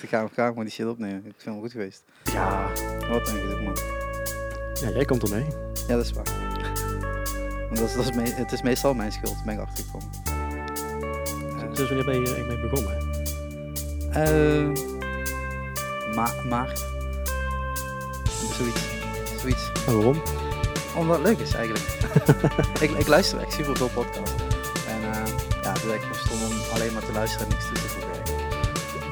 Ik ga, ga gewoon die shit opnemen. Ik vind het wel goed geweest. Ja, Wat een gedoe, man. ja jij komt ermee. Ja, dat is waar. Want dat is, dat is me- het is meestal mijn schuld, ben ik achtergekomen. Eh, Dus wanneer ben je hier eigenlijk mee begonnen? Eh, ma maart. Zoiets. Zoiets. En waarom? Omdat het leuk is eigenlijk. ik, ik luister echt super veel podcasts. En eh, ja, het is echt gewoon stom om alleen maar te luisteren en niks toe te eigenlijk.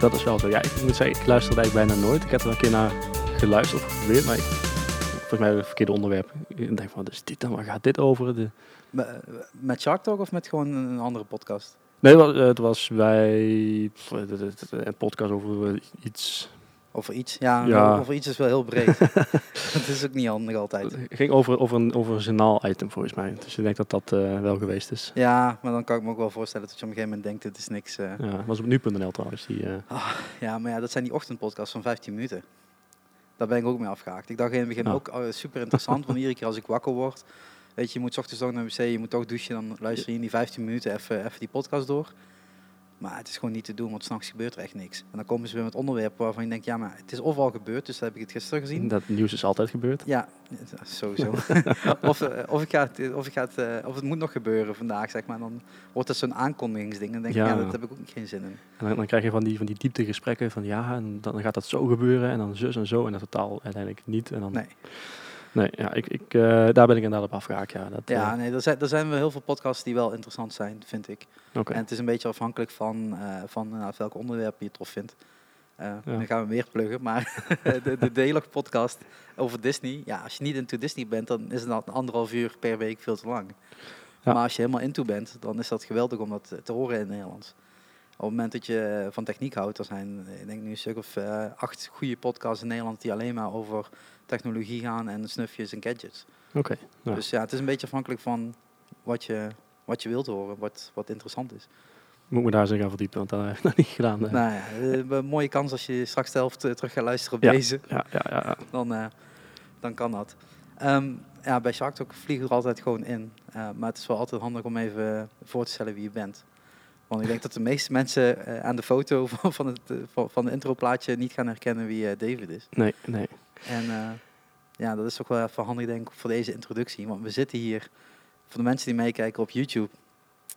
Dat is wel zo. Ja, ik moet zeggen, ik luisterde eigenlijk bijna nooit. Ik heb er een keer naar geluisterd of geprobeerd, maar ik, volgens mij het verkeerde onderwerp. Ik denk van, wat is dit dan? Waar gaat dit over? De... Me- Met Shark Talk of met gewoon een andere podcast? Nee, het was bij een podcast over iets. Over iets? Ja, Ja. over iets is wel heel breed. Het is ook niet handig altijd. Het ging over, over een, over een journaal-item volgens mij. Dus ik denk dat dat eh, wel geweest is. Ja, maar dan kan ik me ook wel voorstellen dat je op een gegeven moment denkt, dit is niks. eh. Ja, was op nu.nl trouwens. Die, eh, Ja, maar ja, dat zijn die ochtendpodcasts van 15 minuten. Daar ben ik ook mee afgehaakt. Ik dacht in het begin ook oh, super interessant, want iedere keer als ik wakker word, weet je, je moet 's ochtends toch naar de wc, je moet toch douchen, dan luister je in die 15 minuten even, even die podcast door. Maar het is gewoon niet te doen, want s'nachts gebeurt er echt niks. En dan komen ze weer met onderwerpen waarvan je denkt, ja, maar het is of al gebeurd, dus dat heb ik het gisteren gezien. dat nieuws is altijd gebeurd. Ja, sowieso. of, eh, of, ik ga het, of, ik ga het, eh, of het moet nog gebeuren vandaag, zeg maar. Dan wordt het zo'n aankondigingsding. Dan denk ik, Ja. ja, dat heb ik ook geen zin in. En dan, dan krijg je van die, van die dieptegesprekken van ja, en dan gaat dat zo gebeuren en dan zus en zo en dat totaal uiteindelijk niet. En dan, Nee. Nee, ja, ik, ik, eh, daar ben ik inderdaad op afgehaakt. Ja, dat, Ja, eh, nee, er zijn, er zijn wel heel veel podcasts die wel interessant zijn, vind ik. oké. En het is een beetje afhankelijk van, eh van nou, welke onderwerpen je tof vindt. Dan gaan we meer pluggen, maar de, de podcast over Disney. Ja, als je niet into Disney bent, dan is dan anderhalf uur per week veel te lang. Ja. Maar als je helemaal into bent, dan is dat geweldig om dat te horen in het Nederlands. Op het moment dat je van techniek houdt, er zijn eh, ik denk nu een stuk of eh, acht goede podcasts in Nederland die alleen maar over technologie gaan en snufjes en gadgets. Oké, ja. Dus ja, het is een beetje afhankelijk van wat je, wat je wilt horen, wat, wat interessant is. Moet me daar eens in gaan verdiepen, want dat heb ik nog niet gedaan. eh. Nou ja, eh, een mooie kans als je straks de helft eh, terug gaat luisteren op Ja. deze, Ja, ja, ja, ja. dan, eh, dan kan dat. Ehm, ja, bij Shark Talk vliegen we er altijd gewoon in. Eh, maar het is wel altijd handig om even voor te stellen wie je bent. Want ik denk dat de meeste mensen eh, aan de foto van, van het eh, van, de introplaatje niet gaan herkennen wie eh, David is. Nee, nee. En ja, dat is toch wel even handig denk ik voor deze introductie. Want we zitten hier, voor de mensen die meekijken op YouTube,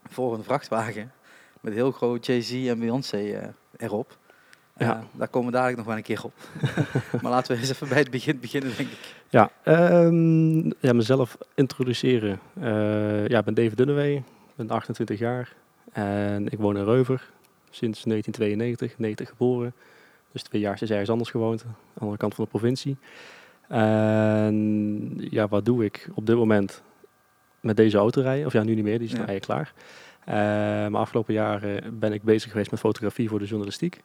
voor een vrachtwagen. Met heel groot Jay-Z en Beyoncé erop. Ja. Daar komen we dadelijk nog wel een keer op. maar laten we eens even bij het begin beginnen, denk ik. Ja, ehm, ja mezelf introduceren. Ja, ik ben David Dunnewee, ik ben 28 jaar en ik woon in Reuver sinds 1992, 90 geboren. Dus twee jaar is ergens anders gewoond, aan de andere kant van de provincie. En ja, wat doe ik op dit moment met deze auto rijden? Of ja, nu niet meer, die is Ja. eigenlijk klaar. Eh, maar afgelopen jaren ben ik bezig geweest met fotografie voor de journalistiek.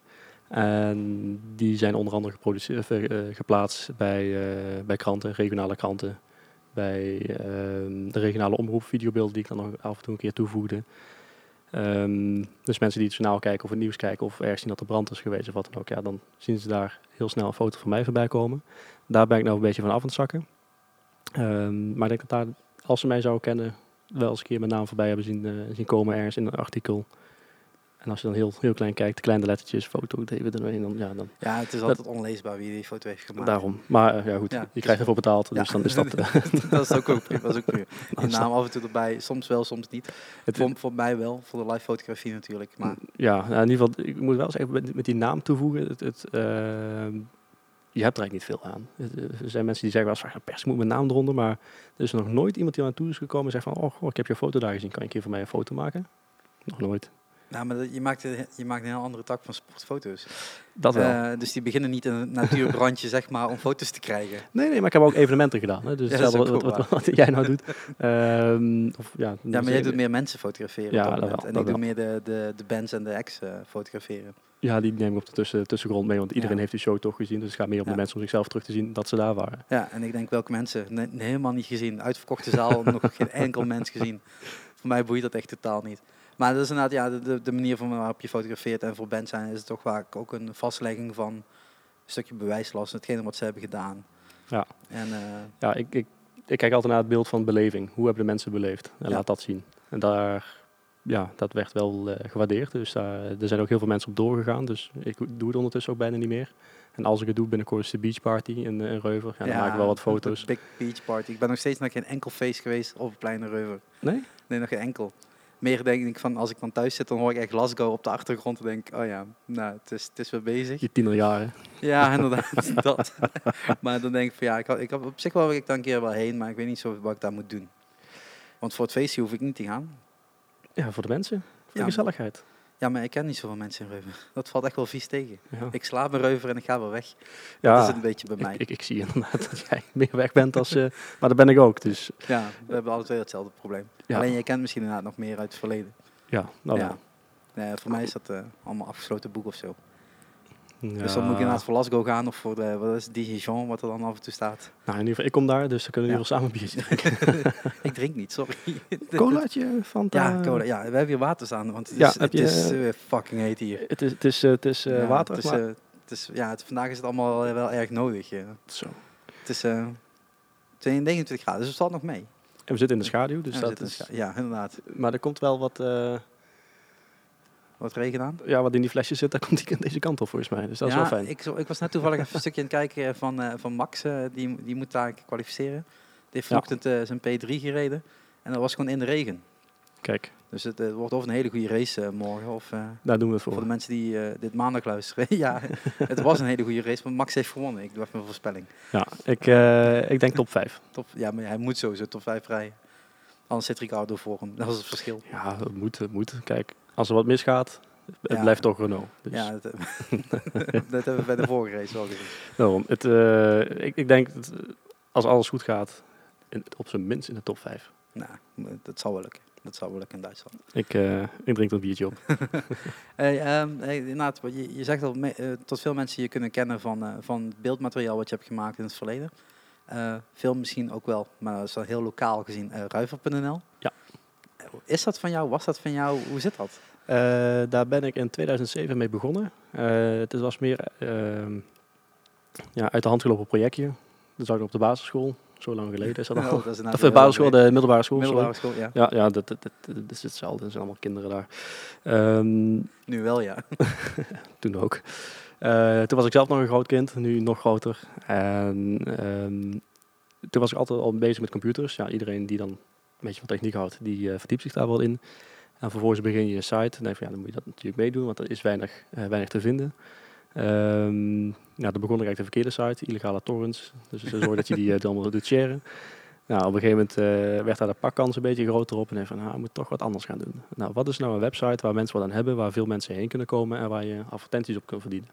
En die zijn onder andere geproduceerd, eh, geplaatst bij, eh, bij kranten, regionale kranten. Bij ehm, de regionale omroep, videobeelden die ik dan nog af en toe een keer toevoegde. Ehm, dus mensen die het journaal kijken of het nieuws kijken of ergens zien dat er brand is geweest of wat dan ook. Ja, dan zien ze daar heel snel een foto van mij voorbij komen. Daar ben ik nou een beetje van af aan het zakken. Ehm, maar ik denk dat daar, als ze mij zouden kennen, wel eens een keer mijn naam voorbij hebben zien, eh, zien komen ergens in een artikel. En als je dan heel, heel klein kijkt, kleine lettertjes, foto, David en dan, ja, dan Ja, het is altijd onleesbaar wie die foto heeft gemaakt. daarom. Maar eh, ja, goed, Ja, je dus- krijgt ervoor betaald, dus Ja. dan is dat... eh, dat is ook, ook prima. Dat is ook prima. is naam af en toe erbij, soms wel, soms niet. het- Voor, voor mij wel, voor de live fotografie natuurlijk. Maar Ja, nou, in ieder geval, ik moet wel zeggen, met, met die naam toevoegen, het, het, ehm, je hebt er eigenlijk niet veel aan. Eh, Er zijn mensen die zeggen wel eens, pers ik moet mijn naam eronder, maar er is nog nooit iemand die aan toe is gekomen en zegt van, oh, goh, ik heb je foto daar gezien, kan je een keer van mij een foto maken? Nog nooit. Nou, maar je maakt, een- je maakt een heel andere tak van sportfoto's. Dat wel. Eh, dus die beginnen niet in een natuurbrandje, zeg maar, om foto's te krijgen. nee, nee, maar ik heb ook evenementen gedaan. Hè, dus Ja, ook wat, wat, wat jij nou doet. Ehm, of, ja, Ja, maar jij doet meer mensen fotograferen Ja, op dat dat moment. wel, en dat ik doe meer de, de, de bands en de acts eh, fotograferen. Ja, die neem ik op de tussen, tussengrond mee, want iedereen Ja. heeft die show toch gezien. Dus het gaat meer om de mensen om zichzelf terug te zien dat ze daar waren. Ja, en ik denk welke mensen, helemaal niet gezien. Uitverkochte zaal, nog geen enkel mens gezien. Voor mij boeit dat echt totaal niet. Maar dat is inderdaad ja, de- de, manier van waarop je fotografeert. En voor zijn is het toch vaak ook een vastlegging van een stukje bewijslast. Hetgene wat ze hebben gedaan. Ja. En eh, Ja, ik, ik, ik kijk altijd naar het beeld van beleving. Hoe hebben de mensen beleefd? En Ja. laat dat zien. En daar ja, dat werd wel eh, gewaardeerd. Dus daar, er zijn ook heel veel mensen op doorgegaan. Dus ik doe het ondertussen ook bijna niet meer. En als ik het doe, binnenkort is de beach party in, in Reuver. Ja, dan maak ik wel wat foto's. Big Beach Party. Ik ben nog steeds naar geen enkel feest geweest op het plein Reuver. Nee? Nee, nog geen enkel. Meer denk ik van, als ik dan thuis zit, dan hoor ik echt Glasgow op de achtergrond. En denk oh ja, nou, het is, het is weer bezig. Je tienerjaren. Ja, inderdaad. dat. maar dan denk ik van, ja, ik, had, ik had, op zich wel wil ik dan een keer wel heen, maar ik weet niet zo wat ik daar moet doen. Want voor het feestje hoef ik niet te gaan. Ja, voor de mensen. Voor Ja, de gezelligheid. Ja, maar ik ken niet zoveel mensen in Reuver. Dat valt echt wel vies tegen. Ja. Ik slaap in Reuver en ik ga weer weg. Ja, Dat is het een beetje bij mij. Ik, ik, ik zie inderdaad dat jij meer weg bent als... eh, maar dat ben ik ook, dus Ja, we hebben alle twee hetzelfde probleem. Ja. Alleen jij kent misschien inderdaad nog meer uit het verleden. ja. Nou, ja. Nee, voor mij is dat eh, allemaal afgesloten boek of zo. Ja. Dus dan moet ik inderdaad voor Lasgo gaan of voor de, wat is het, Dijon, wat er dan af en toe staat. Nou, in ieder geval, ik kom daar, dus dan kunnen we in ieder geval samen een biertje ik drink niet, sorry. Colaatje, Fanta? Ja, cola. Ja, we hebben hier water staan, want het Ja, is, heb het is eh, fucking heet hier. Het is, het is, eh, het is eh, Ja, water, Het is, maar... het is, ja, het, vandaag is het allemaal wel erg nodig. ja. Zo. Het is eh 29 graden, dus het valt nog mee. En we zitten in de schaduw, dus Ja, dat is... ja, inderdaad. Maar er komt wel wat, Wat regen aan. ja, wat in die flesjes zit, daar komt die deze kant op volgens mij. Dus dat is wel fijn. Ik, ik was net toevallig even een stukje aan het kijken van, eh, van Max, eh, die, die moet daar kwalificeren. Die heeft vanochtend eh, zijn P3 gereden en dat was gewoon in de regen. Kijk, Dus het eh, wordt of een hele goede race eh, morgen, of eh, daar doen we het voor voor. de mensen die eh, dit maandag luisteren. ja, het was een hele goede race, maar Max heeft gewonnen. Ik doe even een voorspelling. Ja, ik, eh, ik denk top 5. Top, ja, maar hij moet sowieso top 5 rijden. Anders zit Ricardo voor hem. Dat is het verschil. Ja, het moet, moet. Kijk, als er wat misgaat, het Ja. blijft toch Renault. Dus Ja, dat, dat hebben we bij de vorige race wel gezien. daarom. Het, eh, ik, ik denk, dat, eh, als alles goed gaat, in, op zijn minst in de top 5. Nou, dat zal wel lukken. Dat zal wel lukken in Duitsland. Ik, eh, ik drink dat biertje op. Hey, ehm, hey, je, je zegt al me- eh, tot veel mensen je kunnen kennen van, eh, van het beeldmateriaal wat je hebt gemaakt in het verleden. Eh, veel misschien ook wel, maar dat is wel heel lokaal gezien, eh ruiver.nl. Ja. Eh, Is dat van jou? Was dat van jou? Hoe zit dat? Eh, daar ben ik in 2007 mee begonnen. Eh, het was meer ehm, ja, uit de hand gelopen projectje. Dat zag ik op de basisschool. Zo lang geleden is dat al. Oh, dat is inderdaad of de basisschool, de middelbare school. Middelbare school, ja. Ja, ja dat, dat, dat, dat is hetzelfde. Er zijn allemaal kinderen daar. Ehm, Nu wel, ja. toen ook. Eh, toen was ik zelf nog een groot kind, nu nog groter. En ehm, toen was ik altijd al bezig met computers. Ja, iedereen die dan een beetje van techniek houdt, die eh, verdiept zich daar wel in. En vervolgens begin je je site. En denk van, ja, dan moet je dat natuurlijk meedoen, want er is weinig, eh, weinig te vinden. Ehm ja, dan begon ik eigenlijk de verkeerde site, illegale torrents. Dus zo zorg dat je die allemaal doet sharen. Nou, op een gegeven moment werd daar de pakkans een beetje groter op. En ik van, nou, ik moet toch wat anders gaan doen. Nou, wat is nou een website waar mensen wat aan hebben, waar veel mensen heen kunnen komen en waar je advertenties op kunt verdienen?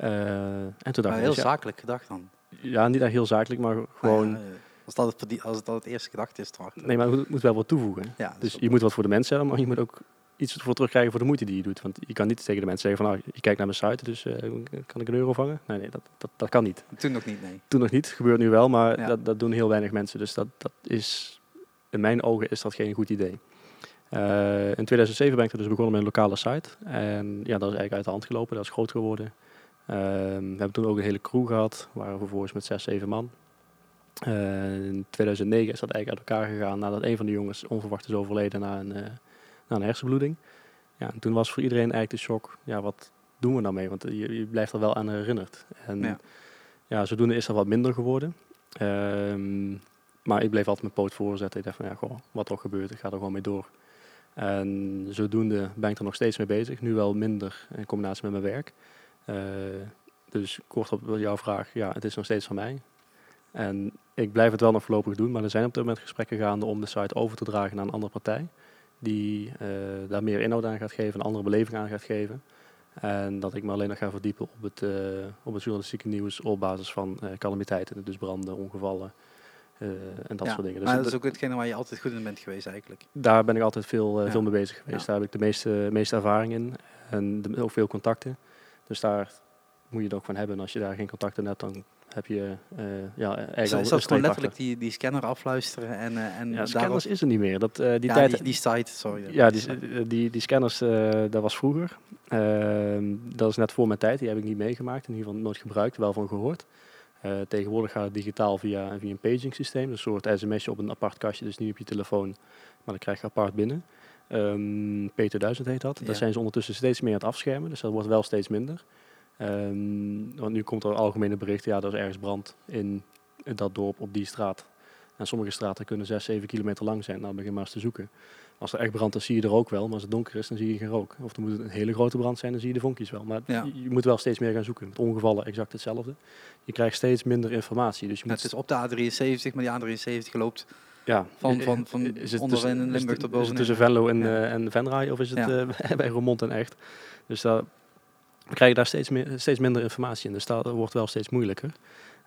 Eh, en toen dacht Maar ik, heel dus ja, zakelijk gedacht dan. ja, niet echt heel zakelijk, maar gewoon... Ja, eh, als, dat het, als dat het eerste gedachte is, toch? Nee, maar het moet- wel wat toevoegen. Ja, Dus je moet wat voor de mensen hebben, maar je moet ook iets voor terugkrijgen voor de moeite die je doet. Want je kan niet tegen de mensen zeggen van, nou, je kijkt naar mijn site, dus eh, kan ik een euro vangen? Nee, nee, dat, dat, dat kan niet. Toen nog niet, nee. Toen nog niet, gebeurt nu wel, maar Ja. dat, dat doen heel weinig mensen. Dus dat, dat is, in mijn ogen is dat geen goed idee. Eh, in 2007 ben ik er dus begonnen met een lokale site. En ja, dat is eigenlijk uit de hand gelopen, dat is groot geworden. Ehm, we hebben toen ook een hele crew gehad, waren we vervolgens met zes, zeven man. Eh, in 2009 is dat eigenlijk uit elkaar gegaan nadat een van de jongens onverwacht is overleden na een, eh, na een hersenbloeding. Ja, en toen was voor iedereen eigenlijk de shock, ja, wat doen we nou mee? Want je, je blijft er wel aan herinnerd. En Ja. ja, zodoende is dat wat minder geworden. Ehm, maar ik bleef altijd mijn poot voorzetten. Ik dacht van, ja, goh, wat er ook gebeurt, ik ga er gewoon mee door. En zodoende ben ik er nog steeds mee bezig. Nu wel minder in combinatie met mijn werk. Eh, dus kort op jouw vraag, ja, het is nog steeds van mij. En ik blijf het wel nog voorlopig doen, maar er zijn op dit moment gesprekken gaande om de site over te dragen naar een andere partij. Die eh, daar meer inhoud aan gaat geven, een andere beleving aan gaat geven. En dat ik me alleen nog ga verdiepen op het, eh, op het journalistieke nieuws op basis van eh, calamiteiten, dus branden, ongevallen en dat Ja, soort dingen. Dus maar dat is ook hetgene waar je altijd goed in bent geweest eigenlijk. daar ben ik altijd veel, Ja. veel mee bezig geweest. Ja. Daar heb ik de meeste, meeste ervaring in en de- ook veel contacten. Dus daar moet je het ook van hebben. En als je daar geen contacten hebt, dan heb je eh ja, eigenlijk is al dat een gewoon letterlijk die, die scanner afluisteren en, eh en Ja, scanners is er niet meer. Dat, eh, die ja, tijd, die, die site, sorry. ja, die, die, die scanners, dat was vroeger. Ehm, dat is net voor mijn tijd. Die heb ik niet meegemaakt. In ieder geval nooit gebruikt, wel van gehoord. Eh, tegenwoordig gaat het digitaal via, via een paging systeem. Een soort sms'je op een apart kastje, dus niet op je telefoon. Maar dan krijg je apart binnen. Ehm, P2000 heet dat. Ja. Daar zijn ze ondertussen steeds meer aan het afschermen, dus dat wordt wel steeds minder. Ehm, want nu komt er algemene berichten, ja, er is ergens brand in dat dorp op die straat. En sommige straten kunnen 6, 7 kilometer lang zijn. Nou, begin maar eens te zoeken. Als er echt brand is, zie je de rook wel. Maar als het donker is, dan zie je geen rook. Of er moet een hele grote brand zijn, dan zie je de vonkjes wel. Maar Ja. je, moet wel steeds meer gaan zoeken. Met ongevallen exact hetzelfde. Je krijgt steeds minder informatie. Dus je moet het is op de A73, maar die A73 loopt ja, van, van, van is het onderin tussen- Limburg tot Is het tussen Venlo en, Ja. eh, en Venray of is het Ja. eh, bij Roermond en Echt? Dus daar, we krijgen daar steeds, meer, steeds minder informatie in. Dus dat wordt wel steeds moeilijker.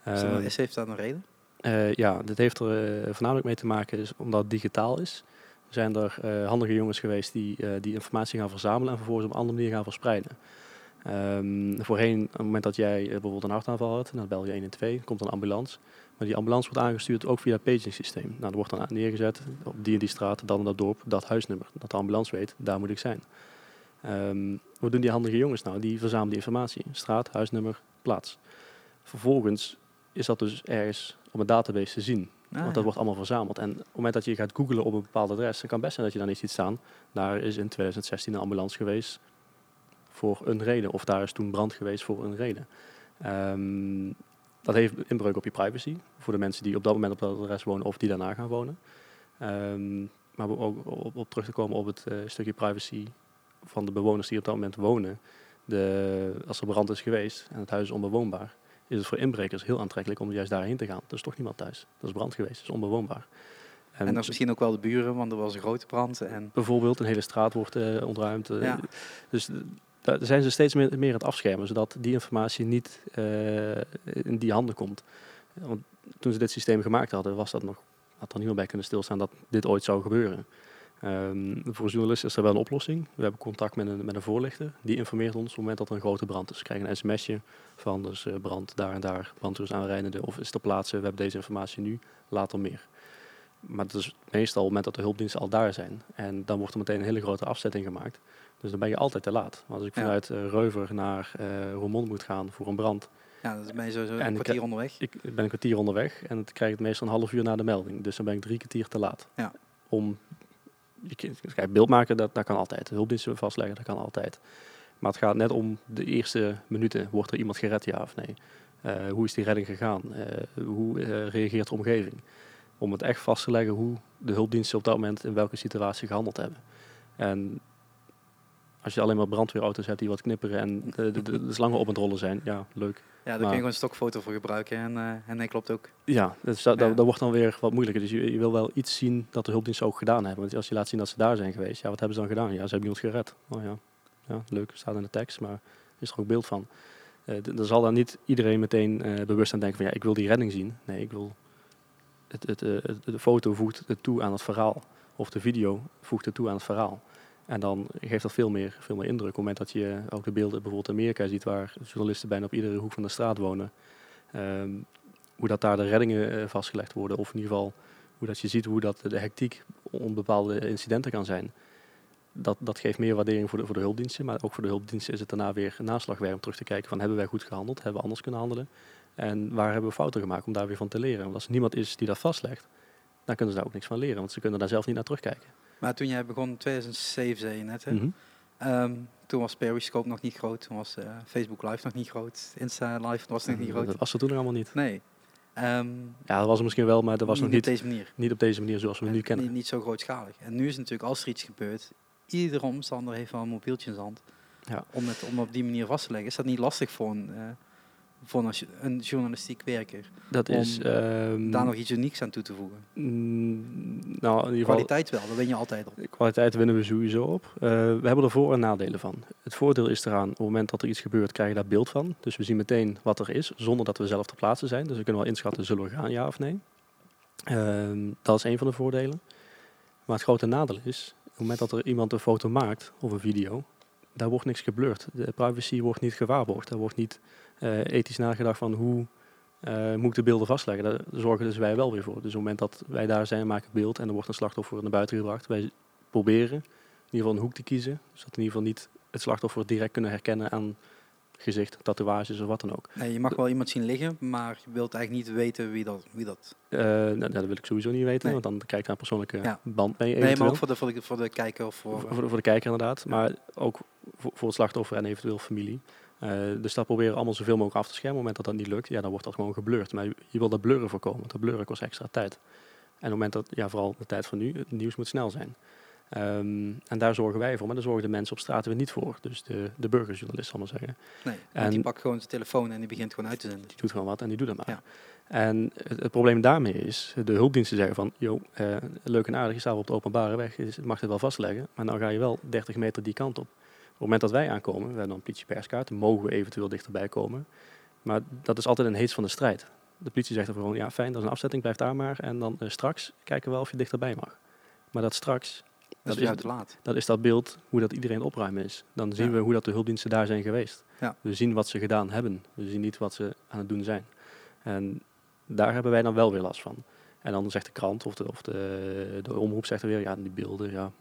Is Eh, heeft dat een reden? ja, dit heeft er voornamelijk mee te maken is omdat het digitaal is. Zijn er handige jongens geweest die die informatie gaan verzamelen en vervolgens op een andere manier gaan verspreiden. Ehm, voorheen, op het moment dat jij bijvoorbeeld een hartaanval had, dan bel je 112, komt een ambulance. Maar die ambulance wordt aangestuurd ook via het paging systeem. Nou, er wordt dan neergezet op die en die straat, dan in dat dorp, dat huisnummer. Dat de ambulance weet, daar moet ik zijn. Ehm, wat doen die handige jongens nou? Die verzamelen die informatie. Straat, huisnummer, plaats. Vervolgens is dat dus ergens op een database te zien. Ah, Want dat ja. wordt allemaal verzameld. En op het moment dat je gaat googlen op een bepaald adres, dan kan best zijn dat je daar niet ziet staan. Daar is in 2016 een ambulance geweest voor een reden. Of daar is toen brand geweest voor een reden. Ehm, dat heeft inbreuk op je privacy. Voor de mensen die op dat moment op dat adres wonen of die daarna gaan wonen. Ehm, maar ook op, op terug te komen op het eh, stukje privacy van de bewoners die op dat moment wonen. De, als er brand is geweest en het huis is onbewoonbaar, is het voor inbrekers heel aantrekkelijk om juist daarheen te gaan. Er is toch niemand thuis. Er is brand geweest, het is onbewoonbaar. En dat is misschien ook wel de buren, want er was een grote brand. En bijvoorbeeld een hele straat wordt eh, ontruimd. eh, Ja. Dus daar zijn ze steeds meer, aan het afschermen, zodat die informatie niet eh, in die handen komt. Want toen ze dit systeem gemaakt hadden, was dat nog, had er niemand bij kunnen stilstaan dat dit ooit zou gebeuren. Ehm, voor journalisten is er wel een oplossing. We hebben contact met een, met een voorlichter. Die informeert ons op het moment dat er een grote brand is. We krijgen een sms'je van dus brand daar en daar, brandweer aanrijdende of is ter plaatse. We hebben deze informatie nu, later meer. Maar het is meestal op het moment dat de hulpdiensten al daar zijn. En dan wordt er meteen een hele grote afzetting gemaakt. Dus dan ben je altijd te laat. Want als ik vanuit eh, Reuver naar eh Roermond moet gaan voor een brand, ja, dan ben je sowieso En een kwartier onderweg. ik ben een kwartier onderweg en dan krijg ik het meestal een half uur na de melding. Dus dan ben ik drie kwartier te laat. Ja. Om, je, kijk, beeld maken, dat, dat kan altijd. De hulpdiensten vastleggen, dat kan altijd. Maar het gaat net om de eerste minuten. Wordt er iemand gered, ja of nee? Eh, hoe is die redding gegaan? Hoe reageert de omgeving? Om het echt vast te leggen hoe de hulpdiensten op dat moment in welke situatie gehandeld hebben. En als je alleen maar brandweerauto's hebt die wat knipperen en de, de, de, de slangen op het rollen zijn, ja, leuk. Ja, daar kun je gewoon een stokfoto voor gebruiken. En, eh en dat klopt ook. Ja, dus dat, Ja. dat, dat wordt dan weer wat moeilijker. Dus je, je wil wel iets zien dat de hulpdiensten ook gedaan hebben. Want als je laat zien dat ze daar zijn geweest, ja, wat hebben ze dan gedaan? Ja, ze hebben iemand gered. Oh ja, ja leuk, staat in de tekst, maar is er ook beeld van. D- dan zal dan niet iedereen meteen eh, bewust aan denken van ja, ik wil die redding zien. Nee, ik wil het, het, het- de foto voegt het toe aan het verhaal. Of de video voegt het toe aan het verhaal. En dan geeft dat veel meer, veel meer indruk. Op het moment dat je ook de beelden bijvoorbeeld in Amerika ziet, waar journalisten bijna op iedere hoek van de straat wonen. ehm, hoe dat daar de reddingen eh, vastgelegd worden. Of in ieder geval hoe dat je ziet hoe dat de hectiek om bepaalde incidenten kan zijn. Dat, dat geeft meer waardering voor de, voor de hulpdiensten. Maar ook voor de hulpdiensten is het daarna weer een naslagwerk om terug te kijken van hebben wij goed gehandeld? Hebben we anders kunnen handelen? En waar hebben we fouten gemaakt om daar weer van te leren? Want als er niemand is die dat vastlegt, dan kunnen ze daar ook niks van leren. Want ze kunnen daar zelf niet naar terugkijken. Maar toen jij begon in 2007, zei je net, hè? Mhm. Ehm, toen was Periscope nog niet groot. Toen was eh, Facebook Live nog niet groot. Insta Live was nog niet groot. Dat was er toen nog allemaal niet. Nee. Ehm, Ja, dat was er misschien wel, maar dat was nog niet niet, op deze manier. niet op deze manier zoals we nu En kennen. Niet, niet zo grootschalig. En nu is natuurlijk, als er iets gebeurt, iedere omstander heeft wel een mobieltje in zijn hand. Ja. Om het om op die manier vast te leggen. Is dat niet lastig voor een, eh, voor een, jo- een journalistiek werker? Dat om is... ehm, Daar nog iets unieks aan toe te voegen. mm, nou, in ieder geval... Kwaliteit wel, daar ben je altijd op. Kwaliteit winnen we sowieso op. Eh, we hebben er voor- en nadelen van. Het voordeel is eraan, op het moment dat er iets gebeurt, krijg je daar beeld van. Dus we zien meteen wat er is, zonder dat we zelf ter plaatse zijn. Dus we kunnen wel inschatten, zullen we gaan, ja of nee. Ehm, dat is een van de voordelen. Maar het grote nadeel is, op het moment dat er iemand een foto maakt of een video, daar wordt niks geblurred. De privacy wordt niet gewaarborgd. Daar wordt niet ethisch nagedacht van hoe eh, moet ik de beelden vastleggen. Daar zorgen dus wij wel weer voor. Dus op het moment dat wij daar zijn, maken we beeld en er wordt een slachtoffer naar buiten gebracht. Wij proberen in ieder geval een hoek te kiezen, zodat we in ieder geval niet het slachtoffer direct kunnen herkennen aan gezicht, tatoeages of wat dan ook. Nee, je mag wel iemand zien liggen, maar je wilt eigenlijk niet weten wie dat... Wie dat... Eh, nou, dat wil ik sowieso niet weten, Nee. want dan krijg ik daar een persoonlijke Ja. band mee Nee, maar ook voor de, voor de, voor de kijker of voor... voor, voor, de, voor de kijker inderdaad, maar ook voor, voor het slachtoffer en eventueel familie. Eh, dus dat proberen we allemaal zoveel mogelijk af te schermen. Op het moment dat dat niet lukt, ja, dan wordt dat gewoon geblurred. Maar je, je wil dat blurren voorkomen, want dat blurren kost extra tijd. En op het moment dat, ja, vooral de tijd van nu, het nieuws moet snel zijn. Ehm, en daar zorgen wij voor, maar daar zorgen de mensen op straat weer niet voor. Dus de, de burgerjournalist, zal maar zeggen. nee, en- die pakt gewoon zijn telefoon en die begint gewoon uit te zenden. Die doet gewoon wat en die doet dat maar. Ja. En het, het probleem daarmee is, de hulpdiensten zeggen van, joh, eh, leuk en aardig, je staat op de openbare weg, je mag het wel vastleggen, maar dan ga je wel 30 meter die kant op. Op het moment dat wij aankomen, we hebben dan een politieperskaart, mogen we eventueel dichterbij komen. Maar dat is altijd een heets van de strijd. De politie zegt er gewoon, ja fijn, dat is een afzetting, blijf daar maar. En dan eh, straks kijken we wel of je dichterbij mag. Maar dat straks, Dat is te laat. dat is dat beeld hoe dat iedereen opruimen is. Dan zien Ja. we hoe dat de hulpdiensten daar zijn geweest. Ja. We zien wat ze gedaan hebben. We zien niet wat ze aan het doen zijn. En daar hebben wij dan wel weer last van. En dan zegt de krant of de, of de, de omroep zegt er weer, ja, die beelden, ja,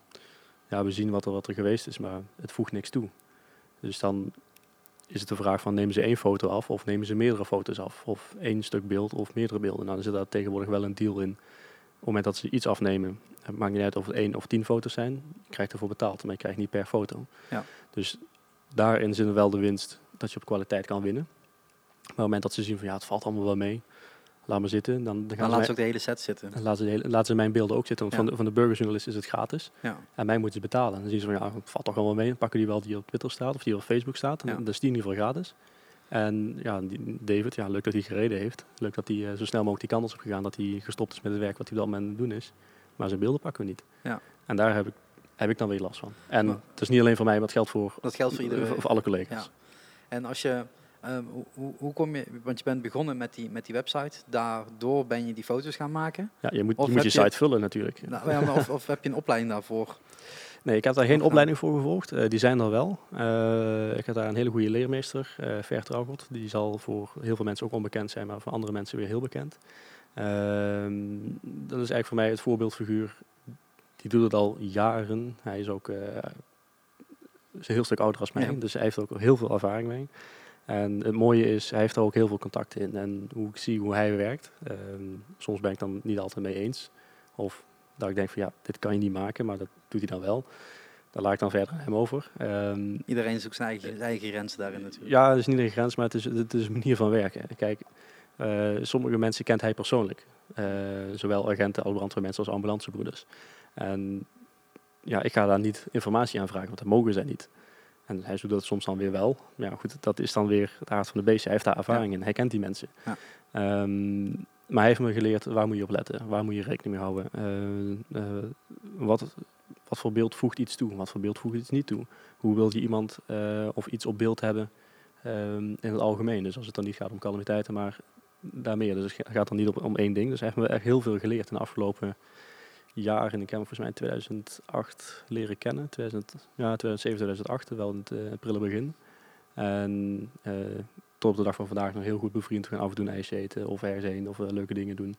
ja, we zien wat er, wat er geweest is, maar het voegt niks toe. Dus dan is het de vraag van, nemen ze één foto af of nemen ze meerdere foto's af? Of één stuk beeld of meerdere beelden? Nou, dan zit daar tegenwoordig wel een deal in. Op het moment dat ze iets afnemen, het maakt niet uit of het één of tien foto's zijn, je krijgt ervoor betaald, maar je krijgt niet per foto. Ja. Dus daarin zit wel de winst dat je op kwaliteit kan winnen. Maar op het moment dat ze zien van ja, het valt allemaal wel mee, laat maar zitten, dan, dan gaan Dan ze laat ook de hele set zitten. dan laten ze, de hele- laten ze mijn beelden ook zitten. Want Ja. van, de, van de burgerjournalist is het gratis. Ja. En mij moeten ze betalen. En dan zien ze van ja, valt toch allemaal mee. Dan pakken die wel die op Twitter staat of die op Facebook staat. En Ja. dan is die in ieder geval gratis. En ja, David, ja, leuk dat hij gereden heeft. Leuk dat hij eh, zo snel mogelijk die kant op is gegaan. Dat hij gestopt is met het werk wat hij op dat moment aan het doen is. Maar zijn beelden pakken we niet. Ja. En daar heb ik, heb ik dan weer last van. En het is niet alleen voor mij, maar het geldt voor, Dat geldt voor iedereen. voor, voor alle collega's. Ja. En als je, ehm, hoe- hoe, kom je, want je bent begonnen met die, met die website, daardoor ben je die foto's gaan maken. Ja, je moet je, moet je site vullen natuurlijk. Nou, ja, of, of heb je een opleiding daarvoor? Nee, ik heb daar geen Opgaan. opleiding voor gevolgd. Eh, die zijn er wel. Eh, ik heb daar een hele goede leermeester, eh Ver Traugot. Die zal voor heel veel mensen ook onbekend zijn, maar voor andere mensen weer heel bekend. Ehm, dat is eigenlijk voor mij het voorbeeldfiguur. Die doet het al jaren. Hij is ook eh, is een heel stuk ouder als mij, Ja. dus hij heeft ook heel veel ervaring mee. En het mooie is, hij heeft er ook heel veel contacten in. En hoe ik zie hoe hij werkt, ehm, soms ben ik dan niet altijd mee eens. Of dat ik denk van ja, dit kan je niet maken, maar dat doet hij dan wel. Daar laat ik dan verder aan hem over. Ehm, Iedereen zoekt zijn eigen, zijn eigen grenzen daarin natuurlijk. ja, het is niet een grens, maar het is, het is een manier van werken. Kijk, eh, sommige mensen kent hij persoonlijk. Eh, zowel agenten als brandweermensen als ambulancebroeders. En ja, ik ga daar niet informatie aan vragen, want dat mogen zij niet. En hij doet dat soms dan weer wel. Maar ja, goed, dat is dan weer het aard van de beest. Hij heeft daar ervaring in, hij kent die mensen. Ja. Ehm, maar hij heeft me geleerd, waar moet je op letten? Waar moet je rekening mee houden? Eh, eh, wat, wat voor beeld voegt iets toe? Wat voor beeld voegt iets niet toe? Hoe wil je iemand eh, of iets op beeld hebben ehm, in het algemeen? Dus als het dan niet gaat om calamiteiten, maar daarmee. Dus het gaat dan niet om, om één ding. Dus hij heeft me echt heel veel geleerd in de afgelopen jaren. En ik heb hem volgens mij in 2008 leren kennen. 2000, ja, 2007, 2008, wel in het eh, prille begin. En eh, tot op de dag van vandaag nog heel goed bevriend. We gaan af en toe een ijsje eten of ergens heen of eh, leuke dingen doen.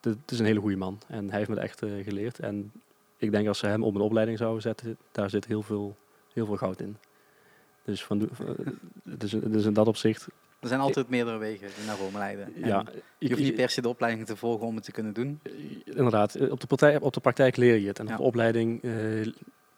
Het het is een hele goede man en hij heeft me het echt geleerd. En ik denk als ze hem op een opleiding zouden zetten, daar zit heel veel, heel veel goud in. Dus, van- dus, dus in dat opzicht, Er zijn altijd meerdere wegen die naar Rome leiden. En ja. je hoeft niet per se de opleiding te volgen om het te kunnen doen. Inderdaad, eh, op de, praktijk, op de praktijk leer je het. En op de opleiding eh,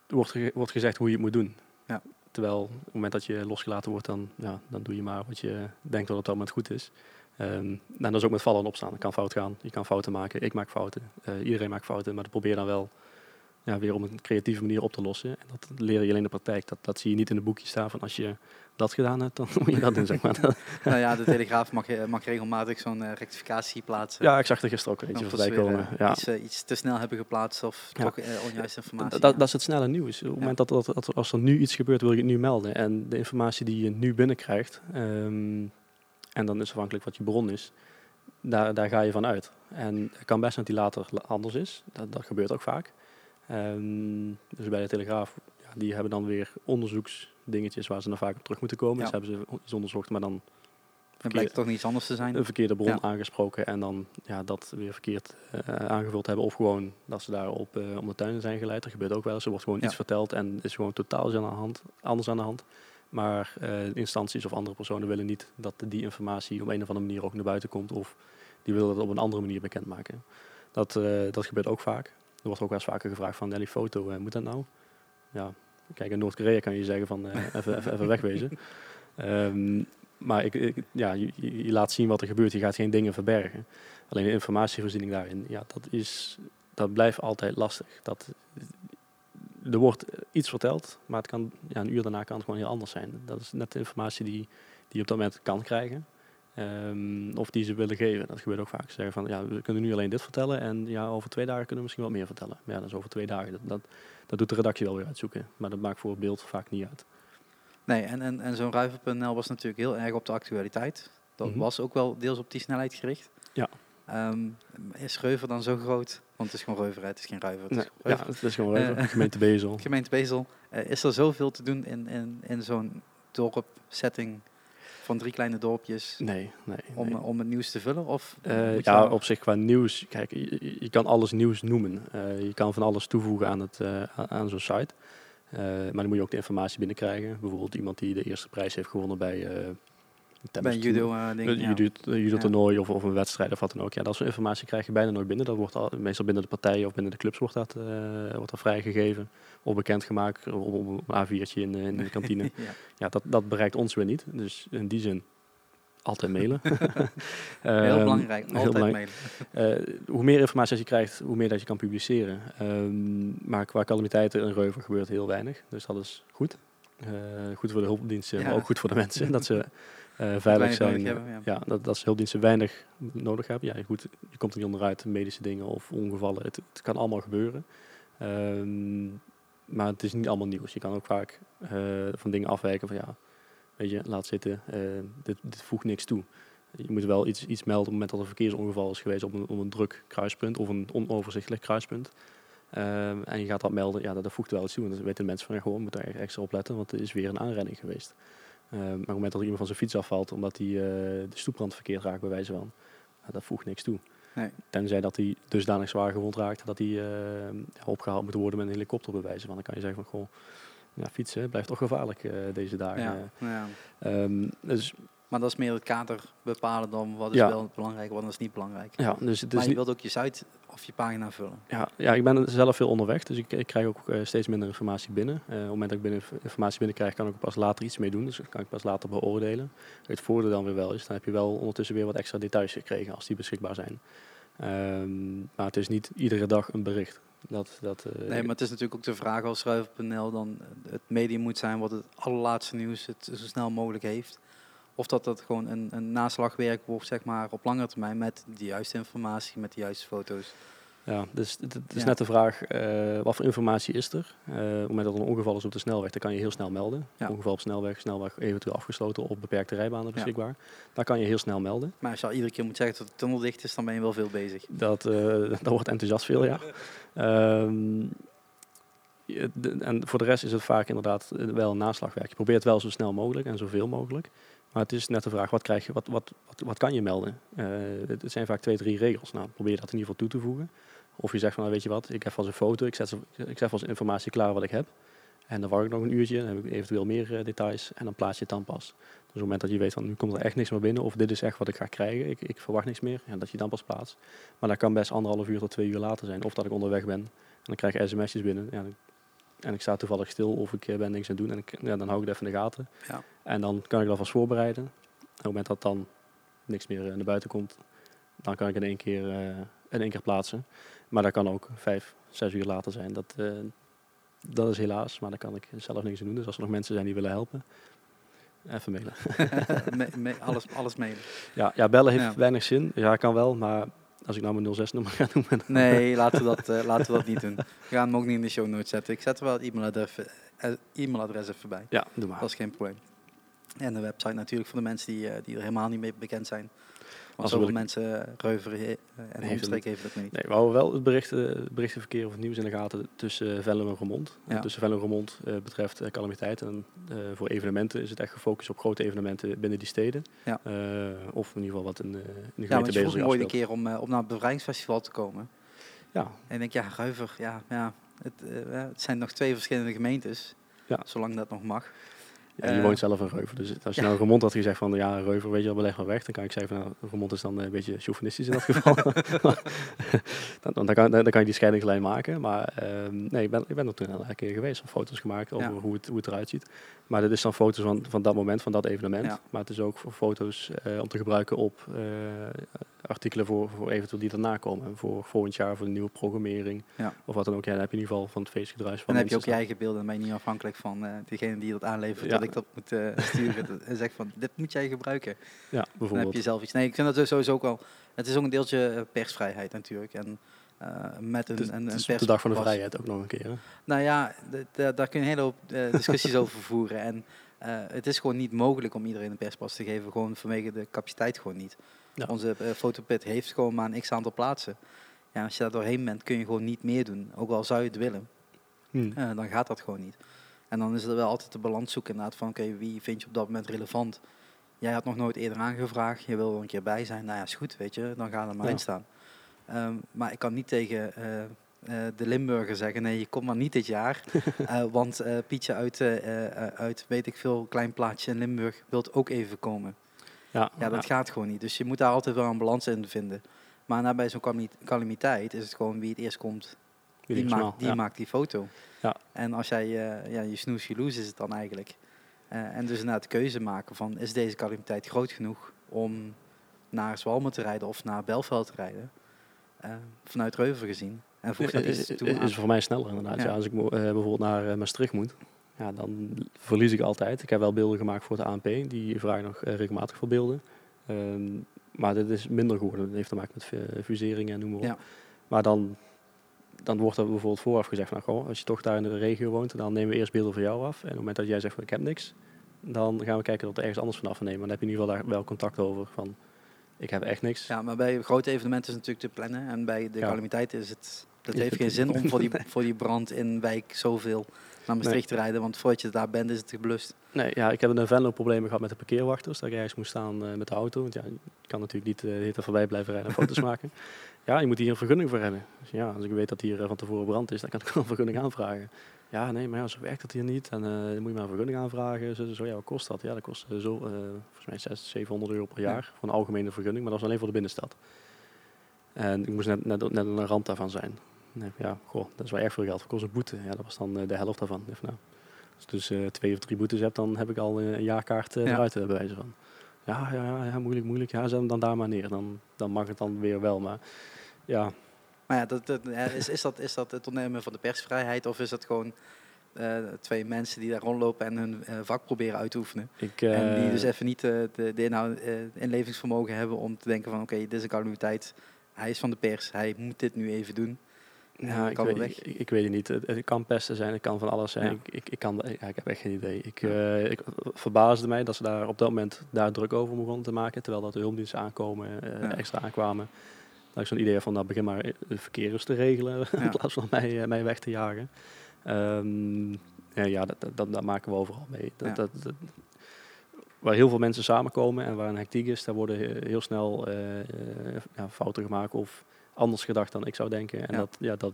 wordt, wordt gezegd hoe je het moet doen. Ja. Terwijl op het moment dat je losgelaten wordt, dan, ja, dan doe je maar wat je denkt dat het allemaal goed is. En dat is ook met vallen en opstaan. Het kan fout gaan, je kan fouten maken, ik maak fouten, eh, iedereen maakt fouten. Maar dat probeer dan wel ja, weer op een creatieve manier op te lossen. En dat leer je alleen in de praktijk. Dat, dat zie je niet in een boekje staan van als je dat gedaan hebt, dan moet je dat doen. Zeg maar. nou ja, de Telegraaf mag, mag regelmatig zo'n eh, rectificatie plaatsen. ja, ik zag er gisteren ook een eentje Of voorbij weer, komen. eh, Ja. iets, eh, iets te snel hebben geplaatst of Ja. toch onjuiste informatie. Dat, ja. dat is het snelle nieuws. Op het moment dat, dat, dat als er nu iets gebeurt, wil je het nu melden. En de informatie die je nu binnenkrijgt, ehm, en dan is afhankelijk wat je bron is, daar, daar ga je van uit. En het kan best dat die later la- anders is. Dat, dat gebeurt ook vaak. Ehm, dus bij de Telegraaf, ja, die hebben dan weer onderzoeksdingetjes waar ze dan vaak op terug moeten komen. Ja. Dus hebben ze iets onderzocht, maar dan Dan blijkt het toch niet iets anders te zijn. een verkeerde bron Ja. aangesproken en dan ja, dat weer verkeerd eh, aangevuld hebben. Of gewoon dat ze daarop eh om de tuin zijn geleid. Dat gebeurt ook wel eens. Er wordt gewoon iets verteld en is gewoon totaal aan de hand, anders aan de hand. Maar eh, instanties of andere personen willen niet dat die informatie op een of andere manier ook naar buiten komt. Of die willen dat op een andere manier bekendmaken. Dat, dat gebeurt ook vaak. Er wordt ook wel eens vaker gevraagd van, ja, die foto, eh, moet dat nou? Ja, kijk, in Noord-Korea kan je zeggen van, eh, even, even, even wegwezen. Ehm, maar ik, ik- ja, je laat zien wat er gebeurt. Je gaat geen dingen verbergen. Alleen de informatievoorziening daarin, ja, dat, is, dat blijft altijd lastig. Dat, er wordt iets verteld, maar het kan, ja, een uur daarna kan het gewoon heel anders zijn. Dat is net de informatie die, die je op dat moment kan krijgen. Ehm, of die ze willen geven. Dat gebeurt ook vaak. Ze zeggen van, ja, we kunnen nu alleen dit vertellen. En ja, over twee dagen kunnen we misschien wat meer vertellen. Maar ja, dat is over twee dagen. Dat, dat, dat doet de redactie wel weer uitzoeken. Maar dat maakt voor het beeld vaak niet uit. Nee, en, en, en zo'n Ruiver.nl was natuurlijk heel erg op de actualiteit. Dat Mhm. was ook wel deels op die snelheid gericht. Ja. Ehm, is Reuver dan zo groot? Want het is gewoon Reuver, het is geen Ruiver. Het Nee, is ja, Reuver. het is gewoon. Eh, gemeente Bezel. Gemeente Bezel. Eh, is er zoveel te doen in, in, in zo'n dorp-setting van drie kleine dorpjes Nee, nee. om, nee. om het nieuws te vullen? Of Eh, ja, op zich qua nieuws. Kijk, je, je- kan alles nieuws noemen. Eh, je kan van alles toevoegen aan, het, eh, aan- zo'n site. Maar dan moet je ook de informatie binnenkrijgen. Bijvoorbeeld iemand die de eerste prijs heeft gewonnen bij... eh bij een judo eh, ding? Een ja. judo, een judo-toernooi of, of een wedstrijd of wat dan ook. Ja, dat soort informatie krijg je bijna nooit binnen. Dat wordt al, meestal binnen de partijen of binnen de clubs wordt dat, eh, wordt dat vrijgegeven. Of bekendgemaakt op, op een A4'tje in, de- in de kantine. ja. ja, dat, dat bereikt ons weer niet. Dus in die zin altijd mailen. Heel Ehm, belangrijk, heel altijd belangrijk. mailen. Eh, hoe meer informatie als je krijgt, hoe meer dat je kan publiceren. Ehm, maar qua calamiteiten en reuven gebeurt heel weinig. Dus dat is goed. Eh, goed voor de hulpdiensten, maar ook goed voor de mensen. dat ze eh, veilig weinig zijn. hebben, ja. ja. dat, dat ze hulpdiensten weinig nodig hebben. Ja, goed, je komt er niet onderuit, medische dingen of ongevallen. Het, het kan allemaal gebeuren. Ehm, maar het is niet allemaal nieuws. Je kan ook vaak eh, van dingen afwijken van ja, weet je, laat zitten, eh, dit, dit voegt niks toe. Je moet wel iets, iets melden op het moment dat er een verkeersongeval is geweest op een, op een druk kruispunt of een onoverzichtelijk kruispunt. Ehm, en je gaat dat melden, ja, dat, dat voegt wel iets toe. En dan weten de mensen van, ja, gewoon, moet daar extra op letten, want er is weer een aanrijding geweest. Ehm, maar op het moment dat er iemand van zijn fiets afvalt, omdat hij eh, de stoeprand verkeerd raakt, bij wijze van, dat voegt niks toe. Nee. Tenzij dat hij dusdanig zwaar gewond raakt dat hij eh, opgehaald moet worden met een helikopter, bij wijze van. Dan kan je zeggen van, goh, ja, fietsen blijft toch gevaarlijk eh, deze dagen. Ja, ja. Ehm, dus Maar dat is meer het kader bepalen dan wat is Ja. wel belangrijk, wat is niet belangrijk. ja, dus het is maar je wilt ook je site of je pagina vullen. Ja, ja, ik ben zelf veel onderweg, dus ik, ik krijg ook eh, steeds minder informatie binnen. Eh, op het moment dat ik binnen, informatie binnenkrijg, kan ik er pas later iets mee doen. Dus dat kan ik pas later beoordelen. Het voordeel dan weer wel is, dan heb je wel ondertussen weer wat extra details gekregen als die beschikbaar zijn. Ehm, maar het is niet iedere dag een bericht. Dat, dat, eh, Nee, maar het is natuurlijk ook de vraag als Schrijver.nl dan het medium moet zijn wat het allerlaatste nieuws het zo snel mogelijk heeft. Of dat dat gewoon een, een naslagwerk wordt, zeg maar, op langere termijn met de juiste informatie, met de juiste foto's. Ja, dus het, is Ja. net de vraag, eh, wat voor informatie is er? Eh, op het moment dat er een ongeval is op de snelweg, dan kan je heel snel melden. Ja. Ongeval op snelweg, snelweg eventueel afgesloten of beperkte rijbanen beschikbaar. Daar kan je heel snel melden. Maar als je al iedere keer moet zeggen dat de tunnel dicht is, dan ben je wel veel bezig. Dat, eh dat wordt enthousiast veel, ja. Ehm, en voor de rest is het vaak inderdaad wel een naslagwerk. Je probeert wel zo snel mogelijk en zoveel mogelijk. Maar het is net de vraag, wat, krijg je, wat, wat, wat, wat kan je melden? Eh, het zijn vaak twee, drie regels. Nou, probeer dat in ieder geval toe te voegen. Of je zegt van, nou, weet je wat, ik heb vast een foto, ik zet, ze- ik zet vast informatie klaar wat ik heb. En dan wacht ik nog een uurtje, dan heb ik eventueel meer eh, details en dan plaats je het dan pas. Dus op het moment dat je weet van, nu komt er echt niks meer binnen of dit is echt wat ik ga krijgen, ik, ik verwacht niks meer, ja, dat je dan pas plaatst. Maar dat kan best anderhalf uur tot twee uur later zijn. Of dat ik onderweg ben en dan krijg ik sms'jes binnen. Ja, en ik sta toevallig stil of ik eh, ben niks aan het doen. En ik, ja, dan hou ik het even in de gaten. Ja. En dan kan ik dat vast voorbereiden. En op het moment dat dan niks meer eh, naar buiten komt, dan kan ik in één keer, eh, in één keer plaatsen. Maar dat kan ook vijf, zes uur later zijn. Dat, dat is helaas, maar daar kan ik zelf niks aan doen. Dus als er nog mensen zijn die willen helpen, even mailen. Me- me- alles, alles mailen. Ja, ja bellen heeft Ja. weinig zin. Ja, kan wel, maar als ik nou mijn 06-nummer ga noemen... Nee, laten we, dat, eh, laten we dat niet doen. We gaan hem ook niet in de show notes zetten. Ik zet er wel het e-mailadres, eh, e-mailadres even bij. Ja, doe maar. Dat is geen probleem. En de website natuurlijk voor de mensen die, eh, die er helemaal niet mee bekend zijn. We zoveel mensen, uh, Reuver eh, en het omstreek heeft dat niet. Nee, we houden wel het berichten, het berichtenverkeer of het nieuws in de gaten tussen Venlo en Remond. Ja. En tussen Venlo en Remond uh, betreft uh, calamiteit. En uh, voor evenementen is het echt gefocust op grote evenementen binnen die steden. Ja. Of in ieder geval wat in, in de Ja, gemeente want je vroeg bezig me ooit een keer om, eh, om naar het bevrijdingsfestival te komen. Ja, En ik denk, ja, Ruiver, ja, ja het, eh, het zijn nog twee verschillende gemeentes. Ja. Zolang dat nog mag. Ja, je Eh, woont zelf in Reuver. Dus als je ja. nou Remond had gezegd van ja, Reuver, weet je wel, beleg maar weg. Dan kan ik zeggen van nou, Remond is dan een beetje chauvinistisch in dat geval. dan, dan, kan, dan kan je die scheidingslijn maken. Maar ehm, nee, ik ben, ik ben er toen een keer geweest. Of foto's gemaakt over Ja. hoe, het, hoe het eruit ziet. Maar dit is dan foto's van, van dat moment, van dat evenement. Ja. Maar het is ook voor foto's eh, om te gebruiken op eh, artikelen voor, voor eventueel die daarna komen. Voor volgend jaar, voor de nieuwe programmering. Ja. Of wat dan ook. Ja, dan heb je in ieder geval van het feestgedruis. En Van dan heb je ook je eigen beelden. Dan ben je niet afhankelijk van eh, degene die dat aanlevert. Dat ik dat moet sturen. en zeg van, dit moet jij gebruiken. Ja, Dan heb bijvoorbeeld. je zelf iets. Nee, ik vind dat sowieso ook wel... Het is ook een deeltje persvrijheid natuurlijk. En met een, op de dag van de vrijheid ook nog een keer. Hè? Nou ja, daar kun je een hele hoop eh, discussies over voeren. En eh, het is gewoon niet mogelijk om iedereen een perspas te geven. Gewoon vanwege de capaciteit gewoon niet. Ja. Onze eh, fotopit heeft gewoon maar een x-aantal plaatsen. Ja, als je daar doorheen bent, kun je gewoon niet meer doen. Ook al zou je het willen. Hm. Eh, dan gaat dat gewoon niet. En dan is er wel altijd de balans zoeken inderdaad van oké, wie vind je op dat moment relevant? Jij had nog nooit eerder aangevraagd, je wil er een keer bij zijn, nou ja, is goed, weet je, dan ga er maar Ja. in staan. Ehm, maar ik kan niet tegen eh, eh, de Limburger zeggen, nee, je komt maar niet dit jaar, eh, want Pietje uit, uit, weet ik veel, klein plaatsje in Limburg wilt ook even komen. Ja, Ja, dat gaat gewoon niet. Dus je moet daar altijd wel een balans in vinden. Maar nou, bij zo'n calami- calamiteit is het gewoon wie het eerst komt, die, maakt, snel, die ja. maakt die foto. Ja. En als jij, ja, je snoes, je loose is het dan eigenlijk. En dus inderdaad de keuze maken van, is deze calamiteit groot genoeg om naar Zwalmen te rijden of naar Belveld te rijden? Eh, vanuit Reuver gezien. En voeg dat iets toe is voor mij sneller inderdaad. Ja. Ja. als ik eh, bijvoorbeeld naar eh, Maastricht moet, ja, dan verlies ik altijd. Ik heb wel beelden gemaakt voor de ANP, die vragen nog eh, regelmatig voor beelden. Ehm, maar dit is minder geworden. Dat heeft te maken met fu- fuseringen en noem maar op. Ja. Maar dan, dan wordt er bijvoorbeeld vooraf gezegd van, goh, als je toch daar in de regio woont, dan nemen we eerst beelden van jou af. En op het moment dat jij zegt van ik heb niks, dan gaan we kijken dat we ergens anders vanaf nemen. Dan heb je in ieder geval daar wel contact over van ik heb echt niks. Ja, maar bij grote evenementen is het natuurlijk te plannen. En bij de Ja. calamiteit is het... Dat heeft geen zin om voor die, voor die brand in wijk zoveel naar Maastricht te rijden. Want voordat je daar bent is het geblust. Nee, ja, ik heb een Venlo problemen gehad met de parkeerwachters. Dat ik ergens moest staan eh, met de auto. Want ja, je kan natuurlijk niet uh, de hele voorbij blijven rijden en foto's maken. Ja, je moet hier een vergunning voor hebben. Dus ja, als ik weet dat hier eh, van tevoren brand is, dan kan ik wel een vergunning aanvragen. Ja, nee, maar ja, zo werkt het hier niet. En eh, dan moet je maar een vergunning aanvragen. Zo, zo ja, wat kost dat? Ja, dat kost eh, zo, eh, volgens mij 600, 700 euro per jaar voor een algemene vergunning. Maar dat is alleen voor de binnenstad. En ik moest net, net, net aan de rand daarvan zijn. Nee, ja, goh, dat is wel erg veel geld. Dat kost een boete. Ja, dat was dan de helft daarvan. Nou, als ik dus twee of drie boetes heb, dan heb ik al een jaarkaart Ja. eruit bij wijze van. Ja, ja, ja, ja, moeilijk, moeilijk. Ja, zet hem dan daar maar neer. Dan, dan mag het dan weer wel. Maar ja, Maar ja, dat, is, is, dat, is dat het ontnemen van de persvrijheid? Of is dat gewoon eh, twee mensen die daar rondlopen en hun eh, vak proberen uit te oefenen? ik... en die eh, dus even niet de, de inhoud, inlevingsvermogen hebben om te denken van... Oké, dit is een calamiteit. Hij is van de pers. Hij moet dit nu even doen. Ik weet, ik, ik weet het niet. Het, het kan pesten zijn, het kan van alles zijn. Ja. Ik, ik, ik, kan, ja, ik heb echt geen idee. Ik, ik verbaasde mij dat ze daar op dat moment daar druk over begonnen te maken. Terwijl dat de hulpdiensten aankomen, Ja. extra aankwamen. Ik zo'n idee van, nou begin maar het verkeer eens te regelen. Ja. in plaats van mij, eh, mij weg te jagen. Ehm, ja, ja dat, dat, maken we overal mee. Dat, Ja. dat, dat- waar heel veel mensen samenkomen en waar een hectiek is, daar worden he- heel snel eh, eh, ja, fouten gemaakt of anders gedacht dan ik zou denken. En Ja. dat, ja, dat,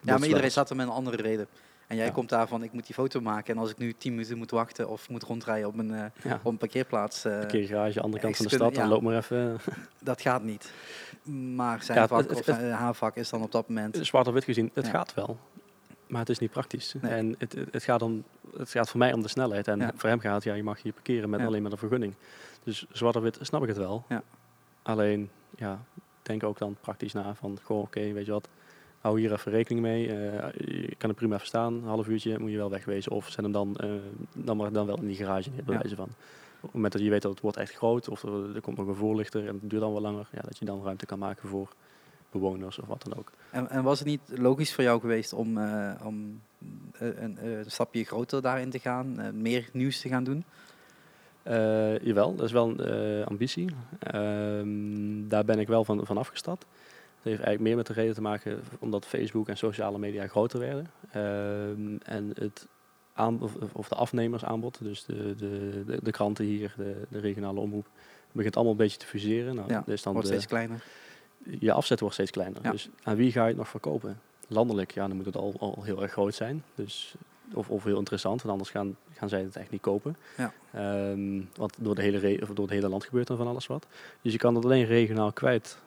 Ja, maar iedereen staat er met een andere reden. En jij Ja. komt daarvan, ik moet die foto maken. En als ik nu tien minuten moet wachten of moet rondrijden op een, Ja, op een parkeerplaats, eh, parkeergarage, andere kant van de stad, dan ja. loop maar even. dat gaat niet. Maar zijn vak het- of zijn, haar vak is dan op dat moment... Zwart op wit gezien, het gaat wel. Maar het is niet praktisch. Nee. En het, het, gaat om, het gaat voor mij om de snelheid. En voor hem gaat ja, je mag hier parkeren met alleen maar een vergunning. Dus zwart op wit snap ik het wel. Ja. Alleen, ja, denk ook dan praktisch na van, goh, oké, weet je wat, hou hier even rekening mee. Eh, je kan er prima even staan, een half uurtje moet je wel wegwezen. Of zet hem dan, eh, dan maar dan wel in die garage neer, bij Ja. wijze van. Op het moment dat je weet dat het wordt echt groot, of er, er komt nog een voorlichter en het duurt dan wel langer, ja, dat je dan ruimte kan maken voor bewoners of wat dan ook. En, en was het niet logisch voor jou geweest om, eh, om een, stapje groter daarin te gaan, meer nieuws te gaan doen? Jawel, dat is wel een ambitie. Ehm, daar ben ik wel van, van afgestapt. Heeft eigenlijk meer met de reden te maken omdat Facebook en sociale media groter werden. Ehm, en het aan, of, of de afnemersaanbod, dus de, de, de, de kranten hier, de, de regionale omroep, begint allemaal een beetje te fuseren. Nou, Ja, dus dan Wordt steeds kleiner. je afzet wordt steeds kleiner. Ja. Dus aan wie ga je het nog verkopen? Landelijk, ja, dan moet het al, al heel erg groot zijn. Dus of, of heel interessant, want anders gaan, gaan zij het echt niet kopen. Ja. Ehm, want door, de hele re- of door het hele land gebeurt er van alles wat. Dus je kan het alleen regionaal kwijt,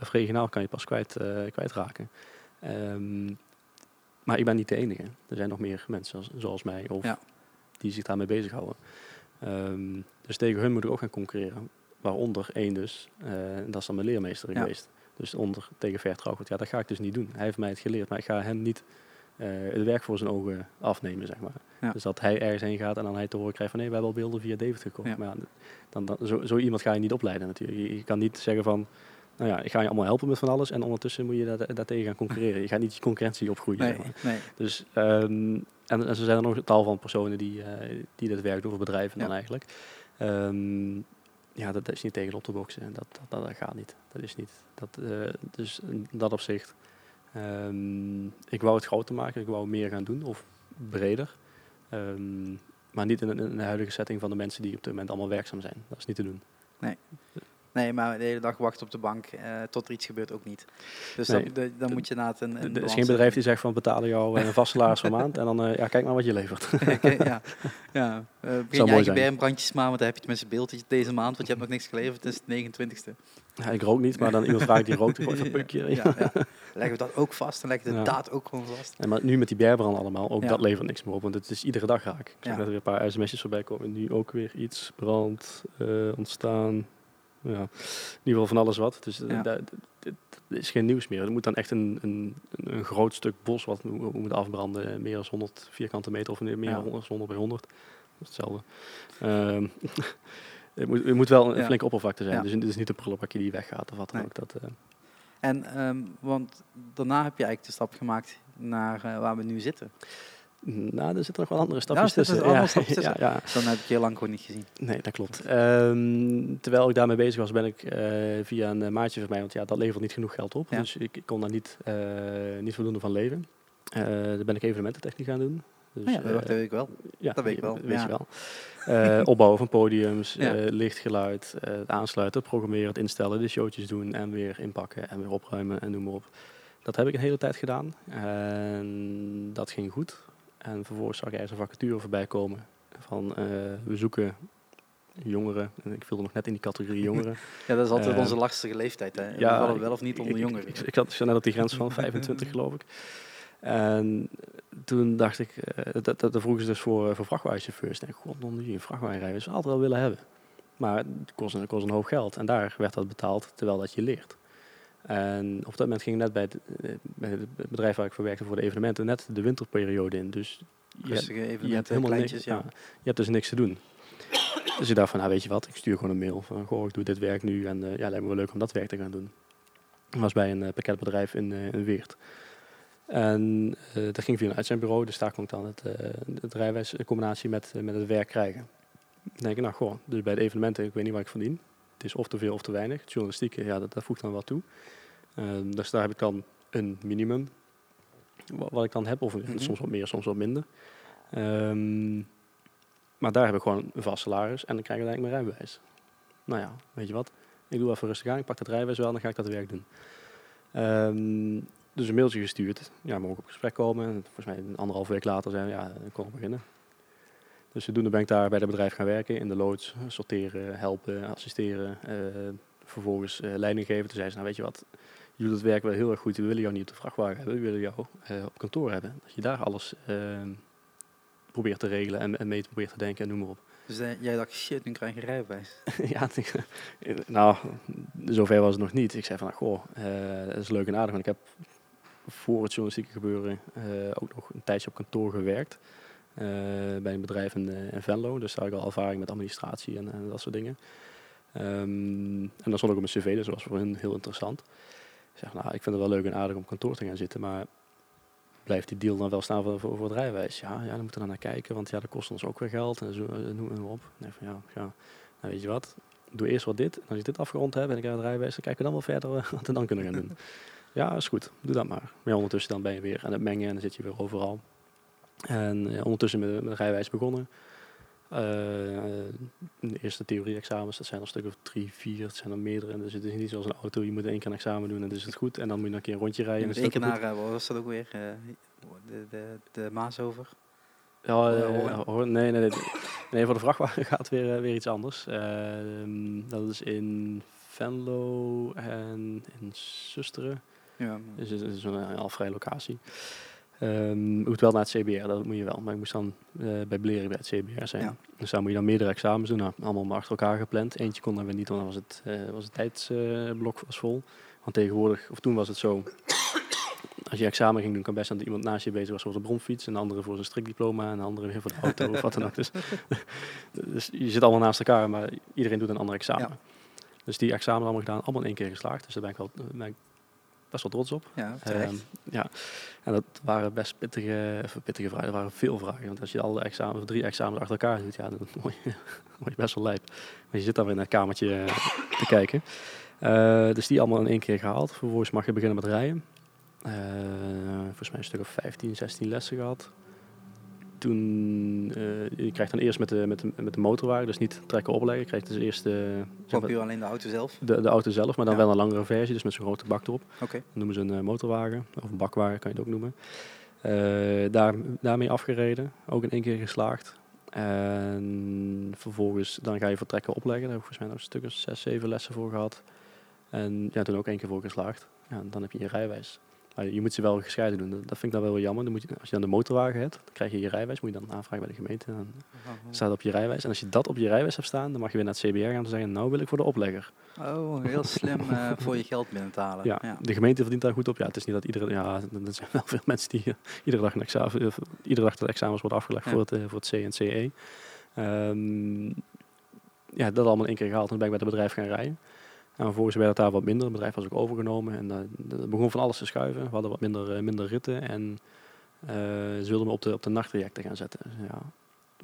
of regionaal kan je pas kwijt, eh, kwijtraken. Ehm, maar ik ben niet de enige. Er zijn nog meer mensen zoals, zoals mij of Ja. die zich daarmee bezighouden. Ehm, dus tegen hun moet ik ook gaan concurreren. Waaronder één dus, eh, dat is dan mijn leermeester Ja. geweest. Dus onder tegen Vertrouwgoed. Ja, dat ga ik dus niet doen. Hij heeft mij het geleerd, maar ik ga hem niet eh, het werk voor zijn ogen afnemen, zeg maar. Ja. Dus dat hij ergens heen gaat en dan hij te horen krijgt van... nee, we hebben al beelden via David gekocht. Ja. Maar ja, dan, dan, zo, zo iemand ga je niet opleiden natuurlijk. Je, je kan niet zeggen van... nou ja, ik ga je allemaal helpen met van alles... en ondertussen moet je daar, daartegen gaan concurreren. Je gaat niet je concurrentie opgroeien, Nee, zeg maar. nee. Dus, ehm, en, en zo zijn er nog een tal van personen die, eh, die dit werk doen, of bedrijven dan eigenlijk. Ehm, ja, dat, dat is niet tegen op te boksen. Dat, dat, dat gaat niet. Dat is niet. Dat, eh, dus in dat opzicht. ehm, ik wou het groter maken, ik wou meer gaan doen, of breder. Maar niet in, in de huidige setting van de mensen die op dit moment allemaal werkzaam zijn. Dat is niet te doen. Nee, maar de hele dag wachten op de bank eh, tot er iets gebeurt ook niet. Dus Nee. dan, de- dan moet je na het een, een Er is geen bedrijf die zegt van betalen jou eh, een vast salaris per maand en dan eh, ja, kijk maar wat je levert. zetten. ja, ja. Uh, begin je eigen bermbrandjes maar, want dan heb je het met z'n beeldje deze maand, want je hebt nog niks geleverd. Het is het 29ste. ja, ik rook niet, maar dan iemand vraagt die rookt, ik een pukje. Ja, ja. Leggen we dat ook vast, dan leggen we de Ja. daad ook gewoon vast. En maar nu met die berbrand allemaal, ook Ja. dat levert niks meer op, want het is iedere dag raak. Ik zag Ja. net weer een paar sms'jes voorbij komen. Nu ook weer iets, brand, ontstaan. Ja, in ieder geval van alles wat. Dus eh, Ja. dit is geen nieuws meer. Er moet dan echt een, een, een groot stuk bos wat we we moeten afbranden. eh, Meer dan 100 vierkante meter of meer dan 100, 100 bij 100. Dat is hetzelfde. Ehm, het, moet, het moet wel een flinke oppervlakte zijn. Dus het is niet een prullenbakje die weggaat of wat dan Nee. ook. Dat, eh, En, ehm, want daarna heb je eigenlijk de stap gemaakt naar waar we nu zitten. Nou, er zitten nog wel andere stapjes tussen. Ja, stapjes tussen. ja, ja. Dan heb ik je heel lang gewoon niet gezien. Nee, dat klopt. Ehm, terwijl ik daarmee bezig was, ben ik eh, via een eh, maatje van mij, want ja, dat levert niet genoeg geld op. Ja. Dus ik, ik kon daar niet, eh, niet voldoende van leven. Eh daar ben ik evenemententechniek gaan doen. Dus, Oh ja, dat weet ik wel. ja, dat weet ik wel, Weet ja. je wel. Eh, opbouwen van podiums, Ja. eh, lichtgeluid, eh, aansluiten, programmeren, het instellen, de showtjes doen en weer inpakken en weer opruimen en noem maar op. Dat heb ik een hele tijd gedaan en dat ging goed. En vervolgens zag ik ergens een vacature voorbij komen van eh, we zoeken jongeren. En ik viel nog net in die categorie jongeren. Ja, dat is altijd Eh, onze lastige leeftijd. Hè. Ja, we vallen ik- wel of niet onder ik, jongeren. Ik, ik, had, ik zat net op die grens van 25 geloof ik. En toen dacht ik, eh, dat, dat, dat vroegen ze dus voor, eh, voor vrachtwagenchauffeurs. En ik god, die een vrachtwagenrijder zou altijd wel willen hebben. Maar het kost, een- kost een hoop geld. En daar werd dat betaald terwijl dat je leert. En op dat moment ging net bij het, eh, bij het bedrijf waar ik voor werkte voor de evenementen net de winterperiode in. Dus je, Rustige je hebt helemaal niks, ja. ja, je hebt dus niks te doen. Dus ik dacht van, nou weet je wat, ik stuur gewoon een mail van, goh, ik doe dit werk nu en eh, ja, lijkt me wel leuk om dat werk te gaan doen. Ik was bij een eh, pakketbedrijf in, in Weert. En dat ging via een uitzendbureau, dus daar kon ik dan het, het rijwijs in combinatie met, met het werk krijgen. Dan denk ik, nou goh, dus bij de evenementen, ik weet niet waar ik verdien. Het is of te veel of te weinig. Het journalistieke, ja, dat, dat voegt dan wat toe. Ehm, dus daar heb ik dan een minimum wa- wat ik dan heb, of Mhm. soms wat meer, soms wat minder. Ehm, maar daar heb ik gewoon een vast salaris en dan krijg ik uiteindelijk mijn rijbewijs. Nou ja, weet je wat? Ik doe even rustig aan, ik pak dat rijbewijs wel en dan ga ik dat werk doen. Ehm, dus een mailtje gestuurd. Ja, mogen op gesprek komen. En volgens mij een anderhalf week later zijn we, ja, ik kon beginnen. Dus zodoende ben ik daar bij het bedrijf gaan werken. In de loods, sorteren, helpen, assisteren. eh, vervolgens eh, leiding geven. Toen zei ze, nou weet je wat, je doet het werk wel heel erg goed. We willen jou niet op de vrachtwagen hebben. We willen jou eh, op kantoor hebben. Dat je daar alles probeert te regelen en, en mee probeert te denken en noem maar op. Dus jij dacht, shit, nu krijg je rijbewijs. ja, nou, zover was het nog niet. Ik zei van, nou, goh, dat is leuk en aardig. Want ik heb voor het journalistieke gebeuren ook nog een tijdje op kantoor gewerkt. Eh, bij een bedrijf in, eh, in Venlo. Dus daar had ik al ervaring met administratie en, en dat soort dingen. Ehm, en dan stond ik op mijn cv, dus dat was voor hen heel interessant. Ik zeg, nou, ik vind het wel leuk en aardig om op kantoor te gaan zitten, maar blijft die deal dan wel staan voor, voor, voor het rijwijs? Ja, ja, dan moeten we naar kijken, want ja, dat kost ons ook weer geld en zo, eh, noem maar op. Van, ja, ja, nou weet je wat, doe eerst wat dit. En als je dit afgerond hebt en ik heb het rijwijs, dan kijken we dan wel verder eh, wat we dan kunnen gaan doen. ja, is goed, doe dat maar. Maar ja, ondertussen dan ben je weer aan het mengen en dan zit je weer overal. En ja, ondertussen met, met rijwijs begonnen. Eh, de eerste theorie-examens, dat zijn er een stuk of drie, vier, het zijn er meerdere. Dus het is niet zoals een auto, je moet één keer een examen doen en dan is het goed. En dan moet je nog een keer een rondje rijden. Je en moet één keer naar, eh, wat was dat ook weer? Eh, de, de, de Maas over. Ja, nee, nee, nee. Nee, voor de vrachtwagen gaat weer, weer iets anders. Ehm, dat is in Venlo en in Susteren. Ja. Dus het is een al vrije locatie. Je moet wel naar het CBR, dat moet je wel. Maar ik moest dan eh, bij Bleren bij het CBR zijn. Ja. Dus daar moet je dan meerdere examens doen. Nou, allemaal maar achter elkaar gepland. Eentje kon dan weer niet, want dan was het, eh, was het tijdsblok was vol. Want tegenwoordig, of toen was het zo... Als je examen ging doen, kan best zijn dat iemand naast je bezig was voor de bronfiets. En de andere voor zijn strikdiploma. En de andere weer voor de auto of wat dan ook. Dus, dus je zit allemaal naast elkaar, maar iedereen doet een ander examen. Ja. Dus die examen allemaal gedaan, allemaal in één keer geslaagd. Dus daar ben ik, wel, ben ik best wel trots op. Ja. Ehm, ja, en dat waren best pittige, pittige vragen. Er waren veel vragen. Want als je alle examens, drie examens achter elkaar doet, ja, dan word je, word je best wel lijp. Maar je zit dan weer in een kamertje eh, te kijken. Eh, dus die allemaal in één keer gehaald. Vervolgens mag je beginnen met rijden. Eh, volgens mij een stuk of 15, 16 lessen gehad. Toen, eh, je krijgt dan eerst met de, met de, met de motorwagen, dus niet trekken opleggen. Je krijgt dus eerst de, zeg Gewoon maar, alleen de auto zelf. de, de auto zelf, maar dan Ja. wel een langere versie, dus met zo'n grote bak erop. Oké. Dat noemen ze een eh, motorwagen, of een bakwagen kan je het ook noemen. Eh, daar, daarmee afgereden, ook in één keer geslaagd. En vervolgens dan ga je vertrekken opleggen. Daar heb ik volgens mij nog een stuk of zes, zeven lessen voor gehad. En ja, toen ook één keer voor geslaagd. Ja, en dan heb je je rijwijs. Maar je moet ze wel gescheiden doen. Dat vind ik dan wel jammer. Dan moet je, als je dan de motorwagen hebt, dan krijg je je rijwijs. Moet je dan aanvragen bij de gemeente. En dan staat op je rijwijs. En als je dat op je rijwijs hebt staan, dan mag je weer naar het CBR gaan en zeggen, nou wil ik voor de oplegger. Oh, heel slim eh, voor je geld binnen te halen. Ja, ja. de gemeente verdient daar goed op. Ja, het is niet dat iedere, ja, er zijn wel veel mensen die eh, iedere dag een examen, of iedere dag de examens worden afgelegd Ja. voor het, eh, voor het C en CE. Ehm, ja, dat allemaal in één keer gehaald en ben ik bij het bedrijf gaan rijden. En vervolgens werd het daar wat minder. Het bedrijf was ook overgenomen en eh, het begon van alles te schuiven. We hadden wat minder, eh, minder ritten en eh, ze wilden me op de, op de gaan zetten. Dus ja,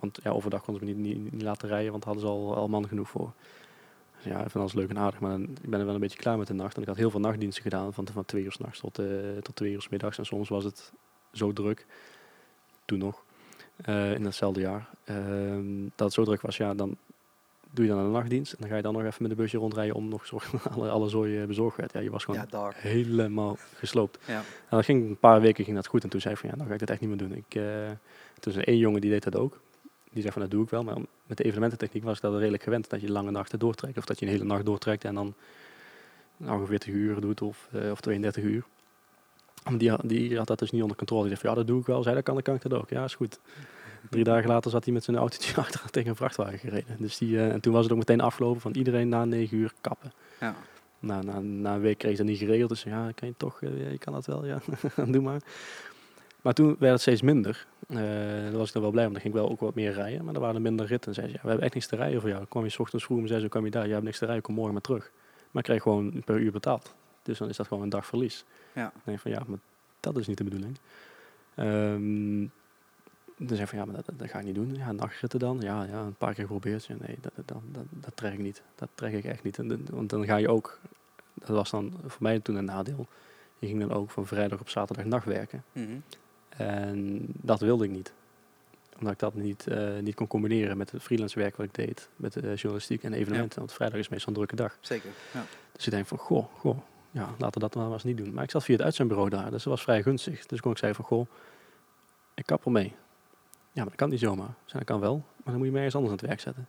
want ja, overdag konden ze me niet, niet, niet laten rijden, want hadden ze al, al man genoeg voor. Dus ja, vind alles leuk en aardig, maar ik ben er wel een beetje klaar met de nacht. En ik had heel veel nachtdiensten gedaan, van, van twee uur s'nachts tot, eh tot twee uur 's middags. En soms was het zo druk, toen nog, eh, in datzelfde jaar, ehm, dat het zo druk was, ja, dan doe je dan een nachtdienst. En dan ga je dan nog even met de busje rondrijden om nog zorgen dat alle, alle zooi eh, bezorgd werd. Ja, je was gewoon Ja, helemaal gesloopt. Ja. En dat ging een paar weken ging dat goed. En toen zei ik van ja, dan ga ik dit echt niet meer doen. Ik, eh, toen was er één jongen die deed dat ook. Die zei van dat doe ik wel. Maar met de evenemententechniek was ik dat redelijk gewend. Dat je lange nachten doortrekt. Of dat je een hele nacht doortrekt en dan ongeveer 40 uur doet of, eh, of 32 uur. Die, had- die had dat dus niet onder controle. Die zei van ja, dat doe ik wel. Zei dat kan, dan kan ik dat ook. Ja, is goed. Drie dagen later zat hij met zijn autootje achter tegen een vrachtwagen gereden. Dus die, eh, en toen was het ook meteen afgelopen van iedereen na 9 uur kappen. Ja. Na, na een week kreeg je dat niet geregeld. Dus ja, kan je toch, ja, je kan dat wel, ja, doe maar. Maar toen werd het steeds minder. Eh daar was ik dan wel blij, want dan ging ik wel ook wat meer rijden. Maar er waren er minder ritten. En zei ze, ja, we hebben echt niks te rijden voor jou. Dan kwam je 's ochtends vroeg en zei ze, kwam je daar, je hebt niks te rijden, kom morgen maar terug. Maar ik kreeg gewoon per uur betaald. Dus dan is dat gewoon een dag verlies. Ja. Dan denk ik van, ja, maar dat is niet de bedoeling. Ehm dan zei van, ja, maar dat, dat, ga ik niet doen. Ja, nachtritten dan. Ja, ja, een paar keer geprobeerd. Ja, nee, dat, dat, dat, dat, trek ik niet. Dat trek ik echt niet. En, want dan ga je ook, dat was dan voor mij toen een nadeel. Je ging dan ook van vrijdag op zaterdag nacht werken. Mhm. En dat wilde ik niet. Omdat ik dat niet, eh, niet kon combineren met het freelance werk wat ik deed. Met de journalistiek en evenementen. Want vrijdag is meestal een drukke dag. Zeker. Ja. Dus ik denk van, goh, goh, ja, laten we dat maar eens niet doen. Maar ik zat via het uitzendbureau daar, dus dat was vrij gunstig. Dus kon ik zeggen van, goh, ik kap ermee. Ja, maar dat kan niet zomaar. Zei, dat kan wel, maar dan moet je me ergens anders aan het werk zetten.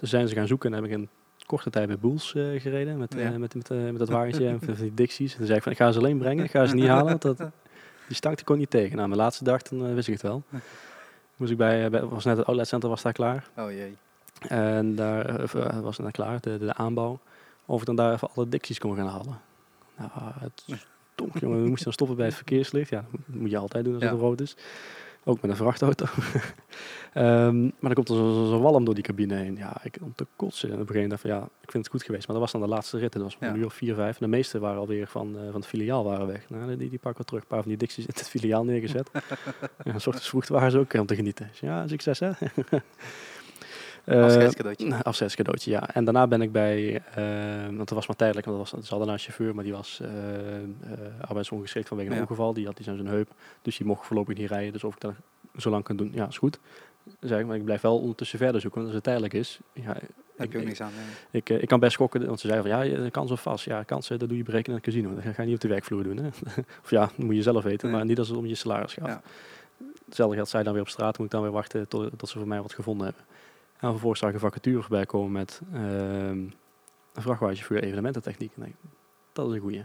Dus zijn ze gaan zoeken en heb ik in korte tijd bij Boels eh, gereden. Met, eh, met, met, eh, met dat wagentje en die Dixies. En toen zei ik van, ik ga ze alleen brengen, ik ga ze niet halen. Dat, die stank kon niet tegen. Nou, mijn laatste dag, dan wist ik het wel. Moest ik bij, bij was net het outletcenter was daar klaar. Oh jee. En daar was het net klaar, de, de aanbouw. Of ik dan daar even alle dicties kon gaan halen. Nou, het stonk, jongen. We moesten dan stoppen bij het verkeerslicht. Ja, dat moet je altijd doen als Ja. het rood is. Ook met een vrachtauto. Ehm, maar dan komt er zo'n zo, zo walm door die cabine heen. Ja, ik om te kotsen. En op een gegeven moment dacht ik van, ja, ik vind het goed geweest. Maar dat was dan de laatste rit. Dat was Ja. een uur of vier, vijf. En de meeste waren alweer van, eh, van het filiaal waren weg. Nou, die, die pakken we terug. Een paar van die dicties in het filiaal neergezet. ja, een soort vroeg waren ze ook om te genieten. Dus ja, succes hè. Eh, Afscheidscadeautje. Afscheidscadeautje, ja. En daarna ben ik bij, eh, want dat was maar tijdelijk, want dat was, ze hadden een chauffeur, maar die was eh, arbeidsongeschikt vanwege een Ja. ongeval. Die had iets aan zijn heup, dus die mocht voorlopig niet rijden. Dus of ik dat zo lang kan doen, ja, is goed. Zeg ik, maar ik blijf wel ondertussen verder zoeken, want als het tijdelijk is, ja, Heb ik, je ook ik, niks aan. nee. ik, ik kan best gokken, want ze zeiden van, ja, kans of vast. Ja, kansen, dat doe je berekenen in het casino. Dat ga je niet op de werkvloer doen, hè. of ja, dat moet je zelf weten, Nee. maar niet als het om je salaris gaat. Ja. hetzelfde geldt, zij dan weer op straat, moet ik dan weer wachten tot, tot ze voor mij wat gevonden hebben. En vervolgens zag ik een vacature voorbij komen met ehm, een vrachtwagenchauffeur evenemententechniek. Dat is een goeie.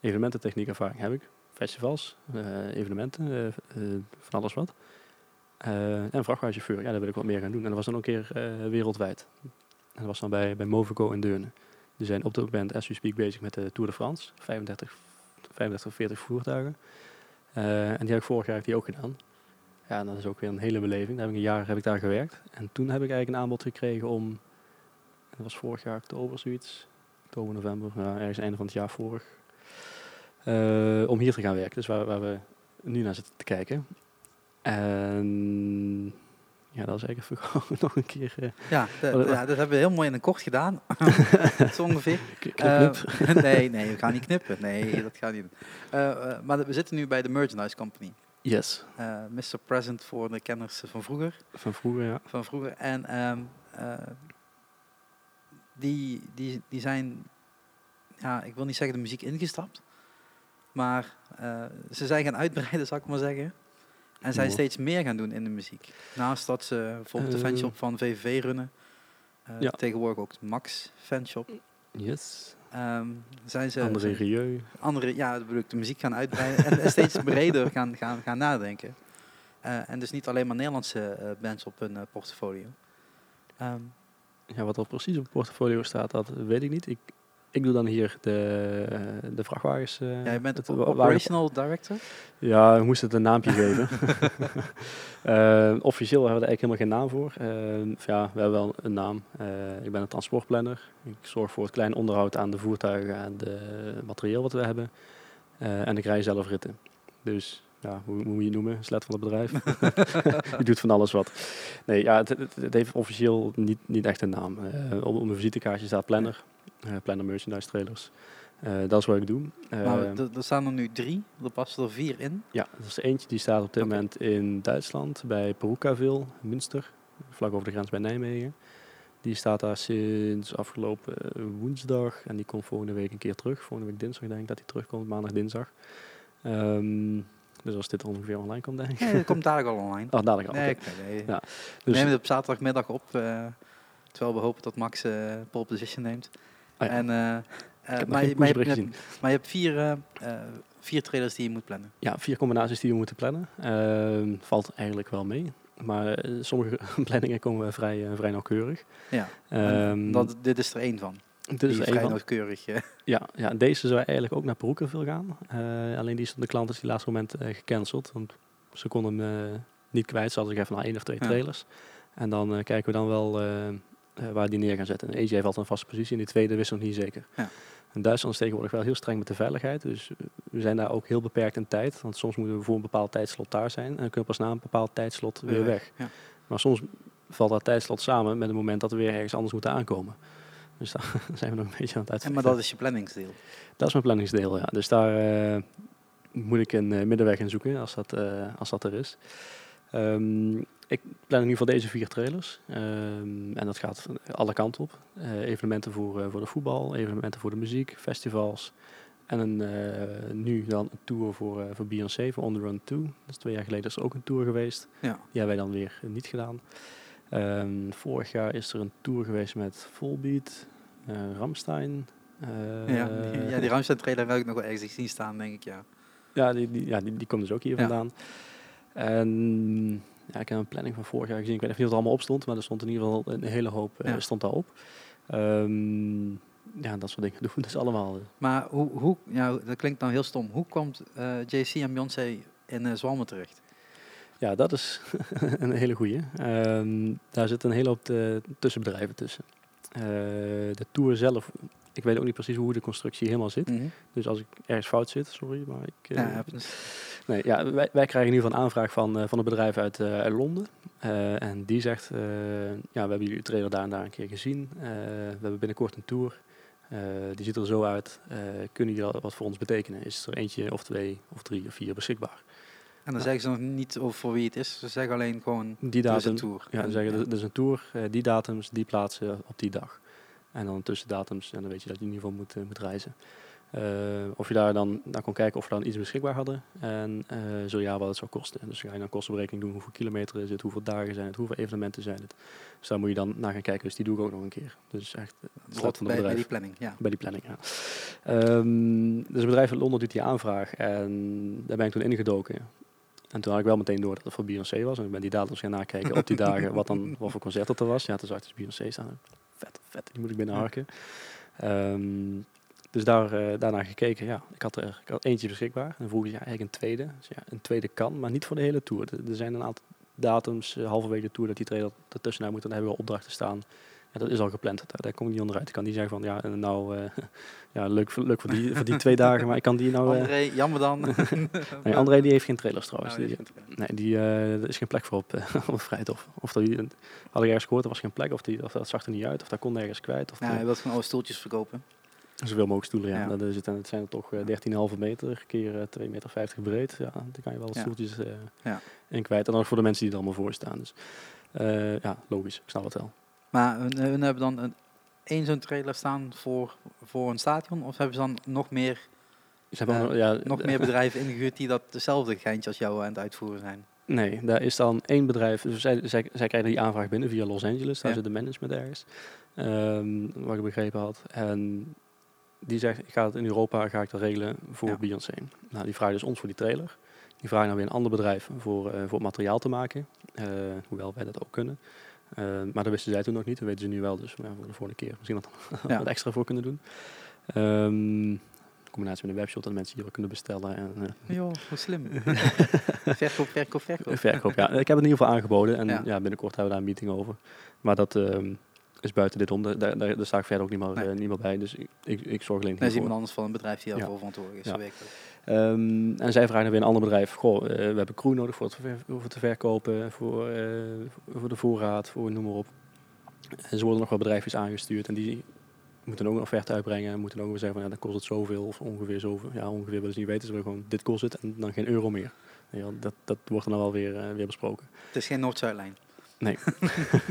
Evenemententechniek ervaring heb ik. Festivals, eh, evenementen, eh, eh, van alles wat. En vrachtwagenchauffeur, ja, daar wil ik wat meer gaan doen. En dat was dan ook een keer wereldwijd. En dat was dan bij, bij Movico in Deurne. Die zijn op dit moment, as we speak, bezig met de Tour de France. 35, 35 40 voertuigen. En die heb ik vorig jaar die ook gedaan. Ja, dat is ook weer een hele beleving. Daar heb ik een jaar heb ik daar gewerkt. En toen heb ik eigenlijk een aanbod gekregen om, dat was vorig jaar oktober zoiets, oktober, november, ja, ergens einde van het jaar vorig, eh, om hier te gaan werken. Dus waar, waar we nu naar zitten te kijken. En ja, dat is eigenlijk even nog een keer uh, Ja, de- ja, dat hebben we heel mooi in een kort gedaan. Zo ongeveer. knip, Eh, knip. nee, nee, we gaan niet knippen. Nee, dat gaat niet. Eh, eh, maar we zitten nu bij de Merchandise Company. Yes, Eh Mr. Present voor de kenners van vroeger. van vroeger ja. Van vroeger. En ehm, eh, die, die, die zijn, ja, ik wil niet zeggen de muziek ingestapt. Maar eh, ze zijn gaan uitbreiden, zou ik maar zeggen. En zijn steeds meer gaan doen in de muziek. Naast dat ze bijvoorbeeld de fanshop van VVV runnen. eh, Ja. Tegenwoordig ook de Max fanshop. Yes. Ehm, zijn ze Rieu. andere, ja, dat bedoel ik, de muziek gaan uitbreiden en steeds breder gaan, gaan, gaan nadenken. Eh, en dus niet alleen maar Nederlandse eh, bands op hun eh, portfolio. Ehm, Ja, wat er precies op het portfolio staat, dat weet ik niet. Ik, ik doe dan hier de, de vrachtwagens. eh, ja, je bent het wagen- operational director. Ja, we moesten het een naampje geven. Eh, officieel hebben we er eigenlijk helemaal geen naam voor. Eh, ja, we hebben wel een naam. Ik ben een transportplanner. Ik zorg voor het klein onderhoud aan de voertuigen en de materieel wat we hebben. En ik rij zelf ritten. Dus ja, hoe, hoe moet je het noemen? Slet van het bedrijf. je doet van alles wat. Nee, ja, het, het, het heeft officieel niet, niet echt een naam. Op, op mijn visitekaartje staat planner. Eh, planner merchandise trailers. Eh, dat is wat ik doe. maar Eh, er staan er nu drie, er passen er vier in. ja, dat is er eentje die staat op dit moment in Duitsland bij Perukaville, Münster, vlak over de grens bij Nijmegen. Die staat daar sinds afgelopen woensdag en die komt volgende week een keer terug. Volgende week dinsdag denk ik dat hij terugkomt, maandag, dinsdag. Ehm, dus als dit ongeveer online komt, denk ik. Nee, dat komt dadelijk al online. Oh, dadelijk al. Nee, oké. nee, nee. Ja, We Dus, nemen het op zaterdagmiddag op, eh, terwijl we hopen dat Max eh pole position neemt. Ja, En, maar, je- maar, je, pushbericht hebt- gezien. maar je hebt vier, eh, eh, vier trailers die je moet plannen. Ja, vier combinaties die we moeten plannen. Ehm, valt eigenlijk wel mee. Maar eh, sommige planningen komen vrij, eh, vrij nauwkeurig. Ja, Ehm, dat, dit is er één van. dit is er vrij van. nauwkeurig. Ja, ja, deze zou eigenlijk ook naar Perukenville gaan. Alleen die de klant is die laatste moment gecanceld. Want ze konden hem niet kwijt. Ze hadden zich even naar één of twee Ja. trailers. En dan kijken we dan wel eh, waar die neer gaan zetten. En eentje heeft altijd een vaste positie. En die tweede wist nog niet zeker. Ja. En Duitsland is tegenwoordig wel heel streng met de veiligheid. Dus eh, we zijn daar ook heel beperkt in tijd. Want soms moeten we voor een bepaald tijdslot daar zijn. En dan kunnen we pas na een bepaald tijdslot weer weg. Ja. Maar soms valt dat tijdslot samen met het moment dat we weer ergens anders moeten aankomen. Dus daar zijn we nog een beetje aan het En, uitvechten. maar dat is je planningsdeel. Dat is mijn planningsdeel, ja. Dus daar eh, moet ik een middenweg in zoeken, als dat, als dat er is. Ehm, ik plan in ieder geval deze vier trailers. Ehm, en dat gaat alle kanten op. Eh, evenementen voor, eh, voor de voetbal, evenementen voor de muziek, festivals. En een, eh, nu dan een tour voor, voor Beyoncé, voor On The Run 2. Dus twee jaar geleden is er ook een tour geweest. Ja. Die hebben wij dan weer niet gedaan. Ehm, vorig jaar is er een tour geweest met Volbeat, Ramstein. ja, die, ja, die Ramstein trailer heb ik nog wel ergens zien staan, denk ik. Ja. ja, die, die, ja die, die komt dus ook hier Ja. vandaan. En ja, ik heb een planning van vorig jaar gezien. Ik weet niet of het allemaal op stond, maar er stond in ieder geval een hele hoop eh, Ja. stond daarop. Ehm, ja, dat soort dingen doen we dus allemaal. Maar hoe, hoe, ja, dat klinkt nou heel stom. Hoe komt eh, JC en Beyoncé in eh Zwalmen terecht? Ja, dat is een hele goeie. Ehm, daar zit een hele hoop tussenbedrijven tussen. De tour zelf, ik weet ook niet precies hoe de constructie helemaal zit. Mhm. Dus als ik ergens fout zit, sorry, maar ik... Ja, happens. Nee, ja, wij, wij krijgen in ieder geval een aanvraag van, eh, van een bedrijf uit, eh, uit Londen. En die zegt, ja, we hebben jullie trailer daar en daar een keer gezien. We hebben binnenkort een tour. Die ziet er zo uit. Kunnen jullie wat voor ons betekenen? Is er eentje of twee of drie of vier beschikbaar? En dan zeggen ze nog niet over voor wie het is. Ze zeggen alleen gewoon, Die er is een datum, tour. ja, dan zeggen, er is een tour, die datums, die plaatsen op die dag. En dan tussendatums, en dan weet je dat je in ieder geval moet, eh, moet reizen. Eh, of je daar dan naar kon kijken of we dan iets beschikbaar hadden. En eh, zo ja, wat het zou kosten. Dus ga je dan kostenberekening doen. Hoeveel kilometer is het? Hoeveel dagen zijn het? Hoeveel evenementen zijn het? Dus daar moet je dan naar gaan kijken. Dus die doe ik ook nog een keer. Dus echt het slot Dat van bij, het bij bedrijf. die planning, ja. Bij die planning, ja. Ehm, dus het bedrijf in Londen doet die aanvraag en daar ben ik toen ingedoken. En toen had ik wel meteen door dat het voor Beyoncé was. En ik ben die datums gaan nakijken op die dagen wat, dan, wat voor concert dat er was. Ja, toen zag ik dus Beyoncé staan. Vet, vet, die moet ik binnenharken. Ehm, dus daar, eh, daarna gekeken, ja, ik had er ik had eentje beschikbaar. En dan vroeg ik, ja, eigenlijk een tweede. Dus ja, een tweede kan, maar niet voor de hele tour. Er, er zijn een aantal datums, eh, halverwege de tour, dat die trailer ertussenuit moet. En dan hebben we opdrachten staan. Dat is al gepland. Daar, daar kom ik niet onderuit. Ik kan niet zeggen van, ja, en nou, eh, ja, leuk, voor- leuk voor, die, voor die twee dagen, maar ik kan die nou... eh, André, jammer dan. nee, André die heeft geen trailers trouwens. Nou, Die- die nee, die, eh, er is geen plek voor op, eh, op Vrijthof. Of dat, had ik ergens gehoord, er was geen plek. Of, die, of dat zag er niet uit. Of dat kon nergens kwijt. Of Ja, hij wil gewoon alle stoeltjes verkopen. Zoveel mogelijk stoelen, ja. Ja. Dat is het, en het zijn er toch eh, 13,5 meter keer eh, 2,50 meter breed. Ja, dan kan je wel wat stoeltjes eh, Ja. in kwijt. En dan voor de mensen die er allemaal voor staan. Dus eh, ja, logisch. Ik snap het wel. Maar hun, hun hebben dan een, één zo'n trailer staan voor, voor een stadion? Of hebben ze dan nog meer, Ze hebben Eh, ja, nog meer bedrijven ingehuurd die dat dezelfde geintje als jou aan het uitvoeren zijn? Nee, daar is dan één bedrijf. Dus zij, zij, zij krijgen die aanvraag binnen via Los Angeles. Daar Ja. zit de management ergens. Ehm, wat ik begrepen had. En die zegt, ik ga het in Europa ga ik dat regelen voor Ja. Beyoncé. Nou, die vragen dus ons voor die trailer. Die vragen dan weer een ander bedrijf voor, eh, voor het materiaal te maken. Eh, hoewel wij dat ook kunnen. Eh, maar dat wisten zij toen nog niet. Dat weten ze nu wel. Dus ja, voor de volgende keer misschien wat, Ja. wat extra voor kunnen doen. In combinatie met een webshop dat mensen hier ook kunnen bestellen. En, eh, Joh, hoe slim. verkoop, verkoop, verkoop. Verkoop, ja. Ik heb het in ieder geval aangeboden en Ja. ja. binnenkort hebben we daar een meeting over. Maar dat ehm, is buiten dit om. Daar, daar, daar sta ik verder ook niet meer, Nee. eh, niet meer bij. Dus ik, ik, ik zorg alleen Dat is iemand anders van een bedrijf die Ja. daarvoor verantwoordelijk is. Ja. Ehm, en zij vragen weer een ander bedrijf. Goh, eh, we hebben crew nodig voor het, ver- voor het verkopen, voor, eh, voor de voorraad, voor noem maar op. En ze worden nog wel bedrijfjes aangestuurd en die moeten ook een offerte uitbrengen. En moeten ook weer zeggen van ja, dan kost het zoveel of ongeveer zoveel. Ja, ongeveer willen ze niet weten. Ze willen gewoon dit kost het en dan geen euro meer. Ja, dat, dat wordt dan wel weer, weer besproken. Het is geen Noord-Zuidlijn. Nee.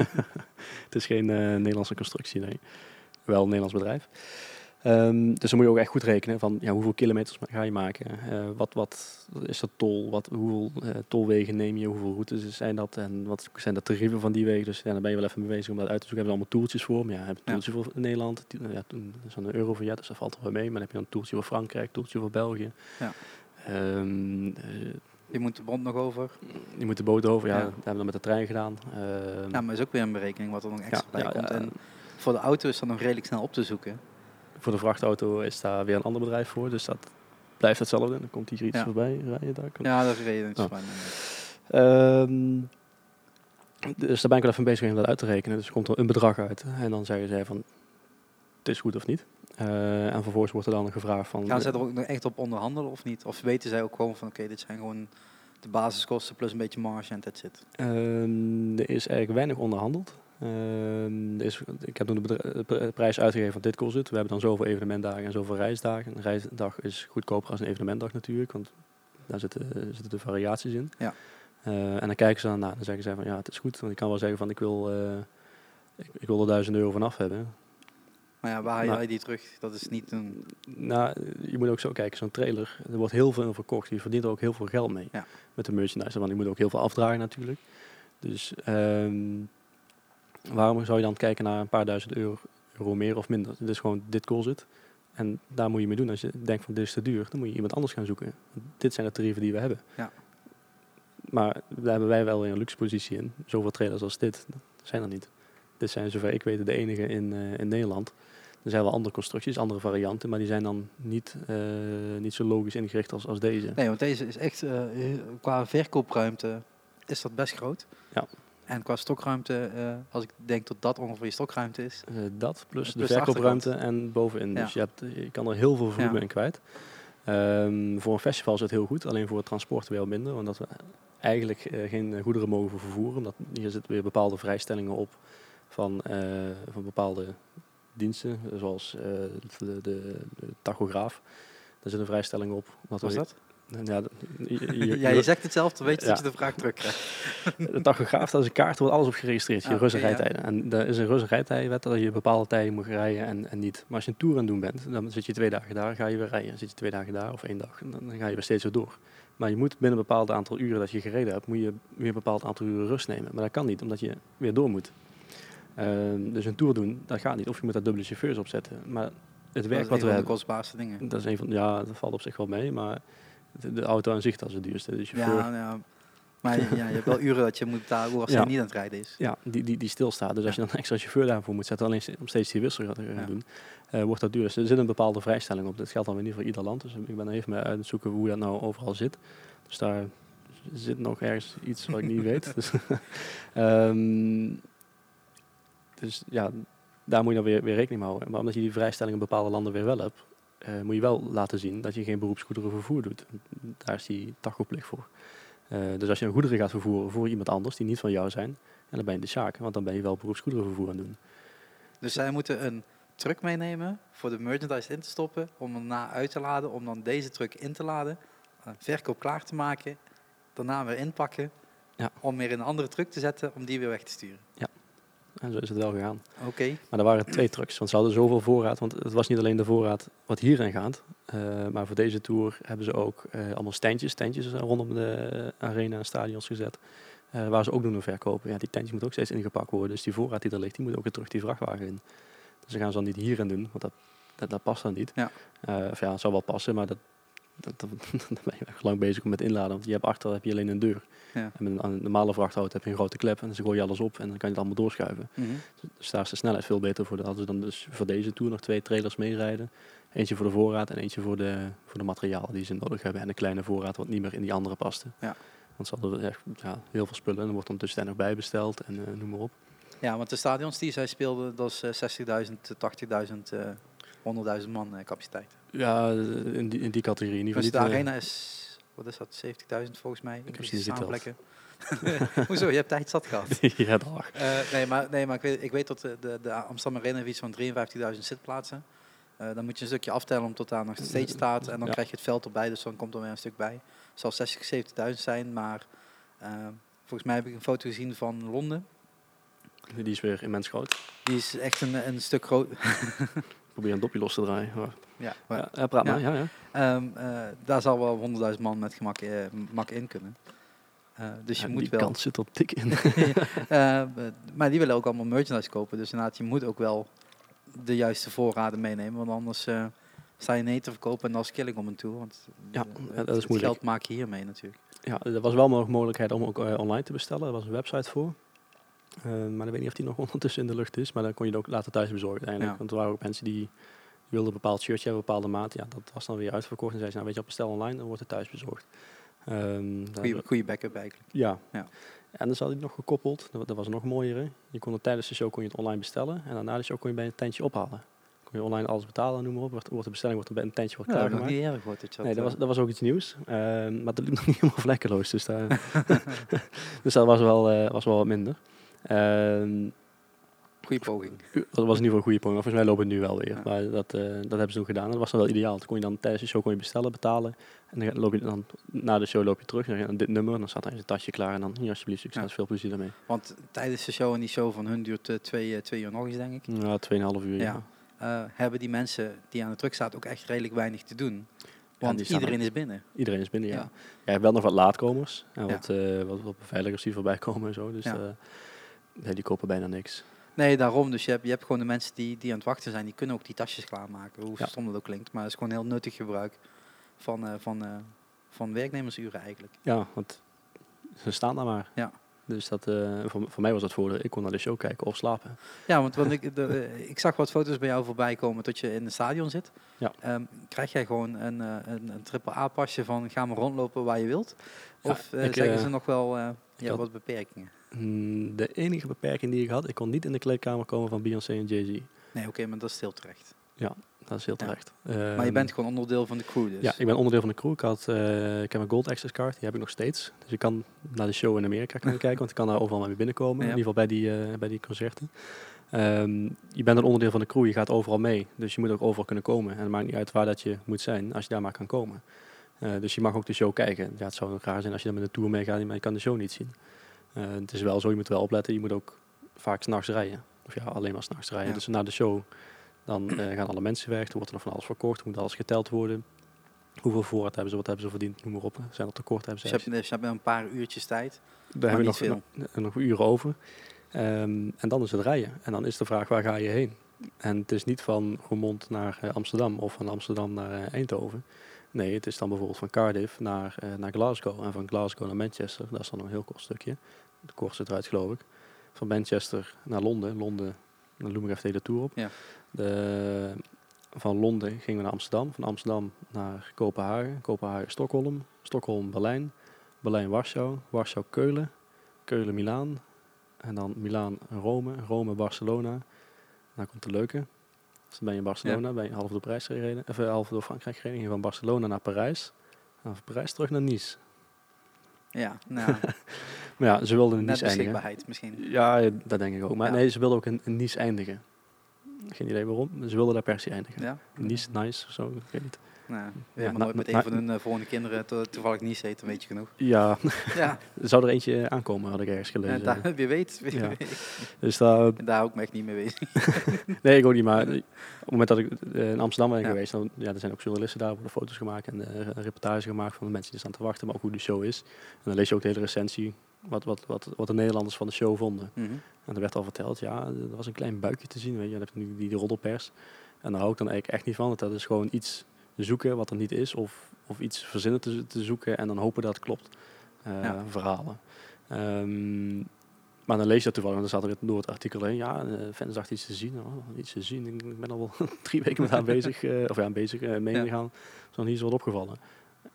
het is geen eh, Nederlandse constructie, nee. Wel een Nederlands bedrijf. Ehm, dus dan moet je ook echt goed rekenen van ja, hoeveel kilometers ga je maken. Eh, wat, wat is dat tol? Wat, hoeveel eh, tolwegen neem je? Hoeveel routes zijn dat? En wat zijn de tarieven van die wegen? Dus ja, daar ben je wel even mee bezig om dat uit te zoeken. Hebben ze allemaal toeltjes voor. Maar ja, heb je een Ja. toeltje voor Nederland? Die- Ja, toen is dan een euro voor ja, dus dat valt er wel mee. Maar dan heb je dan een toeltje voor Frankrijk, toeltje voor België. Ja. Ehm, eh, Je moet de bond nog over. je moet de boot over. Ja, Ja. dat hebben we dan met de trein gedaan. Ehm, Ja, maar is ook weer een berekening wat er nog extra bij komt. En voor de auto is dat nog redelijk snel op te zoeken. Voor de vrachtauto is daar weer een ander bedrijf voor. Dus dat blijft hetzelfde. Dan komt hier iets voorbij rijden. Daar kan- Ja, dat is reden. Oh. Ehm, dus daar ben ik wel even bezig om dat uit te rekenen. Dus er komt er een bedrag uit. En dan zeggen zij van, het is goed of niet. Eh, en vervolgens wordt er dan gevraagd van... Gaan zij er ook echt op onderhandelen of niet? Of weten zij ook gewoon van oké, dit zijn gewoon de basiskosten plus een beetje marge en that's it. Ehm, er is eigenlijk weinig onderhandeld. Ehm, er is, ik heb toen de, prijs uitgegeven van dit kost het. We hebben dan zoveel evenementdagen en zoveel reisdagen. Een reisdag is goedkoper als een evenementdag natuurlijk, want daar zitten, zitten de variaties in. Ja. Eh, en dan kijken ze dan naar, dan zeggen ze van ja, het is goed. Want ik kan wel zeggen van ik wil, eh, ik, ik wil er duizend euro vanaf hebben. Maar ja, waar haal Nou. je die terug? Dat is niet een... Nou, je moet ook zo kijken, zo'n trailer, er wordt heel veel verkocht. Je verdient er ook heel veel geld mee Ja. met de merchandise. Want je moet ook heel veel afdragen natuurlijk. Dus ehm, waarom zou je dan kijken naar een paar duizend euro, euro meer of minder? Het is gewoon, dit kost het. En daar moet je mee doen. Als je denkt van dit is te duur, dan moet je iemand anders gaan zoeken. Dit zijn de tarieven die we hebben. Ja. Maar daar hebben wij wel weer een luxe positie in. Zoveel trailers als dit zijn er niet. Dit zijn zover ik weet de enige in, eh, in Nederland. Er zijn wel andere constructies, andere varianten, maar die zijn dan niet, eh, niet zo logisch ingericht als, als deze. Nee, want deze is echt, eh, qua verkoopruimte is dat best groot. Ja. En qua stokruimte, eh, als ik denk dat dat ongeveer je stokruimte is. Eh, dat plus de Plus de verkoopruimte en bovenin. Ja. Dus je, hebt, je kan er heel veel volume Ja. in kwijt. Ehm, voor een festival is het heel goed, alleen voor het transport wel minder. Omdat we eigenlijk eh, geen goederen mogen vervoeren. Omdat hier zitten weer bepaalde vrijstellingen op van, eh, van bepaalde diensten. Zoals eh, de, tachograaf. Daar zit een vrijstelling op. Omdat Was dat? Ja, je, je- ja, je zegt het zelf, dan weet je Ja. dat je de vraag terugkrijgt. De tachograaf, dat is een kaart, wordt alles op geregistreerd. Je Ah, rust- en ja. rijtijden. En er is een rust- en rijtijdenwet dat je bepaalde tijden moet rijden en, en niet. Maar als je een tour aan het doen bent, dan zit je twee dagen daar, ga je weer rijden. Zit je twee dagen daar of één dag, en dan dan ga je weer steeds weer door. Maar je moet binnen een bepaald aantal uren dat je gereden hebt, moet je weer een bepaald aantal uren rust nemen. Maar dat kan niet, omdat je weer door moet. Ehm, dus een tour doen, dat gaat niet. Of je moet daar dubbele chauffeurs opzetten. Maar het Dat werk is wat we van de hebben, kostbaarste dingen. dat is een van, ja, dat valt op zich wel mee, maar de, de auto aan zich dat is het duurste. De chauffeur, Ja, ja. Maar ja, je hebt wel uren dat je moet betalen als Ja. hij niet aan het rijden is. Ja, die, die, die stilstaat. Dus als je dan een extra chauffeur daarvoor moet zetten, alleen om steeds die wissel gaat gaan Ja. doen, eh, wordt dat duur. Dus er zit een bepaalde vrijstelling op. Dat geldt dan weer niet voor ieder land. Dus ik ben even mee uit het zoeken hoe dat nou overal zit. Dus daar zit nog ergens iets wat ik niet weet. Dus, ehm, dus ja, daar moet je dan weer, weer rekening mee houden. Maar omdat je die vrijstelling in bepaalde landen weer wel hebt, eh, moet je wel laten zien dat je geen beroepsgoederenvervoer doet. Daar is die tachoplicht voor. Eh, dus als je een goederen gaat vervoeren voor iemand anders die niet van jou zijn, en dan ben je de zaak, want dan ben je wel beroepsgoederenvervoer aan het doen. Dus zij moeten een truck meenemen voor de merchandise in te stoppen, om daarna uit te laden, om dan deze truck in te laden, verkoop klaar te maken, daarna weer inpakken, Ja. om weer in een andere truck te zetten, om die weer weg te sturen. En zo is het wel gegaan. Oké, Maar er waren twee trucks, want ze hadden zoveel voorraad. Want het was niet alleen de voorraad wat hierin gaat. eh, maar voor deze tour hebben ze ook eh, allemaal standjes, standjes rondom de arena en stadions gezet. eh, waar ze ook doen verkopen. Ja, die tentjes moeten ook steeds ingepakt worden. Dus die voorraad die er ligt, die moet ook weer terug die vrachtwagen in. Dus ze gaan ze dan niet hierin doen, want dat, dat, dat past dan niet. Ja. Of ja, het zou wel passen, maar dat, dat, dat, dan ben je echt lang bezig met inladen. Want je hebt achter heb je alleen een deur. Ja. En met een, normale vrachtauto heb je een grote klep en dan gooi je alles op en dan kan je het allemaal doorschuiven. Mhm. Dus daar is de snelheid veel beter voor. Daar hadden ze dan dus voor deze tour nog twee trailers meerijden. Eentje voor de voorraad en eentje voor de, voor de materiaal die ze nodig hebben. En een kleine voorraad wat niet meer in die andere paste. Ja. Want ze hadden echt ja, heel veel spullen. En er wordt dan tussen nog bijbesteld en eh, noem maar op. Ja, want de stadions die zij speelden, dat is eh, 60.000, 80.000, eh 100.000 man eh, capaciteit. Ja, in die, in die categorie. In Dus de eh, arena is, wat is dat, 70.000 volgens mij? niet je geteld. samenplekken. Hoezo, je hebt tijd zat gehad. ja, dag. Eh, nee, maar, nee, maar ik weet, ik weet dat de, de, de Amsterdam Arena heeft iets van 53.000 zitplaatsen. Dan moet je een stukje aftellen om tot daar nog steeds staat. En dan Ja. krijg je het veld erbij, dus dan komt er weer een stuk bij. Het zal 60, 70.000 zijn, maar volgens mij heb ik een foto gezien van Londen. Die is weer immens groot. Die is echt een, een stuk groot. Probeer een dopje los te draaien. Maar, ja, maar, ja, praat maar. Ja, ja. ehm, eh, daar zal wel 100.000 man met gemak eh, mak in kunnen. Eh, dus je Ja, moet die wel. kans zit er dik in. Maar die willen ook allemaal merchandise kopen. Dus inderdaad, je moet ook wel de juiste voorraden meenemen. Want anders eh, sta je nee te verkopen en dan is killing om en toe. Want Ja, dat is moeilijk. geld maak je hiermee natuurlijk. Ja, er was wel nog mogelijkheid om ook online te bestellen. Er was een website voor. Eh, maar ik weet niet of die nog ondertussen in de lucht is. Maar dan kon je het ook later thuis bezorgen uiteindelijk. Ja. Want er waren ook mensen die wilden een bepaald shirtje hebben, een bepaalde maat. Ja, dat was dan weer uitverkocht. En zeiden ze, nou weet je, op bestel online, dan wordt het thuis bezorgd. Ehm, goeie backup eigenlijk. ja. Ja. En dan zat hij nog gekoppeld. Dat, dat was nog mooier. Je kon het tijdens de show kon je het online bestellen. En daarna de show kon je bij een tentje ophalen. Kon je online alles betalen, noem maar op. Wordt, wordt de bestelling wordt bij een tentje wordt Ja, dat klaargemaakt. nog niet erg. Dat je Nee, dat dat, was, dat was ook iets nieuws. Ehm, maar dat liep nog niet helemaal vlekkeloos. Dus, daar, dus dat was wel, eh, was wel wat minder. Ehm, eh, goeie poging. dat was in ieder geval een goede poging. Volgens mij loopt het nu wel weer. Ja. Maar dat, eh, dat hebben ze toen gedaan. Dat was dan wel ideaal. Toen kon je dan tijdens de show kon je bestellen, betalen. En dan loop je dan, na de show loop je terug. Naar dit nummer. Dan staat hij zijn tasje klaar. En dan, hier alsjeblieft, succes. Ja. Veel plezier daarmee. Want tijdens de show en die show van hun duurt eh, twee, eh, twee uur nog eens, denk ik. Ja, 2,5 uur. Ja. Ja. Hebben die mensen die aan de druk staat ook echt redelijk weinig te doen. Want staan iedereen er- is binnen. Iedereen is binnen, ja. Ja. Je hebt wel nog wat laatkomers. En wat, wat, wat beveiligers die voorbij komen en zo. Dus nee, die kopen bijna niks. Nee, daarom. Dus je hebt, je hebt gewoon de mensen die, die aan het wachten zijn, die kunnen ook die tasjes klaarmaken. Hoe Ja. stom dat ook klinkt. Maar het is gewoon heel nuttig gebruik van, eh, van, eh, van werknemersuren eigenlijk. Ja, want ze staan daar maar. Ja. Dus dat, eh, voor, voor mij was dat voordeel. Ik kon naar de show kijken of slapen. Ja, want, want ik, de, ik zag wat foto's bij jou voorbij komen dat je in het stadion zit. Ja. Ehm, krijg jij gewoon een, een, een triple A-pasje van ga maar rondlopen waar je wilt? Ja, Of ik, zeggen ze nog wel ja, had- wat beperkingen? Mm, De enige beperking die ik had, ik kon niet in de kleedkamer komen van Beyoncé en Jay-Z. Nee, oké, maar dat is heel terecht. Dat is heel Ja. terecht. maar je Ehm, bent gewoon onderdeel van de crew dus. Ja, ik ben onderdeel van de crew. Ik, had, eh, ik heb een Gold Access card, die heb ik nog steeds. Dus ik kan naar de show in Amerika kunnen kijken, want ik kan daar overal weer binnenkomen. Ja. In ieder geval bij die, eh, bij die concerten. Ehm, je bent een onderdeel van de crew, je gaat overal mee. Dus je moet ook overal kunnen komen. En het maakt niet uit waar dat je moet zijn, als je daar maar kan komen. Eh, dus je mag ook de show kijken. Ja, het zou raar zijn als je dan met de tour meegaat, maar je kan de show niet zien. Eh, het is wel zo, je moet wel opletten. Je moet ook vaak s'nachts rijden. Of ja, alleen maar s'nachts rijden. Ja. Dus na de show, dan eh, gaan alle mensen weg. Er wordt er nog van alles verkocht. Er moet alles geteld worden. Hoeveel voorraad hebben ze, wat hebben ze verdiend, noem maar op. Zijn er tekort, hebben ze. Dus je hebt, dus je een paar uurtjes tijd. Daar hebben we nog, nog, nog uren over. Ehm, en dan is het rijden. En dan is de vraag, waar ga je heen? En het is niet van Roermond naar eh, Amsterdam of van Amsterdam naar eh, Eindhoven. Nee, het is dan bijvoorbeeld van Cardiff naar, naar Glasgow. En van Glasgow naar Manchester. Dat is dan een heel kort stukje. De kortste eruit, geloof ik. Van Manchester naar Londen. Londen, dan noem ik even de hele tour op. Ja. De, van Londen gingen we naar Amsterdam. Van Amsterdam naar Kopenhagen. Kopenhagen, Stockholm. Stockholm, Berlijn. Berlijn, Warschau. Warschau, Keulen. Keulen, Milaan. En dan Milaan, Rome. Rome, Barcelona. Dan komt de leuke. Dus dan ben je in Barcelona, ben je half door Parijs gereden. Of eh, half door Frankrijk gereden. Van Barcelona naar Parijs. En van Parijs terug naar Nice. Ja, nou, Maar ja, ze wilden in net Nice eindigen. misschien. Ja, ja, dat denk ik ook. Maar Ja. nee, ze wilden ook in, in Nice eindigen. Geen idee waarom. maar Ze wilden daar per se eindigen. Ja? Nice, nice of zo, ik weet niet. Nou, Ja, nooit met een van hun eh, volgende kinderen to- toevallig niet eten, weet je genoeg. Ja, Ja, zou er eentje aankomen, had ik ergens en gelezen. daar, wie weet. Wie Ja. weet. Dus daar, En daar ik me echt niet mee bezig. nee, ik ook niet, maar op het moment dat ik eh, in Amsterdam ben Ja. geweest, dan, ja, er zijn ook journalisten daar, worden foto's gemaakt en eh, een reportage gemaakt van de mensen die staan te wachten, maar ook hoe de show is. En dan lees je ook de hele recensie, wat, wat, wat, wat de Nederlanders van de show vonden. Mhm. En er werd al verteld, ja, er was een klein buikje te zien, weet je, dan heb je nu die, die roddelpers. En daar hou ik dan eigenlijk echt niet van, dat is gewoon iets zoeken wat er niet is, of, of iets verzinnen te, te zoeken en dan hopen dat het klopt. Eh, Ja. Verhalen. Ehm, maar dan lees je dat toevallig, en dan staat er door het artikel heen, ja, eh fans dachten iets te zien. Oh, iets te zien, ik ben al wel drie weken met haar bezig, eh, of ja, bezig, uh, meegegaan. Is wat opgevallen.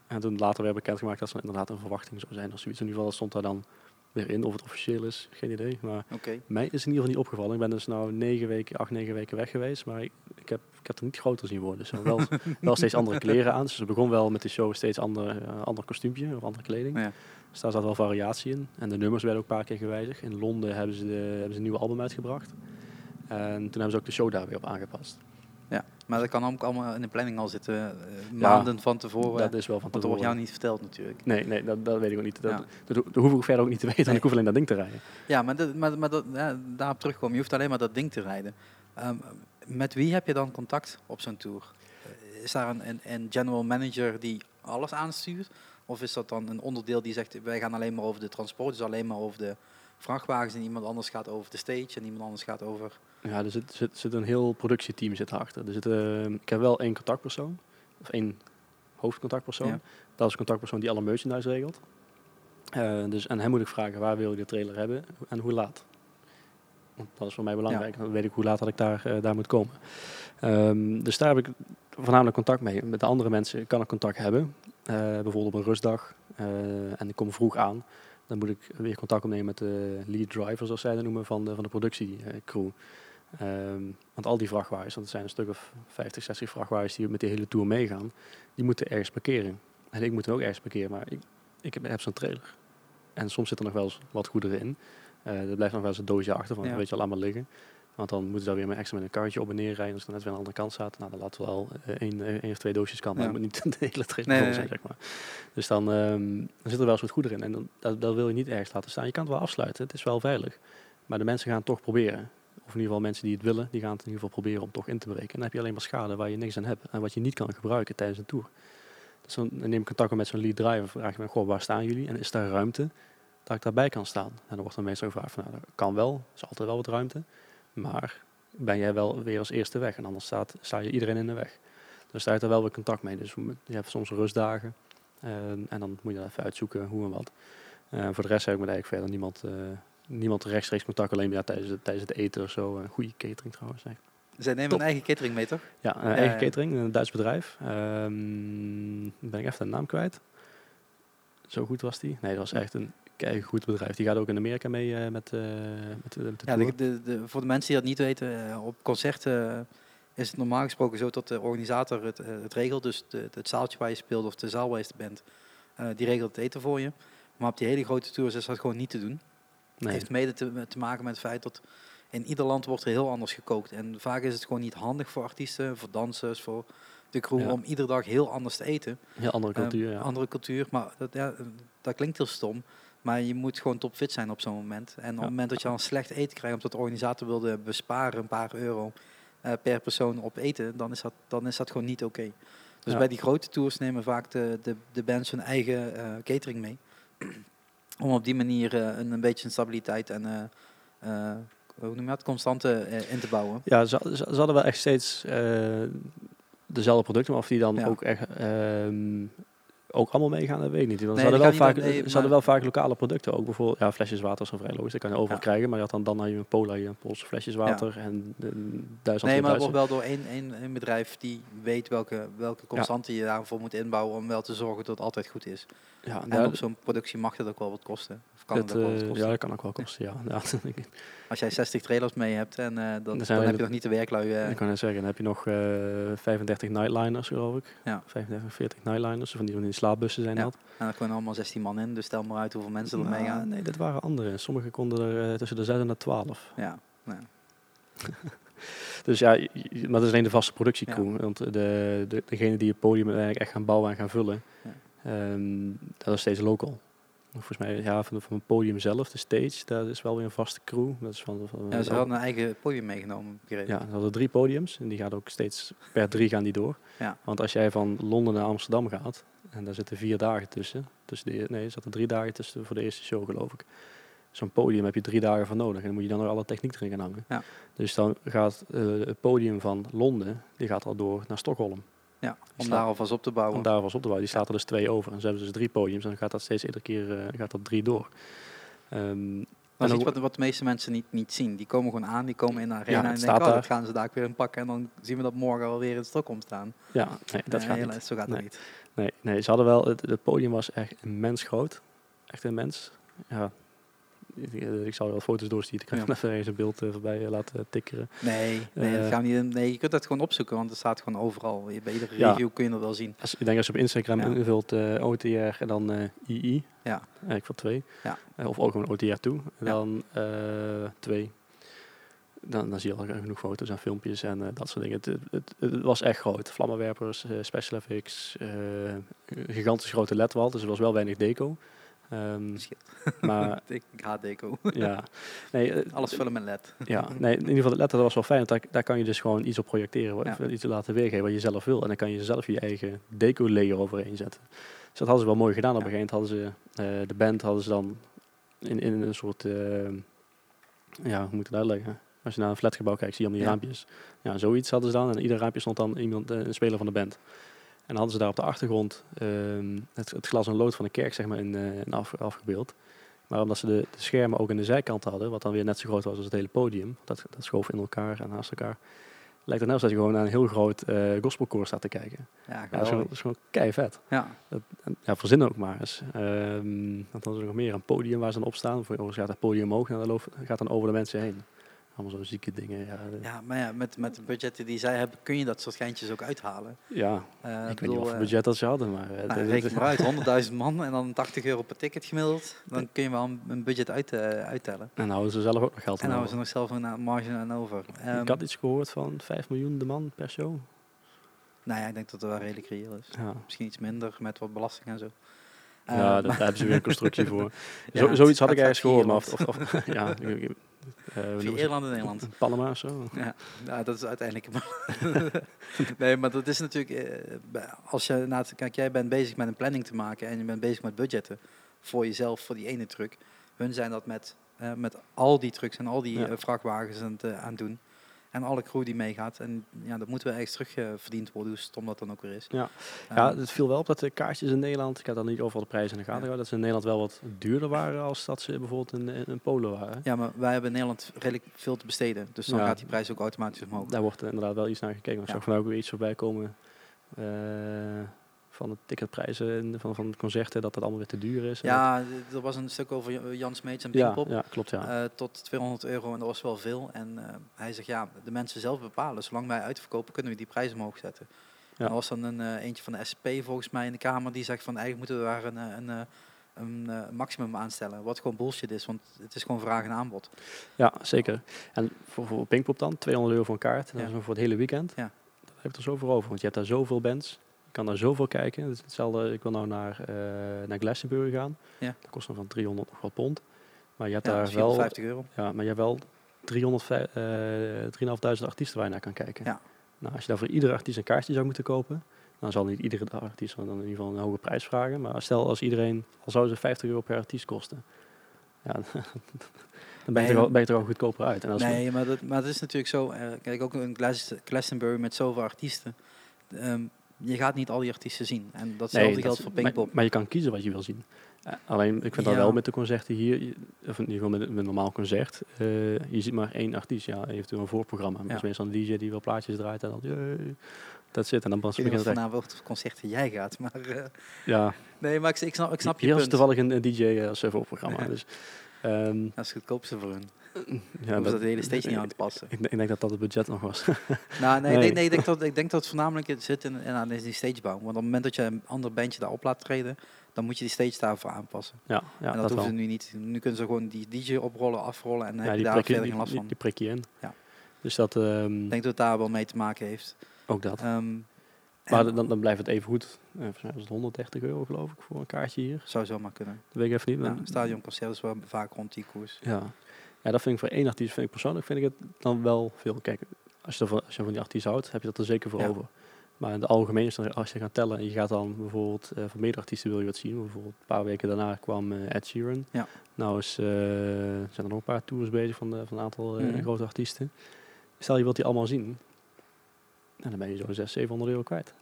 En toen later werd bekendgemaakt dat er inderdaad een verwachting zou zijn of zoiets. In ieder geval stond daar dan weer in, of het officieel is, geen idee. Maar mij is in ieder geval niet opgevallen. Ik ben dus nou negen weken, acht, negen weken weg geweest. Maar ik, ik, heb, ik heb er niet groter zien worden. Ze hadden wel, wel steeds andere kleren aan. Dus ze begon wel met de show steeds ander, eh, ander kostuumpje of andere kleding. Ja. Dus daar zat wel variatie in. En de nummers werden ook een paar keer gewijzigd. In Londen hebben ze, de, hebben ze een nieuwe album uitgebracht. En toen hebben ze ook de show daar weer op aangepast. Ja, maar dat kan ook allemaal in de planning al zitten, eh, maanden van tevoren. dat is wel van want dat wordt jou tevoren. niet verteld natuurlijk. Nee, nee dat, dat weet ik ook niet. Dat, Ja. dat, dat hoef ik verder ook niet te weten. Nee. Ik hoef alleen dat ding te rijden. Ja, maar, dat, maar, maar dat, ja, daarop terugkomen. Je hoeft alleen maar dat ding te rijden. Ehm, met wie heb je dan contact op zo'n tour? Eh, Is daar een, een, een general manager die alles aanstuurt? Of is dat dan een onderdeel die zegt, wij gaan alleen maar over de transport, dus alleen maar over de vrachtwagens en iemand anders gaat over de stage en iemand anders gaat over... Ja, er zit, zit, zit een heel productieteam zit achter. Er zit, ik heb wel één contactpersoon, of één hoofdcontactpersoon. Ja. Dat is een contactpersoon die alle merchandise regelt. Eh, dus aan hem moet ik vragen, waar wil je de trailer hebben en hoe laat? Want dat is voor mij belangrijk. Dan weet ik hoe laat dat ik daar, eh, daar moet komen. Ehm, dus daar heb ik voornamelijk contact mee. Met de andere mensen kan ik contact hebben. Eh, bijvoorbeeld op een rustdag. en ik kom vroeg aan. Dan moet ik weer contact opnemen met de lead driver, zoals zij dat noemen, van de, van de productiecrew. Ehm, want al die vrachtwagens, want het zijn een stuk of 50, 60 vrachtwagens die met de hele tour meegaan, die moeten ergens parkeren. En ik moet dan ook ergens parkeren, maar ik, ik heb, heb zo'n trailer. En soms zit er nog wel eens wat goederen in. Eh er blijft nog wel eens een doosje achter, van Ja. weet je al allemaal liggen. Want dan moeten ze daar weer met extra met een karretje op en neer rijden. Als er net weer aan de andere kant staat, nou dan laten we wel eh, één, eh, één of twee doosjes kan. Maar Ja. het moet niet de hele trailer Nee, vol nee, zijn, nee. zeg maar. Dus dan, ehm, dan zit er wel eens wat goederen in. En dan, dat, dat wil je niet ergens laten staan. Je kan het wel afsluiten, het is wel veilig. Maar de mensen gaan het toch proberen. Of in ieder geval mensen die het willen, die gaan het in ieder geval proberen om toch in te breken. En dan heb je alleen maar schade waar je niks aan hebt. En wat je niet kan gebruiken tijdens een tour. Dus dan neem ik contact met zo'n lead driver. Vraag ik me, goh, waar staan jullie? En is daar ruimte dat ik daarbij kan staan? En dan wordt dan meestal gevraagd van, nou, dat kan wel. Is altijd wel wat ruimte. Maar ben jij wel weer als eerste weg? En anders staat, sta je iedereen in de weg. Dus daar heb je wel weer contact mee. Dus je hebt soms rustdagen. Ehm, en dan moet je dan even uitzoeken hoe en wat. Eh, voor de rest heb ik met eigenlijk verder niemand, eh, niemand rechtstreeks contact. Alleen ja, tijdens, het, tijdens het eten of zo. Een goede catering trouwens. Zij nemen Top. een eigen catering mee, toch? Ja, een Ja, eigen catering, een Duits bedrijf. Ehm, ben ik even de naam kwijt. Zo goed was die? Nee, dat was echt een goed bedrijf. Die gaat ook in Amerika mee eh, met, eh met, de- met de Ja, de, de, de- voor de mensen die dat niet weten, eh, op concerten eh, is het normaal gesproken zo dat de organisator het, eh, het regelt. Dus de, het zaaltje waar je speelt of de zaal waar je bent, eh, die regelt het eten voor je. Maar op die hele grote tours is dat gewoon niet te doen. Het nee. heeft mede te, te maken met het feit dat in ieder land wordt er heel anders gekookt. En vaak is het gewoon niet handig voor artiesten, voor dansers, voor de crew Ja. om iedere dag heel anders te eten. Heel andere Ehm, cultuur, ja. Andere cultuur, maar dat, ja, dat klinkt heel stom. Maar je moet gewoon topfit zijn op zo'n moment. En op het moment dat je dan slecht eten krijgt, omdat de organisator wilde besparen een paar euro eh, per persoon op eten, dan is dat, dan is dat gewoon niet oké. Dus bij die grote tours nemen vaak de, de, de bands hun eigen eh, catering mee. Om op die manier eh, een, een beetje een stabiliteit en eh, eh, hoe noem je dat, constante in te bouwen. Ja, ze, ze, ze hadden wel echt steeds dezelfde producten, maar of die dan Ja. ook echt ehm, ook allemaal meegaan, dat weet ik niet. Want Nee, ze, hadden wel vaak, ze hadden wel vaak lokale producten, ook bijvoorbeeld ja, flesjes water zijn vrij logisch, dat kan je overal Ja. krijgen, maar je had dan, dan had je Pola, je een Poolse flesjes water en de, Duitsland Nee, maar het wordt wel door één, één, één bedrijf die weet welke, welke constante je daarvoor moet inbouwen om wel te zorgen dat het altijd goed is. Ja, En daar- op zo'n productie mag dat ook wel wat kosten. Kan het, wel eh, kosten. ja, dat kan ook wel kosten, ja. ja Als jij 60 trailers mee hebt en eh, dan, heb je nog niet de werklui. eh, ik kan net zeggen, dan heb je nog eh 35 nightliners, geloof ik. Ja. 35, 40 nightliners, van die, van die slaapbussen zijn Ja. dat. en dan kunnen allemaal 16 man in, dus stel maar uit hoeveel mensen er Nou, meegaan. Nee, dat waren andere. Sommigen konden er tussen de 6 en de 12. Ja, Dus ja, maar dat is alleen de vaste productiecrew. Want de, de, degene die het podium eigenlijk echt gaan bouwen en gaan vullen, Ja. ehm, dat is steeds local. Volgens mij, ja, van, van het podium zelf, de stage, dat is wel weer een vaste crew. Dat is van, van, ja, ze hadden een eigen podium meegenomen, begrepen. ja, ze hadden drie podiums en die gaat ook steeds per drie gaan die door. Ja. Want als jij van Londen naar Amsterdam gaat, en daar zitten vier dagen tussen, tussen de, nee, er zaten drie dagen tussen voor de eerste show geloof ik. Zo'n podium heb je drie dagen voor nodig en dan moet je dan nog alle techniek erin gaan hangen. Ja. Dus dan gaat eh, het podium van Londen, die gaat al door naar Stockholm. Ja, om daar alvast op te bouwen. Om daar was op te bouwen. Die staat er dus twee over. En ze hebben dus drie podiums en dan gaat dat steeds iedere keer eh, gaat dat drie door. Ehm, Dat is iets wat, wat de meeste mensen niet, niet zien. Die komen gewoon aan, die komen in de arena en denken, oh, daar. dat gaan ze daar weer in pakken. En dan zien we dat morgen alweer in Stockholm staan. ja, nee, dat Nee, gaat helaas, niet. Zo gaat Nee. het niet. Nee, nee, ze hadden wel, het, het podium was echt immens groot. Echt immens. Ja, ik, ik zal wat foto's doorsturen. Ik kan Ja. even een beeld eh, voorbij eh, laten tikkeren. Nee, nee, dat Eh, gaan we niet, nee, je kunt dat gewoon opzoeken, want het staat gewoon overal. Bij iedere review kun je dat wel zien. Als, ik denk als je op Instagram invult eh, OTR en dan eh, II, Ja. eigenlijk voor twee. Ja. Eh, of ook gewoon OTR toe. Dan eh, twee. Dan, dan zie je al genoeg foto's en filmpjes en eh, dat soort dingen. Het, het, was echt groot. Vlammenwerpers, eh, special effects, eh, gigantisch grote ledwal. Dus er was wel weinig deco. Scheelt. maar deco. ja, nee, eh, Alles vullen met led. ja, nee, in ieder geval de letter dat was wel fijn. Want daar, daar kan je dus gewoon iets op projecteren. wat- Ja. Iets laten weergeven wat je zelf wil. En dan kan je zelf je eigen deco layer overheen zetten. Dus dat hadden ze wel mooi gedaan. Op een gegeven moment hadden ze, eh, de band hadden ze dan in, in een soort, eh, ja, hoe moet ik het uitleggen? Als je naar een flatgebouw kijkt, zie je allemaal die Ja. raampjes. Ja, zoiets hadden ze dan. En ieder raampje stond dan iemand, een speler van de band. En hadden ze daar op de achtergrond ehm, het, het glas en lood van de kerk zeg maar, in, eh, in af, afgebeeld. Maar omdat ze de, de schermen ook aan de zijkant hadden, wat dan weer net zo groot was als het hele podium, dat, dat schoof in elkaar en naast elkaar, lijkt het nou alsof je gewoon naar een heel groot eh gospelkoor staat te kijken. Ja, Ja, dat is gewoon, dat is gewoon. Ja, En, ja, verzin ook maar eens. Want dan is er nog meer een podium waar ze dan op staan. Vervolgens gaat het podium omhoog en dan loopt- gaat dan over de mensen heen. Allemaal zo'n zieke dingen. Ja, maar ja, met, met de budgetten die zij hebben, kun je dat soort geintjes ook uithalen. ja Eh, ik weet niet wat voor eh, budget dat ze hadden, maar... eh, Nou, dat- reken maar uit, 100.000 man en dan 80 euro per ticket gemiddeld. Dan kun je wel een, budget uit, eh, uittellen. En houden ze zelf ook nog geld En aan over. hebben ze nog zelf een marge aan over. Ehm, ik had iets gehoord van 5 miljoen de man per show. nou ja, ik denk dat het wel redelijk reëel is. Ja, Misschien iets minder met wat belasting en zo. ja Ehm, daar, hebben ze weer een constructie voor. Ja, Zo, zoiets had ik ergens gehoord. Maar of, of, of- ja, ze Ierland en Nederland. Panama zo. Ja, ja, dat is uiteindelijk. nee, maar dat is natuurlijk. eh, Als je kijk, jij bent bezig met een planning te maken en je bent bezig met budgetten voor jezelf, voor die ene truck. Hun zijn dat met, eh, met al die trucks en al die Ja. vrachtwagens aan het, aan het doen. En alle crew die meegaat. En ja, dat moet wel ergens terugverdiend worden, hoe stom dat dan ook weer is. Ja. Ja, het viel wel op dat de kaartjes in Nederland, ik had dan niet overal de prijzen in de gaten Ja. dat ze in Nederland wel wat duurder waren als dat ze bijvoorbeeld in, in, in Polen waren. ja, maar wij hebben in Nederland redelijk veel te besteden. Dus dan Ja. gaat die prijs ook automatisch omhoog. Daar wordt inderdaad wel iets naar gekeken. Maar Ja. zag vandaag ook weer iets voorbij komen eh, van de ticketprijzen en van, van concerten, dat het allemaal weer te duur is. Ja, er was een stuk over Jan- Smeets en dat- ja, Pinkpop. ja, klopt ja. Eh, tot 200 euro en dat was wel veel. En eh, hij zegt ja, de mensen zelf bepalen. Zolang wij uitverkopen, kunnen we die prijs omhoog zetten. Ja. En er was dan een eh, eentje van de SP volgens mij in de Kamer die zegt van eigenlijk moeten we daar een, een, een, eh, maximum aanstellen. Wat gewoon bullshit is, want het is gewoon vraag en aanbod. Ja, zeker. En voor, voor Pinkpop dan, 200 euro voor een kaart, dat Ja. is voor het hele weekend. Ja. Dan heeft er zoveel over. Want je hebt daar zoveel bands. Kan daar zoveel kijken. Het is hetzelfde, ik wil nou naar, eh naar Glastonbury gaan. Ja. Dat kost dan van 300 nog wat pond. Maar je hebt Ja, daar dat wel... 450 euro. Ja, maar je hebt wel 300, eh 3.500 artiesten waar je naar kan kijken. Ja. Nou, als je daar voor iedere artiest een kaartje zou moeten kopen, dan zal niet iedere artiest dan in ieder geval een hoge prijs vragen. Maar stel als iedereen, al zou ze 50 euro per artiest kosten, ja, dan ben je, Nee, er al, ben je er al goedkoper uit. En als Nee, maar, dat, maar het is natuurlijk zo. eh, kijk, ook een Glas- Glastonbury met zoveel artiesten. ehm, je gaat niet al die artiesten zien. En datzelfde dat geldt voor maar, Pinkpop. maar je kan kiezen wat je wil zien. Eh, alleen, ik vind dat wel met de concerten hier, of in ieder geval met, met een normaal concert, eh, je ziet maar één artiest, ja, eventueel een voorprogramma. Maar Ja. Meestal een DJ die wel plaatjes draait en dan, jee, dat zit. En dan pas Ik weet niet begint of het welke concerten jij gaat. Maar, eh, Ja, nee, maar ik, ik snap, ik snap je punt. toevallig een, een DJ als uh, voorprogramma. Dus, ehm, Dat is het goedkoopste voor hun. Ja, dat de hele stage niet aan te passen. Ik, ik denk dat dat het budget nog was. Nou, nee, Nee. nee. nee ik, denk dat, ik denk dat het voornamelijk zit in, in, aan die stagebouw. Want op het moment dat je een ander bandje daarop laat treden, dan moet je die stage daarvoor aanpassen. ja, ja, en dat, dat, hoeven ze nu niet. Nu kunnen ze gewoon die DJ oprollen, afrollen en dan Ja, heb je die, daar prik verder die, geen last die, van. die prik je in. Ja. Dus dat, ehm, Ik denk dat het daar wel mee te maken heeft. ook dat. Ehm, Maar dan, dan blijft het even goed. Eh, volgens mij was het 130 euro geloof ik voor een kaartje hier. zou zomaar kunnen. Dat weet ik even niet. Ja, stadionconcert is wel vaak rond die koers. Ja. Ja, dat vind ik voor één artiest, vind ik persoonlijk, vind ik het dan wel veel. Kijk, als je, ervan, als je van die artiest houdt, heb je dat er zeker voor Ja. over. Maar in het algemeen, is dan, als je gaat tellen en je gaat dan bijvoorbeeld, eh van meerdere artiesten wil je wat zien. Bijvoorbeeld een paar weken daarna kwam eh, Ed Sheeran. Ja. Nou is, eh, zijn er nog een paar tours bezig van, de, van een aantal Mhm. grote artiesten. Stel je wilt die allemaal zien, en dan ben je zo'n 600, 700 euro kwijt.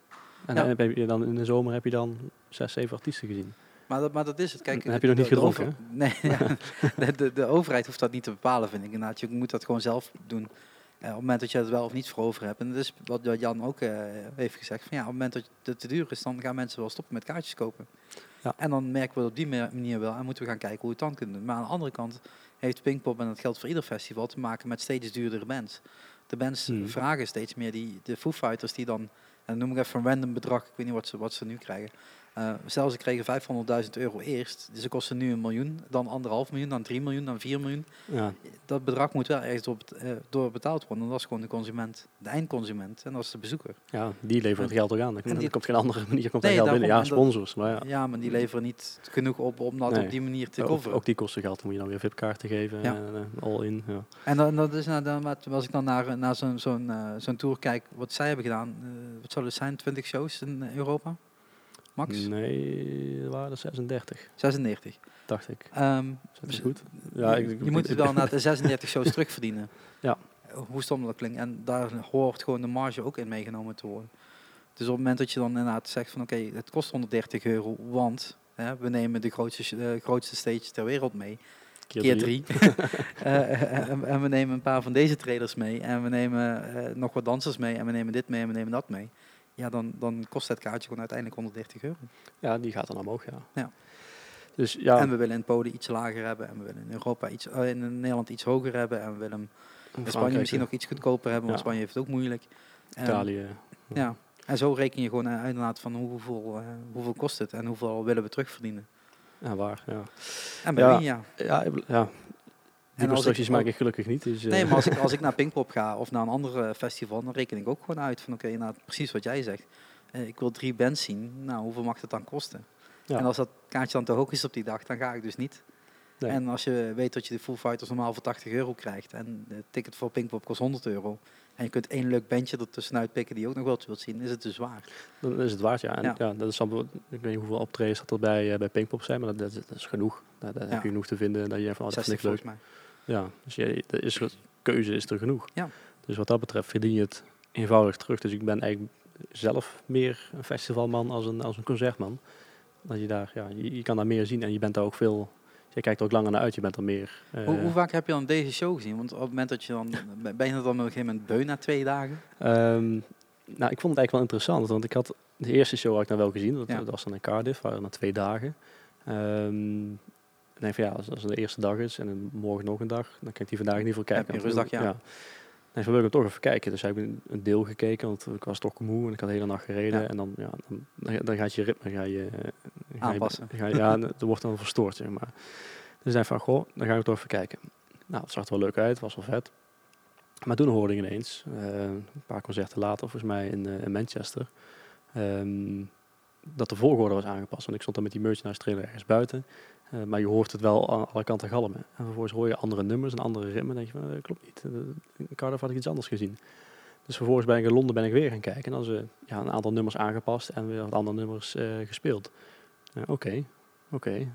En Ja. dan, heb je dan in de zomer heb je dan 6, 7 artiesten gezien. Maar dat, maar dat is het. Kijk, Dan heb je nog niet gedronken, Nee, ja. de, de, de overheid hoeft dat niet te bepalen, vind ik inderdaad. Je moet dat gewoon zelf doen. Eh, op het moment dat je het wel of niet voor over hebt. En dat is wat, Jan ook eh, heeft gezegd. Van, ja, op het moment dat het te duur is, dan gaan mensen wel stoppen met kaartjes kopen. Ja. En dan merken we het op die ma- manier wel. En moeten we gaan kijken hoe we het dan kunnen doen. Maar aan de andere kant heeft Pinkpop, en dat geldt voor ieder festival, te maken met steeds duurdere bands. De bands Hmm. vragen steeds meer. Die, de Foo Fighters die dan, en dan noem ik even een random bedrag, ik weet niet wat ze, wat ze nu krijgen. Eh stel ze kregen 500.000 euro eerst, dus ze kosten nu een miljoen, dan anderhalf miljoen, dan 3 miljoen, dan 4 miljoen. Ja, Dat bedrag moet wel ergens door, eh, door betaald worden. En dat is gewoon de consument, de eindconsument, en dat is de bezoeker. ja die leveren het geld ook aan. Die- komt geen andere manier komt Nee, geld binnen. Ja, sponsors. Maar ja, Ja, maar die leveren niet genoeg op om dat Nee. op die manier te coveren. ook die kosten geld. Dan moet je dan weer VIP-kaarten geven. Ja. En, eh, all in. Ja. En dan, dat is nou, dan, als ik dan naar, naar zo'n zo'n zo'n tour kijk, wat zij hebben gedaan, wat zou het zijn, 20 shows in Europa? Max? Nee, er waren er 36, 96. dacht ik. Ehm, Is dat Dus- goed? je, je moet het wel na de 36 shows terugverdienen. Ja. Hoe stom dat klinkt. En daar hoort gewoon de marge ook in meegenomen te worden. Dus op het moment dat je dan inderdaad zegt van oké, het kost 130 euro, want hè, we nemen de grootste, eh, grootste stage ter wereld mee. Keer drie. Eh, en, en we nemen een paar van deze traders mee. En we nemen eh, nog wat dansers mee. En we nemen dit mee en we nemen dat mee. Ja, dan, dan kost het kaartje gewoon uiteindelijk 130 euro. Ja, die gaat dan omhoog, ja. Ja. Dus ja, En we willen in Polen iets lager hebben. En we willen in Europa iets, eh, in Nederland iets hoger hebben. En we willen in Spanje misschien nog iets goedkoper hebben. Want Ja. Spanje heeft het ook moeilijk. En, Italië. Ja. En zo reken je gewoon uit van hoeveel, eh, hoeveel kost het. En hoeveel willen we terugverdienen. Ja, waar. Ja, En bij Ja. ja. ja. Die constructies maak ik gelukkig niet. Dus, eh, Nee, maar als ik, als ik naar Pinkpop ga of naar een ander eh, festival, dan reken ik ook gewoon uit van oké, nou, precies wat jij zegt. Eh, ik wil drie bands zien, nou hoeveel mag dat dan kosten? Ja. En als dat kaartje dan te hoog is op die dag, dan ga ik dus niet. Nee. En als je weet dat je de Full Fighters normaal voor 80 euro krijgt en de ticket voor Pinkpop kost 100 euro. En je kunt één leuk bandje er tussenuit pikken die je ook nog wel wilt zien, is het dus waar. Dan is het waard, ja. En Ja. ja. dat is dan, ik weet niet hoeveel optredens dat er bij, eh, bij Pinkpop zijn, maar dat, dat, is- dat is genoeg. Daar, daar Ja. heb je genoeg te vinden dat je van, oh, dat 60 vind ik leuk. volgens mij. Ja, dus je, is, keuze is er genoeg. Ja. Dus wat dat betreft verdien je het eenvoudig terug. Dus ik ben eigenlijk zelf meer een festivalman als een, als een concertman. Dat je daar, ja, je, je kan daar meer zien en je bent daar ook veel, je kijkt er ook langer naar uit, je bent er meer. eh, Hoe, hoe vaak heb je dan deze show gezien? Want op het moment dat je dan, ben je dan op een gegeven moment beu na twee dagen? Ehm, nou, ik vond het eigenlijk wel interessant, want ik had de eerste show had ik dan wel gezien. Dat, Ja. dat was dan in Cardiff, waren na twee dagen. Ehm, denk van ja, als, als het de eerste dag is en morgen nog een dag, dan kan ik die vandaag niet voor kijken. Heb je rustdag, ja. Nee, van wil ik hem toch even kijken. Dus heb ik een, deel gekeken, want ik was toch moe en ik had de hele nacht gereden. Ja. En dan, ja, dan, dan, gaat je ritme ga je, eh, je- Aanpassen. Ga je, ja, dat wordt dan verstoord, zeg maar. Dus ik zei van, goh, dan ga ik toch even kijken. Nou, het zag er wel leuk uit, was wel vet. Maar toen hoorde ik ineens, eh, een paar concerten later volgens mij in, eh, in Manchester, ehm, dat de volgorde was aangepast. Want ik stond dan met die merchandise trailer ergens buiten. Eh, maar je hoort het wel aan alle kanten galmen. En vervolgens hoor je andere nummers en andere ritmen. En denk je, van, dat klopt niet. Uh, in Cardiff had ik iets anders gezien. Dus vervolgens ben ik in Londen ben ik weer gaan kijken. En dan ze ja, een aantal nummers aangepast en weer wat andere nummers gespeeld. Oké, oké.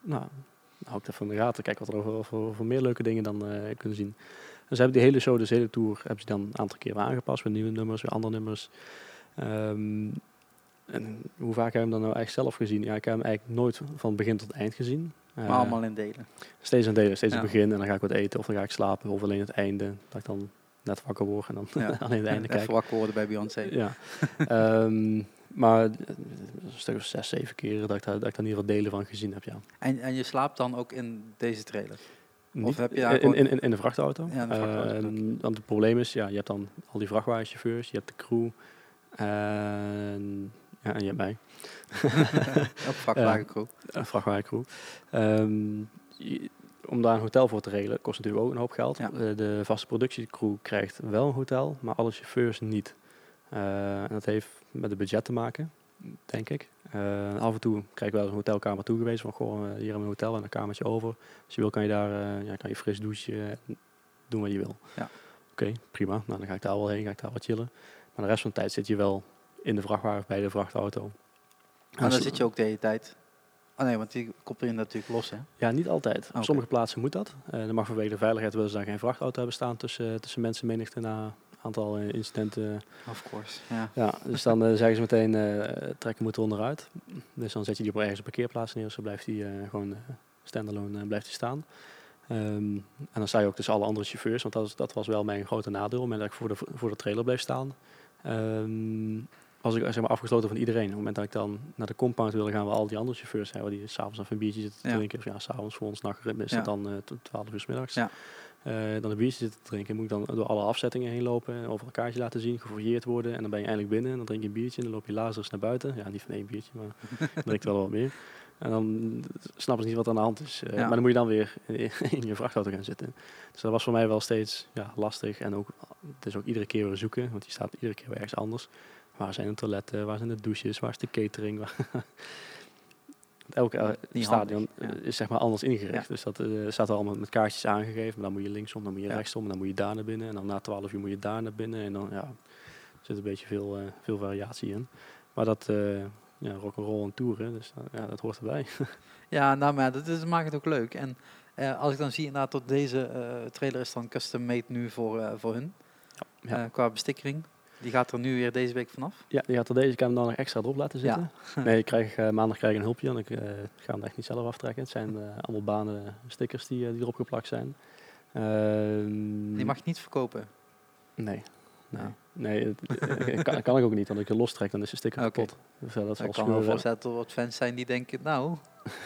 Nou, hou ik even in de gaten. Kijk wat er over, over, meer leuke dingen dan kunnen zien. Dus hebben die hele show, dus hele tour, hebben ze dan een aantal keer aangepast. Met nieuwe nummers, weer andere nummers. Um, en hoe vaak heb je hem dan nou eigenlijk zelf gezien? Ja, ik heb hem eigenlijk nooit van begin tot eind gezien. Maar uh, allemaal in delen? Steeds in delen. Steeds ja. het begin en dan ga ik wat eten of dan ga ik slapen. Of alleen het einde, dat ik dan net wakker word en dan ja. alleen het einde kijk. Even wakker worden bij Beyoncé. Ja. um, maar een stuk of zes, zeven keer dat ik, daar, dat ik daar in ieder geval delen van gezien heb, ja. En, en je slaapt dan ook in deze trailer? Of heb je in, in, in, de vrachtauto. Ja, de vrachtauto. Uh, want het probleem is, ja, je hebt dan al die vrachtwagenchauffeurs, je hebt de crew en, ja, en je hebt mij. Op vrachtwagencrew. Um, om daar een hotel voor te regelen kost natuurlijk ook een hoop geld. Ja. De, de vaste productiecrew krijgt wel een hotel, maar alle chauffeurs niet. Uh, en dat heeft met het budget te maken denk ik. Uh, af en toe krijg ik wel eens een hotelkamer toegewezen van goh, uh, hier hebben we een hotel en een kamertje over. Als je wil kan je daar ja, kan je fris douchen, doen wat je wil. Ja. Oké, okay, prima. Nou, dan ga ik daar wel heen, ga ik daar wat chillen. Maar de rest van de tijd zit je wel in de vrachtwagen of bij de vrachtauto. En dan zit je ook de hele tijd Oh nee, want die koppel je natuurlijk los, hè? Ja, niet altijd. Op sommige plaatsen moet dat. Uh, dan mag vanwege de veiligheid willen ze daar geen vrachtauto hebben staan tussen, tussen mensen menigte na aantal eh, incidenten. Of course, ja. ja dus dan uh, zeggen ze meteen, uh, trekken moet onderuit. Dus dan zet je die op ergens een parkeerplaats neer, zo blijft die gewoon standalone blijft die staan. Um, en dan sta je ook tussen alle andere chauffeurs, want dat, was, dat was wel mijn grote nadeel, moment dat ik voor de, voor de trailer bleef staan. Um, was ik zeg maar, afgesloten van iedereen. Op het moment dat ik dan naar de compound wilde gaan, waar al die andere chauffeurs hebben, die s'avonds even een biertje zitten te ja. drinken. Of ja, s'avonds voor ons nachtritme is het dan uh, 12 uur s middags. Ja. Uh, dan een biertje zitten drinken. Moet ik dan door alle afzettingen heen lopen, over een kaartje laten zien, gefouilleerd worden. En dan ben je eindelijk binnen en dan drink je een biertje en dan loop je lazers naar buiten. Ja, niet van één biertje, maar drinkt wel wat meer. En dan snappen ze niet wat aan de hand is. Uh, ja. Maar dan moet je dan weer in je vrachtauto gaan zitten. Dus dat was voor mij wel steeds ja, lastig. En ook, het is ook iedere keer weer zoeken, want die staat iedere keer weer ergens anders. Waar zijn de toiletten, waar zijn de douches, waar is de catering? elke uh, stadion is zeg maar anders ingericht. Dus dat uh, staat allemaal met kaartjes aangegeven. Maar dan moet je linksom, dan moet je rechtsom, en dan moet je daar naar binnen. En dan na 12 uur moet je daar naar binnen. En dan ja, er zit een beetje veel, uh, veel variatie in. Maar dat ja, rock'n'roll en toeren, dus ja, dat hoort erbij. ja, nou maar dat is, maakt het ook leuk. En als ik dan zie inderdaad dat deze trailer is dan custom made nu voor, voor hun. Ja, qua bestikkering. Die gaat er nu weer deze week vanaf? Ja, die gaat er deze. Ik kan hem dan nog extra erop laten zitten. Ja. nee, ik krijg, uh, maandag krijg ik een hulpje en ik uh, ga hem echt niet zelf aftrekken. Het zijn uh, allemaal banen stickers die, die erop geplakt zijn. Ehm, die mag je niet verkopen? Nee. Nee, nee dat kan, kan, ik ook niet. Want als ik je lostrek, dan is de sticker okay. kapot. Dus, dat is ik kan me voorstellen dat er wat fans zijn die denken, nou,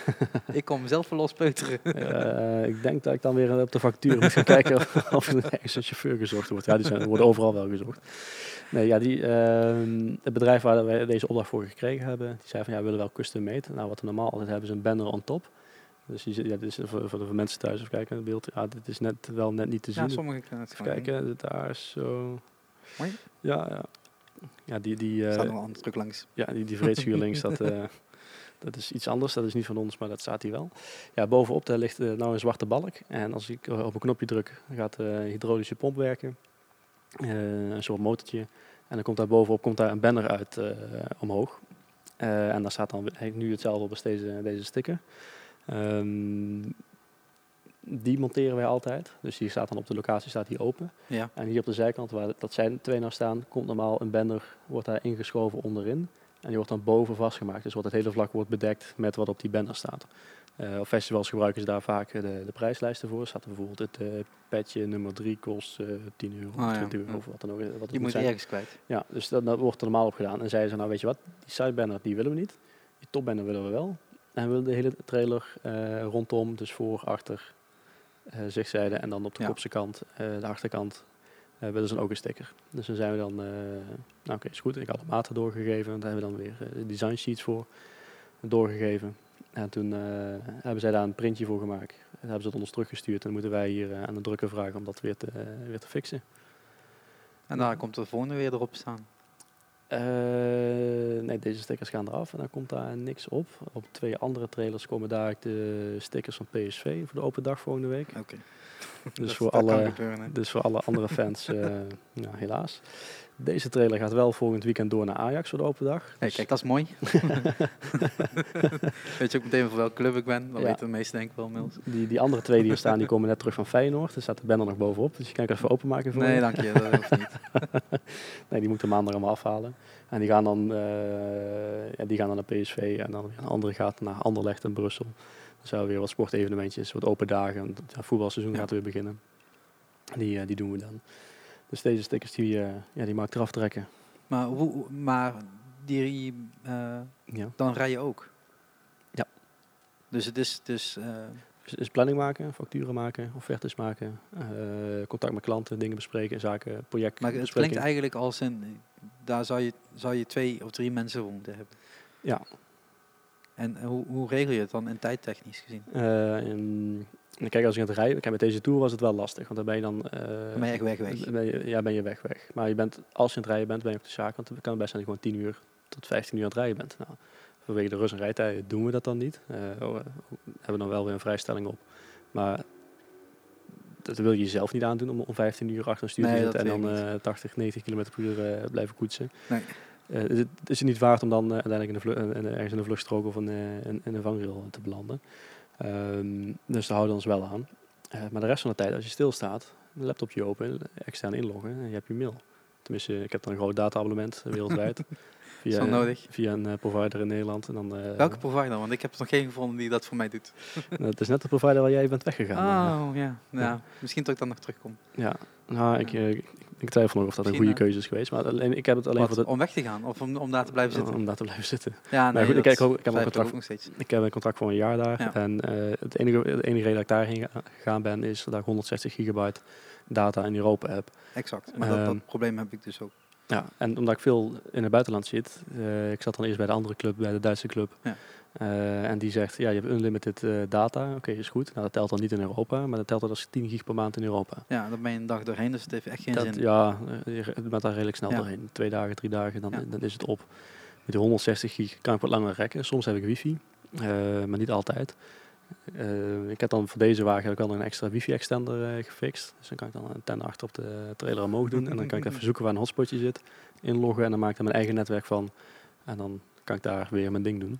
ik kom mezelf voor lospeuteren. uh, ik denk dat ik dan weer op de factuur moet gaan kijken of er ergens een chauffeur gezocht wordt. Ja, die zijn, worden overal wel gezocht. Nee, ja, die, uh, het bedrijf waar wij deze opdracht voor gekregen hebben, die zei van ja, we willen wel custom made. Nou, wat we normaal altijd hebben is een banner on top. Dus je, ja, dit is voor, voor de mensen thuis even kijken, het beeld. Ja, dit is net wel net niet te zien. Ja, sommige kunnen het Even kijken, daar is zo. Ja, ja. Ja, die... die uh, staat nog een druk langs. Ja, die, die vreedschuur links, dat, uh, dat is iets anders. Dat is niet van ons, maar dat staat hier wel. Ja, bovenop daar ligt uh, nou een zwarte balk. En als ik op een knopje druk, gaat de hydraulische pomp werken. een soort motortje. En dan komt daar bovenop komt daar een banner uit omhoog. en daar staat dan nu hetzelfde op als deze, deze sticker. Um, die monteren wij altijd. Dus die staat dan op de locatie staat die open. Ja. En hier op de zijkant, waar dat zijn twee nou staan, komt normaal een banner, wordt daar ingeschoven onderin. En die wordt dan boven vastgemaakt. Dus wordt het hele vlak wordt bedekt met wat op die banner staat. Uh, op festivals gebruiken ze daar vaak de, de prijslijsten voor. Staat er bijvoorbeeld het uh, petje nummer 3 kost uh, 10 euro, oh, 20 euro of wat dan ook. Wat die moet je ergens kwijt. Ja, dus dat, dat, wordt er normaal op gedaan. En zeiden ze, nou weet je wat, die sidebanner die willen we niet. Die topbanner willen we wel. En we willen de hele trailer rondom, dus voor, achter, eh, zigzijde en dan op de ja. kopse kant, uh, de achterkant, uh, willen ze dan ook een sticker. Dus dan zijn we dan, nou oké, okay, is goed. Ik had de maten doorgegeven. Daar hebben we dan weer design sheets voor doorgegeven. En toen hebben zij daar een printje voor gemaakt. En hebben ze het ons teruggestuurd. En dan moeten wij hier aan de drukker vragen om dat weer te, weer te fixen. En daar komt de volgende weer erop staan. Eh, nee, deze stickers gaan eraf en dan komt daar niks op. Op twee andere trailers komen daar de stickers van PSV voor de open dag volgende week. Oké. Dus, voor alle, gebeuren, dus voor alle andere fans, eh, ja, helaas. Deze trailer gaat wel volgend weekend door naar Ajax voor de open dag. Hey, Dus- kijk, dat is mooi. Weet je ook meteen voor welke club ik ben? Dat Ja. weten de meesten denk ik wel inmiddels. Die, die andere twee die er staan, die komen net terug van Feyenoord. Er staat de banner nog bovenop, dus je kan ik even openmaken voor Nee, dank je. Dat hoeft niet. Nee, die moeten maandag allemaal afhalen. En die gaan dan, eh, ja, die gaan dan naar PSV en dan een andere gaat naar Anderlecht en Brussel. Dan zijn er weer wat sportevenementjes, wat open dagen. En Het voetbalseizoen Ja. gaat weer beginnen. Die, eh, die doen we dan. Dus deze stickers die, eh, ja, die maak ik eraf trekken. Maar, hoe, maar die, eh, Ja. dan rij je ook? Ja. Dus het is... Dus, eh, Dus is planning maken, facturen maken, offertes maken, contact met klanten, dingen bespreken, zaken, project maar het klinkt eigenlijk als een... Daar zou je, zou je twee of drie mensen voor moeten hebben. Ja. En hoe, hoe regel je het dan in tijdtechnisch gezien? Eh, kijk, als aan het rijden, kijk, met deze tour was het wel lastig, want dan ben je dan... eh, ben je echt weg, weg. Ben je, ja, ben je weg, weg. Maar je bent, als je aan het rijden bent, ben je op de zaak. Want het kan best zijn dat je gewoon 10 uur tot 15 uur aan het rijden bent. Nou, vanwege de rust- en rijtijden doen we dat dan niet. Eh, oh, eh, hebben we dan wel weer een vrijstelling op. Maar dat wil je jezelf niet aandoen om om 15 uur achter een stuur te zitten en dan eh 80, 90 km per uur blijven koetsen. Nee. Eh, het, het is het niet waard om dan eh, uiteindelijk in de eh, ergens in een vluchtstrook of een, eh, in, in een vangrail te belanden. Ehm, dus daar houden we ons wel aan. Eh, maar de rest van de tijd, als je stilstaat, een laptopje open, extern inloggen en je hebt je mail. Tenminste, ik heb dan een groot data-abonnement eh, wereldwijd. Is via, nodig. via een eh, provider in Nederland. En dan, eh, Welke provider? Want ik heb er nog geen gevonden die dat voor mij doet. nou, het is net de provider waar jij bent weggegaan. Oh, ja. ja. Ja. Misschien dat ik dan nog terugkom. ja, nou, ik, eh, ik, ik twijfel nog of dat een goede keuze is geweest. Maar alleen, ik heb het alleen Wat, voor de, om weg te gaan? Of om, om daar te blijven zitten? om daar te blijven zitten. Ja, nee, goed, ik ik heb twijfel contract- nog steeds. Ik heb een contract voor een jaar daar. Ja. En eh, het enige, de enige reden dat ik daarheen ga- gegaan ben, is dat ik 160 gigabyte data in Europa heb. Exact. Maar dat, Ehm, dat probleem heb ik dus ook. Ja, en omdat ik veel in het buitenland zit, eh, ik zat dan eerst bij de andere club, bij de Duitse club. Ja. Eh, en die zegt, ja, je hebt unlimited eh, data. Oké, is goed. Nou, dat telt dan niet in Europa, maar dat telt dan als 10 gig per maand in Europa. Ja, dan ben je een dag doorheen, dus het heeft echt geen Dat, zin. ja, eh, je bent daar redelijk snel Ja. doorheen. Twee dagen, drie dagen, dan, Ja. dan is het op. Met die 160 gig kan ik wat langer rekken. Soms heb ik wifi, maar niet altijd. Ik heb dan voor deze wagen heb ik wel een extra wifi-extender gefixt. Dus dan kan ik dan een antenne achter op de trailer omhoog doen. En dan kan ik even zoeken waar een hotspotje zit. Inloggen en dan maak ik er mijn eigen netwerk van. En dan kan ik daar weer mijn ding doen.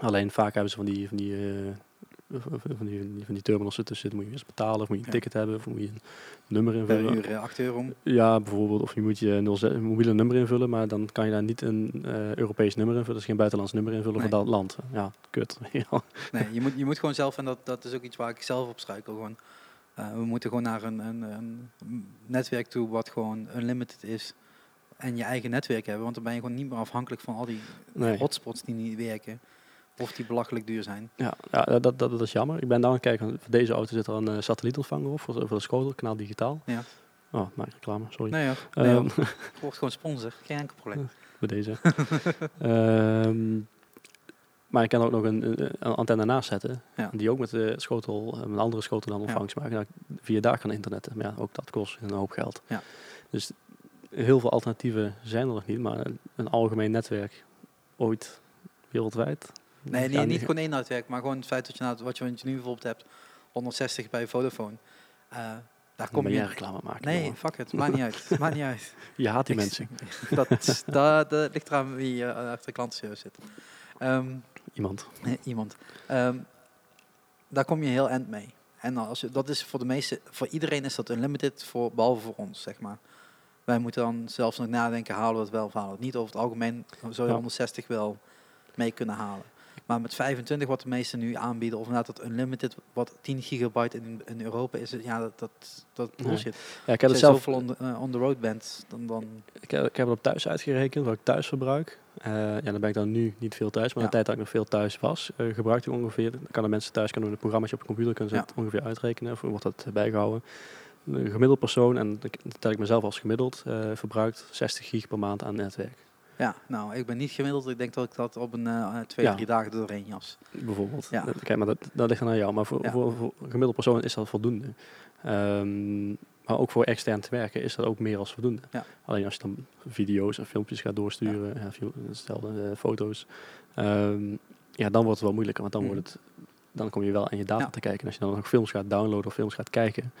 Alleen vaak hebben ze van die, van die, eh, van die, van die terminals ertussen zitten. Moet je eens betalen of moet je een ticket hebben of moet je een nummer invullen. uur eh, 8 euro. Ja, bijvoorbeeld. Of je moet je 06 een mobiele nummer invullen, maar dan kan je daar niet een eh, Europees nummer invullen. Dus geen buitenlands nummer invullen Nee. voor dat land. Ja, kut. Nee, je moet, je moet gewoon zelf, en dat, dat is ook iets waar ik zelf op struikel, gewoon, we moeten gewoon naar een, een, een netwerk toe wat gewoon unlimited is. En je eigen netwerk hebben, want dan ben je gewoon niet meer afhankelijk van al die Nee. hotspots die niet werken. Of die belachelijk duur zijn. Ja, ja dat, dat, dat is jammer. Ik ben daar aan het kijken. Voor deze auto zit er een eh, satellietontvanger op voor, voor de schotel, kanaal digitaal. Ja. Oh, maak reclame, sorry. Nee nee, Ehm, hoor. Ik word gewoon sponsor, geen enkel probleem. bij deze. Ehm, maar ik kan ook nog een, antenne naast zetten. Ja. Die ook met de schotel, eh, met een andere schotel dan ontvangst maken. Via daar kan internetten. Maar ja, ook dat kost een hoop geld. Ja. Dus heel veel alternatieven zijn er nog niet. Maar een, een algemeen netwerk ooit wereldwijd. Nee, niet, niet gewoon één netwerk, maar gewoon het feit dat je, nou, wat je, nu bijvoorbeeld hebt, 160 bij Vodafone. eh, daar kom je... reclame maken. Nee, jongen. fuck het, maakt niet uit. Maakt niet uit. Je haat die Ik- mensen. dat, dat, dat ligt eraan wie eh, achter de klantenservice zit. Ehm, Iemand. nee, iemand. Ehm, daar kom je heel eind mee. En als je, dat is voor de meeste, voor iedereen is dat unlimited, voor, behalve voor ons, zeg maar. Wij moeten dan zelfs nog nadenken, halen we het wel of halen we het niet. Over het algemeen zou je Ja. 160 wel mee kunnen halen. Maar met 25, wat de meesten nu aanbieden, of inderdaad dat unlimited, wat 10 gigabyte in, in Europa is, ja, dat, dat, dat Nee. bullshit. Ja, ik heb Als het je zelf zoveel on the, eh, on the road bent, dan, dan Ik heb, ik heb het op thuis uitgerekend, wat ik thuis verbruik. Eh, ja, dan ben ik dan nu niet veel thuis, maar Ja. de tijd dat ik nog veel thuis was, eh gebruikte ik ongeveer, dan kan de mensen thuis kunnen een programma's op de computer kunnen ze Ja. ongeveer uitrekenen, of wordt dat bijgehouden. Een gemiddeld persoon, en dat tel ik mezelf als gemiddeld, verbruikt 60 gig per maand aan netwerk. Ja, nou, ik ben niet gemiddeld. Ik denk dat ik dat op een eh, twee, Ja. drie dagen doorheen jas. Bijvoorbeeld. Ja. Dat- Kijk, maar dat, dat ligt aan jou. Maar voor, Ja. voor, voor een gemiddeld persoon is dat voldoende. Ehm, maar ook voor extern te werken is dat ook meer als voldoende. Ja. Alleen als je dan video's en filmpjes gaat doorsturen, ja. fil- stel eh, foto's, ehm, ja, dan wordt het wel moeilijker, want dan, Mhm. wordt het, dan kom je wel aan je data Ja. te kijken. En als je dan nog films gaat downloaden of films gaat kijken,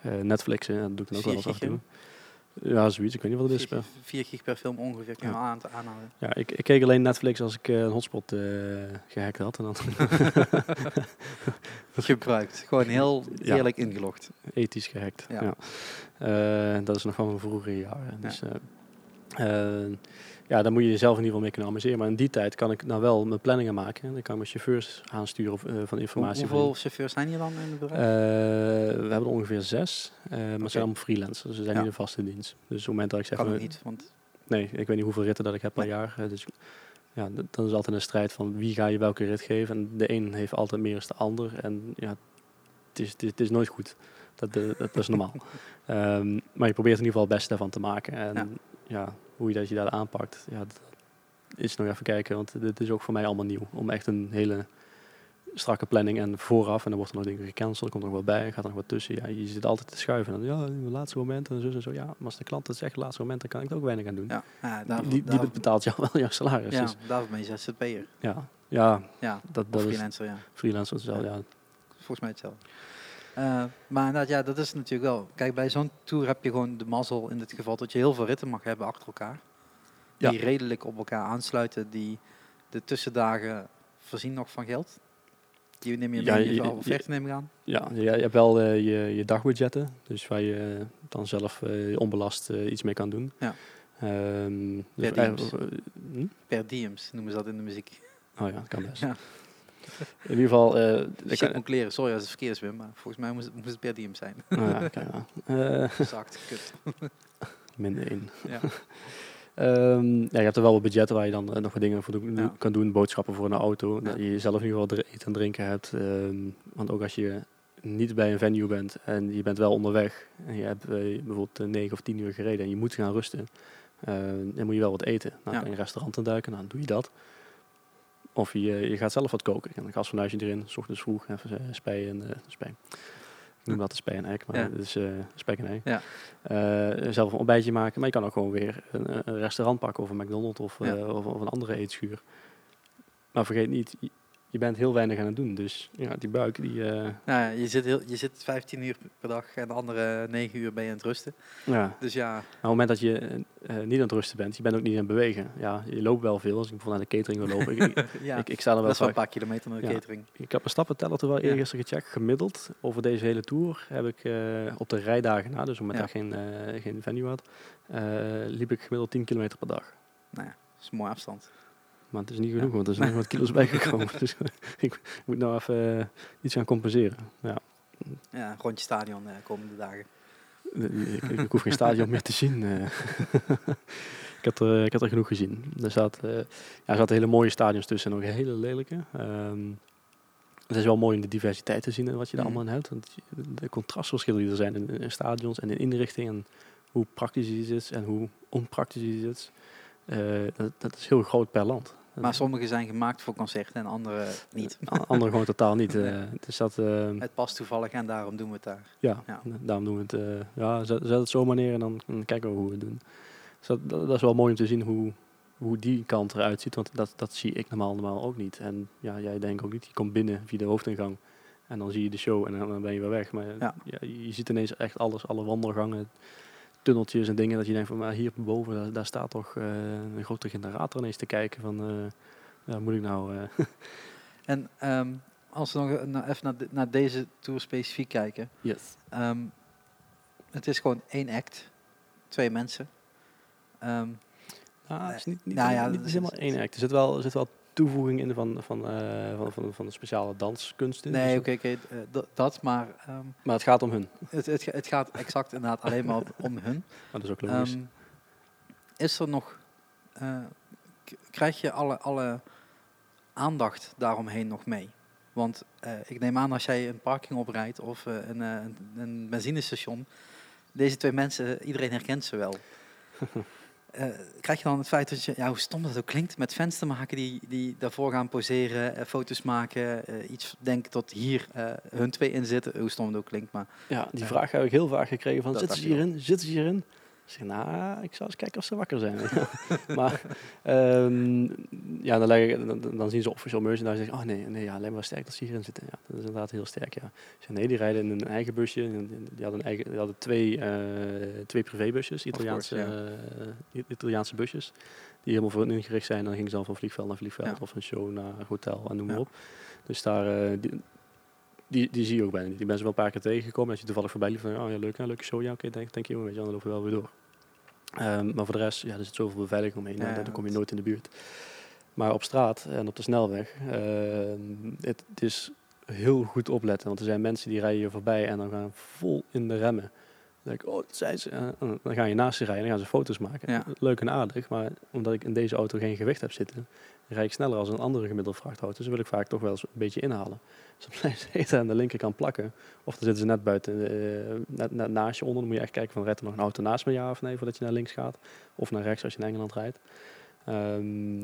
eh, Netflixen, dat doe ik dan ook wel eens af en 4 toe. Ja, zoiets. Ik weet niet wat het is. 4 maar- gig, 4 gig per film ongeveer je Ja. aan, aanhouden. Ja, ik, ik keek alleen Netflix als ik eh, een hotspot eh gehackt had. En dan Gebruikt. Gewoon heel Ja. eerlijk ingelogd. ethisch gehackt. Ja. Ja. Eh, dat is nog van mijn vroegere jaren. Ja. Dus, ja, daar moet je jezelf in ieder geval mee kunnen amuseren. Maar in die tijd kan ik nou wel mijn planningen maken. En dan kan ik mijn chauffeurs aansturen of, eh, van Hoe, informatie. hoeveel chauffeurs zijn hier dan in het Eh, bedrijf? we hebben er ongeveer zes, eh, maar het Oké. zijn allemaal freelancers. Dus ze zijn Ja. niet in vaste dienst. Dus op het moment dat ik zeg... kan van, ook niet, want Nee, ik weet niet hoeveel ritten dat ik heb per Nee. jaar. eh, Dus ja, dan is altijd een strijd van wie ga je welke rit geven. En de een heeft altijd meer dan de ander. En ja, het is, het is, het is nooit goed. Dat, eh, dat, is normaal. Ehm, maar je probeert in ieder geval het beste ervan te maken. En Ja. ja. Hoe je dat je daar aanpakt, ja, dat is nog even kijken. Want dit is ook voor mij allemaal nieuw. Om echt een hele strakke planning en vooraf. En dan wordt er nog dingen gecanceld, komt er nog wat bij, gaat er nog wat tussen. Ja, je zit altijd te schuiven. En ja, in het laatste moment en zo en zo. Ja, maar als de klant het zegt, laatste moment, dan kan ik er ook weinig aan doen. ja, ja daarvoor, die, die daarvoor- betaalt jou wel jouw salaris. ja, Dus, daarvoor ben je ZZP'er. ja, ja, Ja, dat, dat is freelancer, ja. freelancer. is Ja. ja. Volgens mij hetzelfde. Eh, maar inderdaad, ja, dat is natuurlijk wel. Kijk, bij zo'n tour heb je gewoon de mazzel in dit geval dat je heel veel ritten mag hebben achter elkaar. Die Ja. redelijk op elkaar aansluiten, die de tussendagen voorzien nog van geld. Die neem je Ja, mee in je- offerte neem ik aan. Ja, je, je hebt wel eh, je, je dagbudgetten, dus waar je eh, dan zelf onbelast iets mee kan doen. Ja. Ehm, dus Per diems. hm? Per diems noemen ze dat in de muziek. Oh ja, dat kan best. Ja. In ieder geval, ik Shit moet kleren, sorry als het verkeerd is, Wim, maar volgens mij moest het, moest het per diem zijn. oh ja, oké, ja. Eh, kut. min 1. Ja. Ehm, ja, je hebt er wel wat budgetten waar je dan eh, nog wat dingen voor Ja. kan doen. Boodschappen voor een auto. Dat je zelf in ieder geval eten en drinken hebt. Ehm, want ook als je niet bij een venue bent en je bent wel onderweg. En je hebt bijvoorbeeld eh, 9 of 10 uur gereden en je moet gaan rusten. eh, dan moet je wel wat eten. Nou, Ja. in een restaurant in duiken, nou, dan doe je dat. Of je, je gaat zelf wat koken. En een gasfornuisje erin, s ochtends vroeg, even uh, spij en uh, spij. Ik noem dat de spij en ek, maar Ja. het is uh, spek en ei. Ja. Uh, zelf een ontbijtje maken, maar je kan ook gewoon weer een, een restaurant pakken of een McDonald's of, Ja. of, of, een andere eetschuur. Maar vergeet niet, je, bent heel weinig aan het doen. Dus ja, die buik, die... Uh, Nou, ja, je, zit heel, je zit 15 uur per dag en de andere 9 uur ben je aan het rusten. ja. Dus ja, Maar op het moment dat je uh, niet aan het rusten bent, je bent ook niet aan het bewegen. Ja, je loopt wel veel. Als ik bijvoorbeeld naar de catering wil lopen, ik, ja ik, ik sta er wel dat is wel een paar kilometer naar de Ja. catering. Ik heb mijn stappenteller terwijl Ja. eergisteren gecheckt. Gemiddeld over deze hele tour heb ik eh, op de rijdagen na, dus op het moment Ja. dat ik geen, eh, geen venue had, eh, liep ik gemiddeld 10 kilometer per dag. Nou ja, dat is een mooie afstand. Maar het is niet genoeg, want er zijn nog wat kilo's bijgekomen. dus ik moet nou even eh, iets gaan compenseren. Ja. Ja, rondje stadion de komende dagen. Ik, ik, ik hoef geen stadion meer te zien. eh. ik, had er, ik had er genoeg gezien. Er, zat, eh, ja, er zaten hele mooie stadions tussen en ook hele lelijke. Ehm, het is wel mooi om de diversiteit te zien en wat je daar Mhm. allemaal in hebt. Want de contrastverschillen die er zijn in, in stadions en in inrichting. En hoe praktisch iets is en hoe onpraktisch iets is. Eh, dat, dat is heel groot per land. Maar sommige zijn gemaakt voor concerten en andere niet. Andere gewoon totaal niet. eh. Nee. dus dat, eh, Het past toevallig en daarom doen we het daar. ja, Ja. daarom doen we het. eh, ja, zet, het zomaar neer en dan, dan kijken we hoe we het doen. Dus dat, dat, is wel mooi om te zien hoe, hoe die kant eruit ziet. Want dat, dat zie ik normaal, normaal ook niet. En ja, jij denkt ook niet. Je komt binnen via de hoofdingang. En dan zie je de show en dan, dan ben je weer weg. Maar Ja. ja. je ziet ineens echt alles. Alle wandelgangen, tunneltjes en dingen. Dat je denkt van maar hier boven, daar, daar staat toch eh, een grote generator ineens te kijken. Van, eh, ja, moet ik nou... eh, En ehm, als we nog even naar, de- naar deze tour specifiek kijken. yes. ehm, het is gewoon één act. Twee mensen. Ehm, Nou, het is niet, niet, Nou ja, niet helemaal één act. Er zit wel, er zit wel toevoeging in van, van, eh, van, van, van de speciale danskunsten. nee, Dus- oké, oké, eh, dat-. Maar ehm, Maar het gaat om hun. het, het, het gaat exact inderdaad alleen maar om hun. Maar dat is ook logisch. Ehm, is er nog, eh, krijg je alle, alle aandacht daaromheen nog mee? Want ik neem aan als jij een parking oprijdt of een, een, een benzinestation, deze twee mensen, iedereen herkent ze wel. eh, krijg je dan het feit dat je, ja, hoe stom dat ook klinkt, met fans te maken die, die daarvoor gaan poseren, eh, foto's maken, eh, iets denken tot hier hun twee in zitten, hoe stom het ook klinkt. Maar Ja, die vraag heb ik heel vaak gekregen van, Dat zitten ze hierin? Zitten ze hierin? Ik zeg, nou, ik zal eens kijken of ze wakker zijn. maar ehm, ja, dan, leg ik, dan, dan zien ze official merchandise en zeggen, oh nee, nee ja, alleen maar sterk dat ze hierin zitten. Ja, dat is inderdaad heel sterk, ja. Nee, die rijden in een eigen busje. Die hadden, eigen, die hadden twee, eh, twee privébusjes, Italiaanse, course, eh, Italiaanse busjes. Die helemaal voor hun ingericht zijn. En dan gingen ze dan van vliegveld naar vliegveld Ja. of een show naar hotel en noem maar Ja. op. Dus daar, eh, die, die, die zie je ook bijna niet. Die ben ze wel een paar keer tegengekomen. Als je toevallig voorbij liep van, oh ja, leuk, hè, leuke show. Ja, oké, denk, denk je, weet je, dan lopen we wel weer door. Ehm, maar voor de rest, ja, er zit zoveel beveiliging omheen. Ja, ja, dan kom je nooit in de buurt. Maar op straat en op de snelweg, ehm, het, het is heel goed opletten. Want er zijn mensen die rijden je voorbij en dan gaan vol in de remmen. Dan denk ik, oh, dat zijn ze. Dan ga je naast ze rijden en dan gaan ze foto's maken. Ja. Leuk en aardig, maar omdat ik in deze auto geen gewicht heb zitten, rijd ik sneller als een andere gemiddelde vrachtauto. Dus wil ik vaak toch wel eens een beetje inhalen. Dus dan blijven ze eten aan de linkerkant plakken. Of dan zitten ze net buiten, eh, net, naast je onder. Dan moet je echt kijken van, redt er nog een auto naast me, ja of nee, voordat je naar links gaat. Of naar rechts als je in Engeland rijdt. Ehm,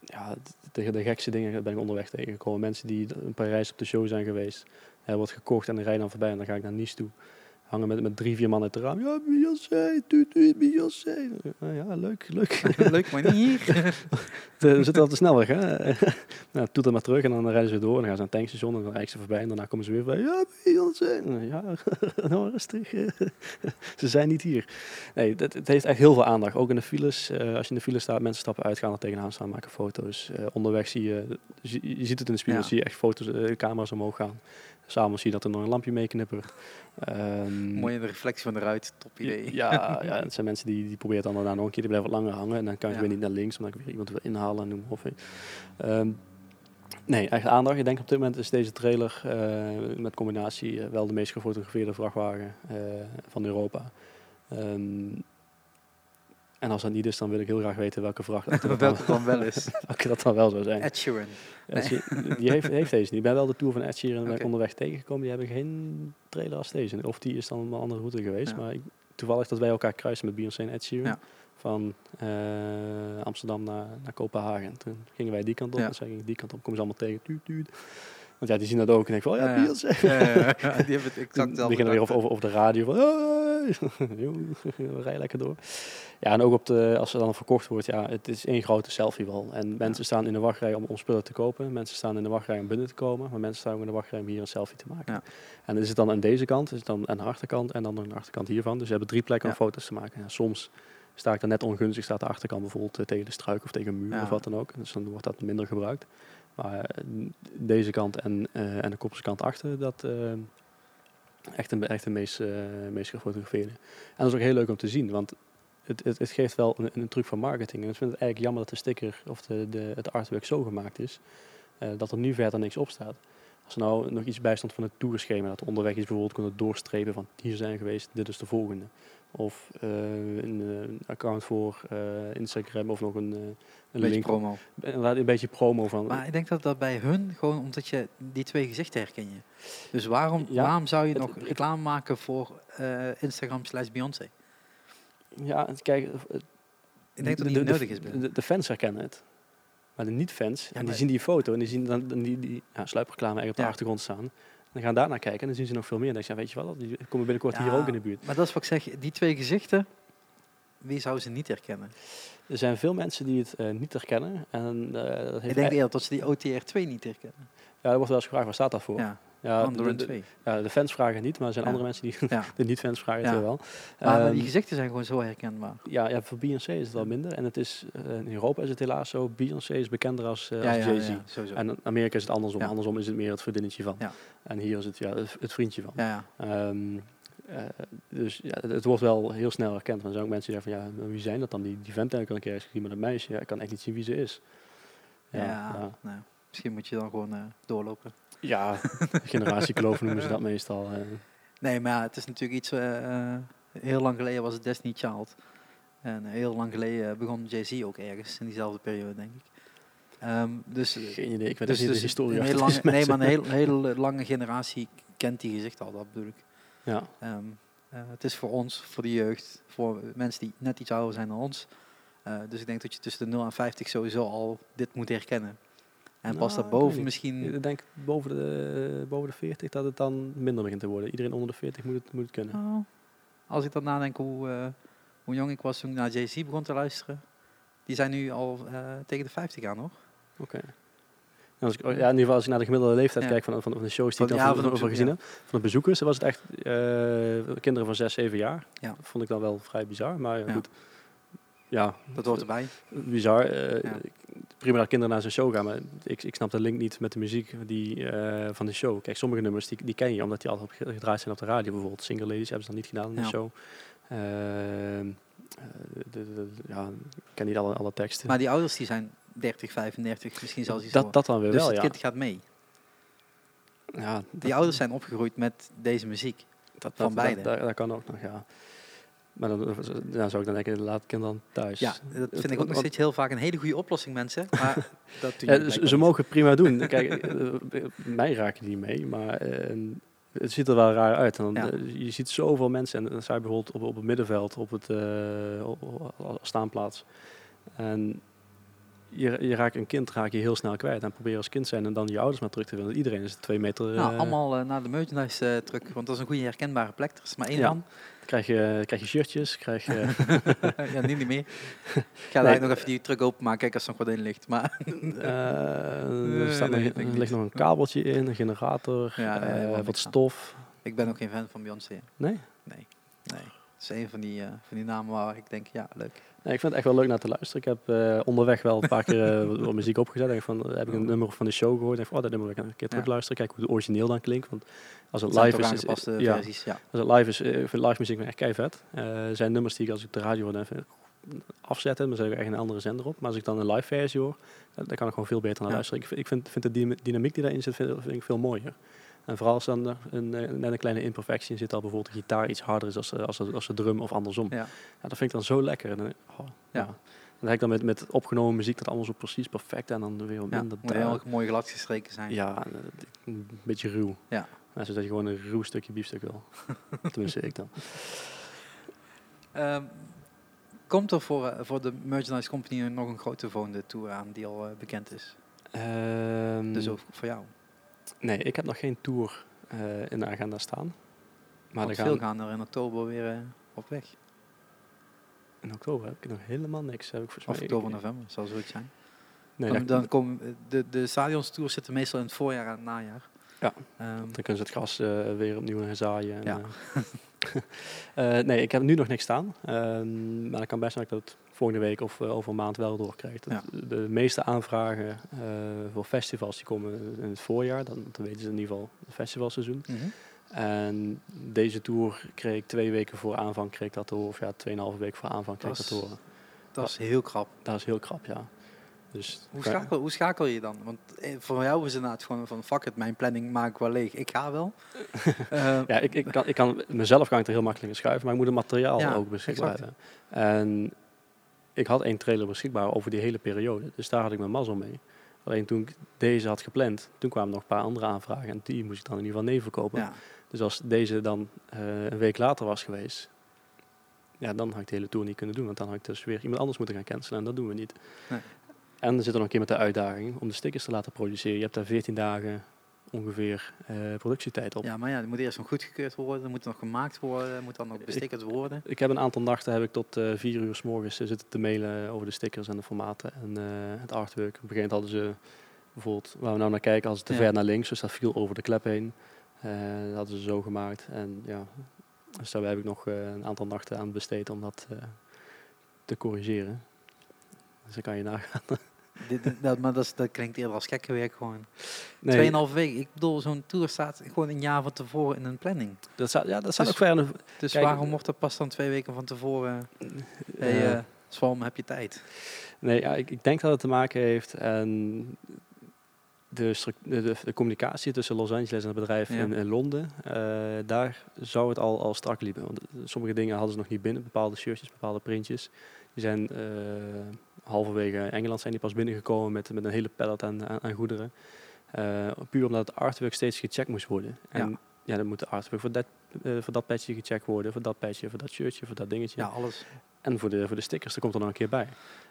ja, de, de gekste dingen ben ik onderweg tegengekomen. Mensen die in Parijs op de show zijn geweest. Er wordt gekocht en dan rijden dan voorbij en dan ga ik naar Nice toe. Hangen met, met drie, vier man uit het raam. Ja, Beyoncé, tuut, tuut, Beyoncé. Nou ja, leuk, leuk. leuk, maar niet hier. We zitten op de snelweg, hè. nou, toet er maar terug en dan rijden ze door. En dan gaan ze aan het tankstation en dan rijden ze voorbij. En daarna komen ze weer bij. Ja, Beyoncé. Ja, nou rustig. ze zijn niet hier. Nee, het, het heeft echt heel veel aandacht. Ook in de files. eh, als je in de file staat, mensen stappen uit, gaan er tegenaan staan, maken foto's. Eh, onderweg zie je, je, je ziet het in de spiegel, Ja. zie je echt foto's, eh, camera's omhoog gaan. S'avonds zie je dat er nog een lampje meeknippert. Ehm, Mooi in de reflectie van de ruit, top idee. ja, ja, het zijn mensen die, die proberen dan daarna nog een keer te blijven wat langer hangen. En dan kan je Ja. weer niet naar links, omdat ik weer iemand wil inhalen en noem maar op. Ehm, nee, echt aandacht. Ik denk op dit moment is deze trailer eh, met combinatie eh, wel de meest gefotografeerde vrachtwagen eh, van Europa. Ehm, en als dat niet is, dan wil ik heel graag weten welke vrachtauto dat, Welke dan, dan wel is. welke dat dan wel zou zijn. Ed Sheeran. Ed Sheeran- Die heeft, heeft deze niet. Ik ben wel de Tour van Ed Sheeran Oké. onderweg tegengekomen. Die hebben geen trailer als deze. Of die is dan een andere route geweest. Ja. Maar ik- toevallig dat wij elkaar kruisen met Beyoncé en Ed Sheeran. Ja. Van eh, Amsterdam naar, naar Kopenhagen. Toen gingen wij die kant op. Ja. En zij gingen die kant op. Komen ze allemaal tegen. Tuut, tuut. Want ja, die zien dat ook. En ik van, oh ja. Beyoncé. Ja, ja, ja. Die hebben het exact Die hetzelfde beginnen weer over, gedacht. over, over de radio van, we rijden lekker door. Ja, en ook op de, als er dan verkocht wordt, ja, het is één grote selfiewal. En mensen staan in de wachtrij om, om spullen te kopen. Mensen staan in de wachtrij om binnen te komen. Maar mensen staan ook in de wachtrij om hier een selfie te maken. Ja. En is het dan aan deze kant, is het dan aan de achterkant en dan aan de achterkant hiervan. Dus we hebben drie plekken om foto's te maken. Ja, soms sta ik dan net ongunstig, staat de achterkant bijvoorbeeld eh, tegen de struik of tegen een muur Ja. of wat dan ook. Dus dan wordt dat minder gebruikt. Maar eh, deze kant en, eh, en de kopperskant achter, dat eh, echt een, echt een meest, meest gefotografeerde. En dat is ook heel leuk om te zien, want het, het, het geeft wel een, een truc van marketing. En ik vind het eigenlijk jammer dat de sticker of de, de, het artwork zo gemaakt is, dat er nu verder niks op staat. Als er nou nog iets bij stond van het tourschema, dat we onderweg iets bijvoorbeeld kunnen doorstrepen van hier zijn geweest, dit is de volgende. Of eh, een, eh, een account voor eh, Instagram of nog een, een Beetje link. promo. Inderdaad, een beetje promo van. Maar ik denk dat dat bij hun gewoon omdat je die twee gezichten herken je. Dus waarom, Ja, waarom zou je het- nog het- reclame maken voor Instagram slash Beyoncé? ja, het- kijk, Ik denk dat die de- nodig is. De, fans herkennen het. Maar de niet-fans, en die zien die foto en die zien dan die, die ja, sluipreclame echt op de Ja. achtergrond staan. En dan gaan daar naar kijken en dan zien ze nog veel meer. En dan denk je, ja, weet je wel, die komen binnenkort hier ook in de buurt. Maar dat is wat ik zeg, die twee gezichten, wie zou ze niet herkennen? Er zijn veel mensen die het eh, niet herkennen. En, eh, dat heeft Ik denk eerder dat ze die OTR2 niet herkennen. ja, er wordt wel eens gevraagd, waar staat dat voor? Ja, Ja, de, de- 2. ja, de fans vragen niet, maar er zijn Ja. andere mensen die Ja. de niet-fans vragen het wel. Maar, maar die Ehm, gezichten zijn gewoon zo herkenbaar. ja, ja, voor Beyoncé is het wel minder. En het is, eh, in Europa is het helaas zo, Beyoncé is bekender als, eh, als ja, Jay-Z. En in Amerika is het andersom. Andersom is het meer het vriendinnetje van. Ja. En hier is het ja, het, het vriendje van. Ehm, eh, dus ja, het, het wordt wel heel snel herkend. Er zijn ook mensen die zeggen van ja, maar wie zijn dat dan? Die, die vent heb ik al een keer gezien met een meisje. Ja, ik kan echt niet zien wie ze is. Ja, Ja, ja. Nou, misschien moet je dan gewoon doorlopen. Ja generatiekloof noemen ze dat meestal. eh. Nee, maar ja, het is natuurlijk iets... eh, eh, heel lang geleden was het Destiny Child. En heel lang geleden begon Jay-Z ook ergens, in diezelfde periode, denk ik. Ehm, dus, Geen idee, ik weet dus, dus, niet dus de historie een lange, Nee, maar een heel, hele lange generatie kent die gezicht al, dat bedoel ik. Ja, Ehm, eh, het is voor ons, voor de jeugd, voor mensen die net iets ouder zijn dan ons, Eh, dus ik denk dat je tussen de 0 en 50 sowieso al dit moet herkennen. En pas Nou, daarboven misschien... Ik denk boven de, boven de 40 dat het dan minder begint te worden. Iedereen onder de 40 moet het, moet het kunnen. Nou, als ik dan nadenk hoe, eh, hoe jong ik was toen ik naar Jay-Z begon te luisteren. Die zijn nu al eh, tegen de 50 aan, hoor. Oké. En Als ik, ja, in ieder geval als ik naar de gemiddelde leeftijd Ja. kijk van, van, van de shows die Van- ik dan ja, van, van bezoek- gezien heb, van de bezoekers, was het echt eh, kinderen van 6, 7 jaar. Ja. Dat vond ik dan wel vrij bizar, maar ja, Ja. goed. Ja, Dat hoort erbij. bizar. eh, Ja. Prima dat kinderen naar zo'n show gaan, maar ik, ik snap de link niet met de muziek die, eh, van de show. Kijk, sommige nummers die, die ken je omdat die altijd gedraaid zijn op de radio. Bijvoorbeeld Single Ladies hebben ze dan niet gedaan in de Ja. show. Ehm, eh, de, de- ja, ik ken niet alle, alle teksten. Maar die ouders die zijn 30, 35, misschien zelfs iets dat, dat dan weer Dus wel, het kind gaat mee. ja Die ouders zijn opgegroeid met deze muziek. dat, van dat, beide. Dat, dat, dat kan ook nog, ja. Maar dan, dan zou ik dan denken, laat het kind dan thuis. Ja, dat vind ik ook nog steeds heel vaak een hele goede oplossing, mensen. Maar dat Ja, ze, mogen het prima doen. Kijk, eh, mij raken die mee, maar eh, het ziet er wel raar uit. En dan, Ja. eh, je ziet zoveel mensen, en dan sta je bijvoorbeeld op, op het middenveld, op het eh, op- op- op- staanplaats. En je, je raakt een kind raak je heel snel kwijt. En probeer als kind zijn en dan je ouders maar terug te vinden. Iedereen is twee meter. Nou, eh, allemaal eh, naar de merchandise eh truck, want dat is een goede herkenbare plek. Er is maar één Ja. man. Krijg je, krijg je shirtjes, krijg je... ja, nu niet meer. Ik ga Nee. daar nog even die truck openmaken, kijken als er nog wat in ligt. Maar eh, er, staat nee, nog, er ligt nog een kabeltje in, een generator, Ja, wat stof. ik ben ook geen fan van Beyoncé. Nee? Nee, nee. Het is een van die, van die namen waar ik denk, ja, leuk. Ik vind het echt wel leuk naar te luisteren. Ik heb eh, onderweg wel een paar keer eh, wat- muziek opgezet. Denk van, eh, heb ik een nummer van de show gehoord. Denk van, oh, dat nummer wil ik een keer terug luisteren. Kijken hoe het origineel dan klinkt. Want als het live is, is, aangepaste ja, versies, ja. als het live is, eh, ik vind live muziek echt kei vet. Eh, er zijn nummers die ik als ik de radio hoor, dan even afzetten. Dan zet ik echt een andere zender op. Maar als ik dan een live versie hoor, dan, kan ik gewoon veel beter naar Ja. luisteren. Ik, vind- ik vind, de dyna- dynamiek die daarin zit, vind, vind ik veel mooier. En vooral als dan er een, eh, net een kleine imperfectie in zit, al bijvoorbeeld de gitaar iets harder is als, de- als, als de drum of andersom. Ja. Ja, dat vind ik dan zo lekker. En oh, Ja. ja. Dan heb ik dan met, met opgenomen muziek dat allemaal zo precies perfect en dan weer wat Ja, minder moet daar. heel mooi glad gestreken zijn. Ja, eh, een beetje ruw. Ja. Net zoals dat je gewoon een ruw stukje biefstuk wil. Tenminste, ik dan. Ehm, komt er voor, eh, voor de Merchandise Company nog een grote volgende tour aan die al eh, bekend is? Ehm, Dus ook voor jou. Nee, ik heb nog geen tour eh, in de agenda staan. Maar er veel gaan, gaan er in oktober weer eh, op weg. in oktober heb ik nog helemaal niks. Heb ik volgens Of oktober, ik- november, zal zoiets zijn. Nee, dan, dan komen de, de stadionstours zitten meestal in het voorjaar en het najaar. Ja. Ehm, Dan kunnen ze het gras eh, weer opnieuw gaan zaaien. En, Ja. nee, ik heb nu nog niks staan. Ehm, maar het kan best zijn dat ik dat volgende week of eh, over een maand wel doorkrijg. Dat De meeste aanvragen eh, voor festivals die komen in het voorjaar. Dan, dan weten ze in ieder geval het festivalseizoen. mhm. En deze tour kreeg ik twee weken voor aanvang kreeg ik dat te horen. Of ja, tweeënhalve weken voor aanvang kreeg ik Dat te horen. Dat is heel krap. Dat is heel krap, ja. Dus Hoe schakel, hoe schakel je dan? Want eh, voor jou is het inderdaad gewoon van fuck it, mijn planning maak ik wel leeg. Ik ga wel. Ja, ik, ik, kan, ik kan, mezelf kan ik er heel makkelijk in schuiven, maar ik moet het materiaal Ja, ook beschikbaar hebben. En ik had één trailer beschikbaar over die hele periode, dus daar had ik mijn mazzel mee. Alleen toen ik deze had gepland, toen kwamen nog een paar andere aanvragen en die moest ik dan in ieder geval nee verkopen. ja. Dus als deze dan eh, een week later was geweest, ja, dan had ik de hele tour niet kunnen doen, want dan had ik dus weer iemand anders moeten gaan cancelen en dat doen we niet. Nee. En er zit er nog een keer met de uitdaging om de stickers te laten produceren. Je hebt daar 14 dagen ongeveer eh, productietijd op. ja, maar ja, die moet eerst nog goedgekeurd worden, die moet nog gemaakt worden, moet dan nog bestickerd worden. Ik heb een aantal nachten heb ik tot eh, vier uur s morgens eh, zitten te mailen over de stickers en de formaten en het artwork. Op een gegeven moment hadden ze bijvoorbeeld, waar we nou naar kijken, als het te Ja. ver naar links, dus dat viel over de klep heen. Dat hadden ze zo gemaakt. En ja, dus daar heb ik nog een aantal nachten aan besteed om dat te corrigeren. Dus dan kan je nagaan. Dit, dit- dat, maar dat, is, dat klinkt eerder als gekke werk gewoon. Nee, Tweeënhalve week. Ik bedoel, zo'n tour staat gewoon een jaar van tevoren in een planning. dat staat, ja, dat staat Dus- ook ver. Dus Kijk, waarom wordt dat pas dan twee weken van tevoren? Hey, eh, heb je tijd? Nee, ja, ik, ik denk dat het te maken heeft en de, de, de, communicatie tussen Los Angeles en het bedrijf Ja. in, in Londen. eh, daar zou het al, al strak liepen. Want sommige dingen hadden ze nog niet binnen, bepaalde shirtjes, bepaalde printjes. Die zijn eh, halverwege Engeland zijn die pas binnengekomen met, met een hele pallet aan, aan, aan goederen. Eh, puur omdat het artwork steeds gecheckt moest worden. En ja, dan moet de artwork voor dat, eh, voor dat patchje gecheckt worden, voor dat patchje, voor dat shirtje, voor dat dingetje. Ja, alles. En voor de, voor de stickers, daar komt er nog een keer bij.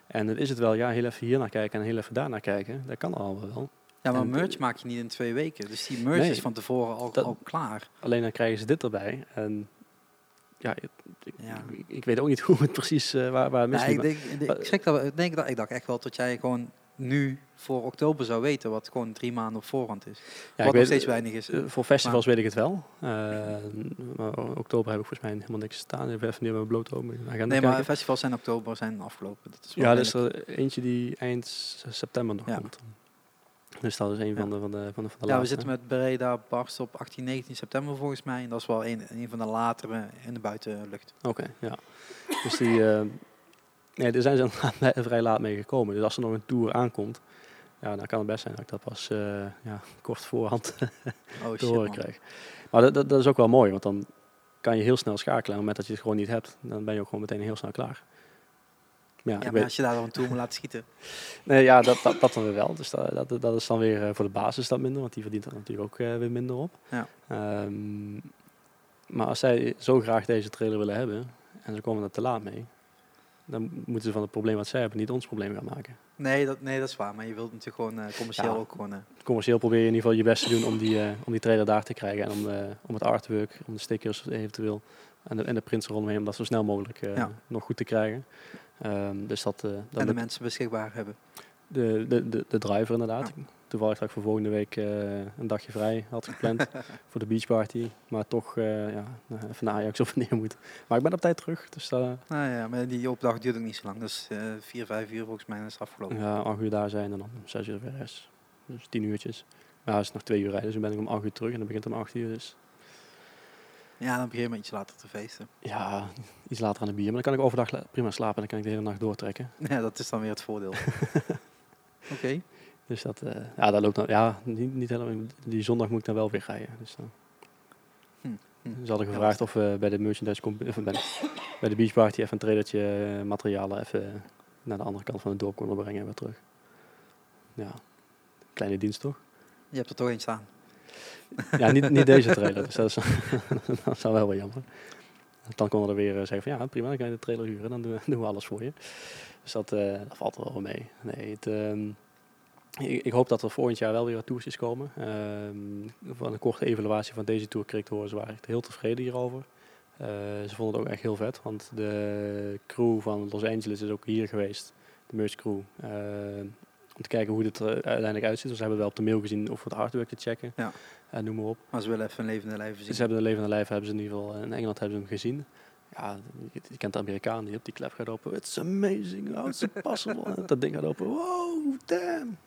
En dan is het wel, ja, heel even hier naar kijken en heel even daar naar kijken. Dat kan allemaal wel. Ja, maar En- merch maak je niet in twee weken. Dus die merch Nee, is van tevoren al, dat- al klaar. Alleen dan krijgen ze dit erbij. En ja, ik, ik, Ja. ik- ik weet ook niet hoe het precies, eh, waar, waar misliep. ik, denk, ik, ik, schrik dat, ik denk dat ik dacht echt wel dat jij gewoon nu voor oktober zou weten wat gewoon drie maanden op voorhand is. Ja, wat ik nog weet- steeds weinig is. Eh, voor festivals weet ik het wel. Eh, maar oktober heb ik volgens mij helemaal niks staan. Even even niet met mijn de agenda nee, maar kijken. festivals zijn oktober zijn afgelopen. Dat is wel Ja, er is er eentje die eind september nog Ja. komt. Dus dat is een van de, van de, van de, van de ja, we zitten met Breda Barst op 18, 19 september volgens mij. En dat is wel een, een van de latere in de buitenlucht. Oké, ja. Dus die... eh, nee, daar zijn ze vrij laat mee gekomen. Dus als er nog een tour aankomt... Ja, dan kan het best zijn dat ik dat pas eh, ja, kort voorhand Oh te shit, horen krijg. Maar dat, dat, dat is ook wel mooi, want dan kan je heel snel schakelen. En op het moment dat je het gewoon niet hebt, dan ben je ook gewoon meteen heel snel klaar. Ja, Ja, maar weet, als je daar dan tour moet laten schieten. nee, ja dat, dat, dat dan weer wel. Dus dat, dat, dat is dan weer eh, voor de basis dat minder, want die verdient er natuurlijk ook eh, weer minder op. Ja. Ehm, maar als zij zo graag deze trailer willen hebben en ze komen er te laat mee, dan moeten ze van het probleem wat zij hebben niet ons probleem gaan maken. Nee dat, nee, dat is waar. Maar je wilt natuurlijk gewoon eh, commercieel Ja. ook gewoon... Commercieel probeer je in ieder geval je best te doen om die, om die trailer daar te krijgen en om, om het artwork, om de stickers eventueel en de, en de prints eromheen, om dat zo snel mogelijk Ja. nog goed te krijgen. Ehm, dus dat, eh, dat en de mensen beschikbaar hebben. de, de, de, de driver inderdaad. Toevallig dat ik voor volgende week eh, een dagje vrij had gepland voor de beachparty. Maar toch eh, ja, even naar Ajax of neer moet. Maar ik ben op tijd terug. Dus Nou ja, maar die opdracht duurt ook niet zo lang. Dus vier, vijf uur volgens mij is het afgelopen. ja, acht uur daar zijn en dan zes uur weer rest. Dus tien uurtjes. Maar ja, het is nog twee uur rijden. Dus dan ben ik om acht uur terug en dan begint om acht uur. Dus Ja, dan begin je maar iets later te feesten. ja, iets later aan de bier. Maar dan kan ik overdag prima slapen en dan kan ik de hele nacht doortrekken. Ja, dat is dan weer het voordeel. Oké. Dus dat, eh, ja, dat loopt dan, ja, niet, niet helemaal. Die zondag moet ik dan wel weer rijden. Dus dan. Hm, hm. Ze hadden gevraagd of we bij de merchandise comp- of bij, bij de beach party even een trailertje eh, materialen even naar de andere kant van het dorp konden brengen en weer terug. Ja, kleine dienst toch? Je hebt er toch één staan. Ja, niet, niet deze trailer, dus dat, is, dat zou wel wel jammer. Dan konden we er weer eh, zeggen van ja, prima, dan kan je de trailer huren, dan doen we, alles voor je. Dus dat, eh, valt er wel mee. Nee, het, ehm, ik, hoop dat er volgend jaar wel weer wat toertjes komen. Ehm, van een korte evaluatie van deze tour kreeg ik te horen, ze waren heel tevreden hierover. Eh, ze vonden het ook echt heel vet, want de crew van Los Angeles is ook hier geweest, de merch crew, eh, om te kijken hoe dit er uiteindelijk uitziet. Dus ze hebben wel op de mail gezien of het artwork te checken, Ja. Eh, noem maar op. Maar ze willen even een levende lijf zien. Ze hebben de levende lijf hebben ze in ieder geval in Engeland hebben ze hem gezien. Ja, je, je kent de Amerikaan die op die klep gaat open. It's amazing, how it's possible. En dat ding gaat open. Wow, damn.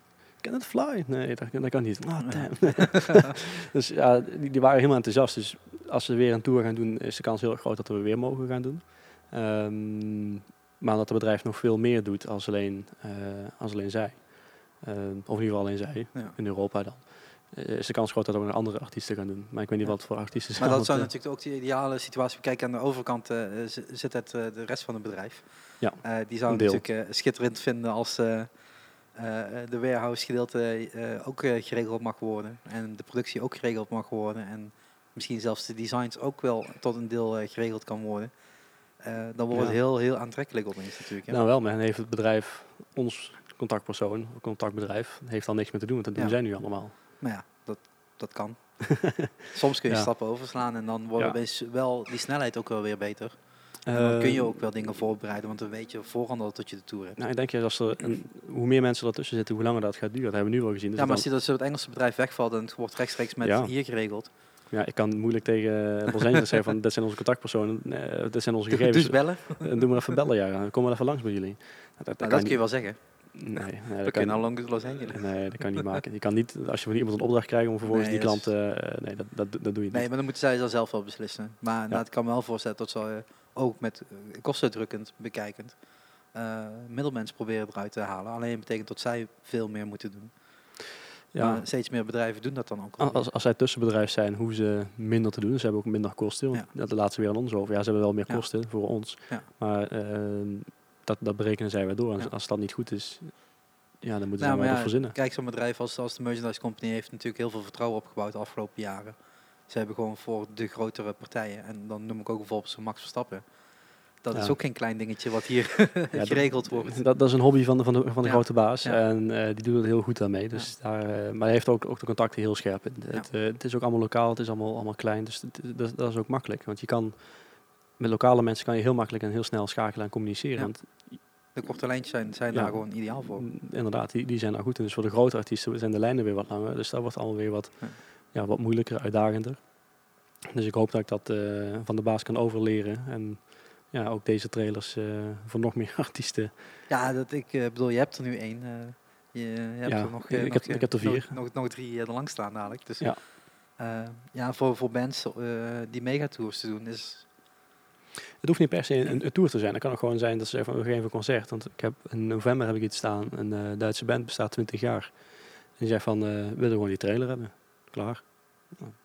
Can it fly? Nee, dat, dat kan niet. Ah, damn. dus ja, die, die waren helemaal enthousiast. Dus als ze weer een tour gaan doen, is de kans heel erg groot dat we weer mogen gaan doen. Ehm, maar dat het bedrijf nog veel meer doet als alleen, eh, als alleen zij. Ehm, of in ieder geval alleen zij, Ja. in Europa dan. Eh, is de kans groot dat we nog andere artiesten gaan doen. Maar ik weet niet Ja. wat voor artiesten Maar dat zou eh, natuurlijk ook de ideale situatie bekijken. Aan de overkant eh, zit het, eh, de rest van het bedrijf. Ja, Eh, die zou natuurlijk eh, schitterend vinden als eh, eh, de warehouse gedeelte eh, ook eh, geregeld mag worden. En de productie ook geregeld mag worden. En misschien zelfs de designs ook wel tot een deel eh, geregeld kan worden. Eh, dan wordt het heel, heel aantrekkelijk opeens natuurlijk. hè. Nou wel, maar dan heeft het bedrijf, ons contactpersoon, contactbedrijf, heeft al niks meer te doen. Want dat doen zij nu allemaal. Maar ja, dat, dat kan. Soms kun je stappen overslaan en dan wordt opeens wel die snelheid ook wel weer beter. En dan kun je ook wel dingen voorbereiden, want dan weet je voorhand al dat je de tour hebt. Nou, ik denk je, als er een, hoe meer mensen ertussen zitten, hoe langer dat gaat duren. Dat hebben we nu wel gezien. Dus ja, maar dan- als je dat het Engelse bedrijf wegvalt en het wordt rechtstreeks met Ja. hier geregeld. ja, ik kan moeilijk tegen Los Angeles zeggen van, dit zijn onze contactpersonen, eh, dit zijn onze Dus gegevens. bellen, En doe maar even bellen, ja. Dan komen we even langs bij jullie. Nou, dat, dat nou, kan dat kun je wel zeggen. Nee, nee, dat kan nou uit Los Angeles. Nee, dat kan niet maken. Je kan niet, als je van iemand een opdracht krijgt om vervolgens Nee, die dat klant... eh, nee, dat, dat, dat doe je Nee, niet. maar dan moeten zij dat zelf wel beslissen. Maar nou, ik kan me wel voorstellen dat ze eh, ook met uh, kostendrukkend bekijkend eh middelmens proberen eruit te halen. Alleen betekent dat zij veel meer moeten doen. Ja, Maar steeds meer bedrijven doen dat dan ook. al. als, als zij tussenbedrijf zijn, hoeven ze minder te doen. Ze hebben ook minder kosten. Ja. Dat laten ze weer aan ons over. Ja, ze hebben wel meer Ja. kosten voor ons. Ja. Maar ehm, dat, dat berekenen zij weer door. En Ja. als dat niet goed is, ja, dan moeten Nou, ze maar ja, verzinnen. Kijk, zo'n bedrijf als, als de Merchandise Company heeft natuurlijk heel veel vertrouwen opgebouwd de afgelopen jaren. Ze hebben gewoon voor de grotere partijen, en dan noem ik ook bijvoorbeeld zo'n Max Verstappen, Dat is ook geen klein dingetje wat hier geregeld wordt. Dat, dat is een hobby van de, van de, van de grote baas. En eh, die doet het heel goed daarmee. Dus daar, eh, maar hij heeft ook, ook de contacten heel scherp. Het, eh, het is ook allemaal lokaal, het is allemaal, allemaal klein. Dus het- dat, dat is ook makkelijk. Want je kan met lokale mensen kan je heel makkelijk en heel snel schakelen en communiceren. Ja. Want De korte lijntjes zijn, zijn Ja. daar gewoon ideaal voor. Mm, Inderdaad, die, die zijn daar goed in. Dus voor de grote artiesten zijn de lijnen weer wat langer. Dus dat wordt allemaal weer wat, Ja. ja. wat moeilijker, uitdagender. Dus ik hoop dat ik dat eh, van de baas kan overleren. En ja, ook deze trailers eh, voor nog meer artiesten. Ja, dat, ik eh, bedoel, je hebt er nu één. je, hebt Ja, er nog, ik heb- ik heb er vier. Nog, nog, nog drie er lang staan dadelijk. Dus, Ja. ja. voor, voor bands die megatours te doen is... Het hoeft niet per se een, een tour te zijn. Het kan ook gewoon zijn dat ze zeggen van we geven een concert. Want ik heb, in november heb ik iets staan. Een eh, Duitse band bestaat 20 jaar. En die zegt van eh, we willen gewoon die trailer hebben. Klaar.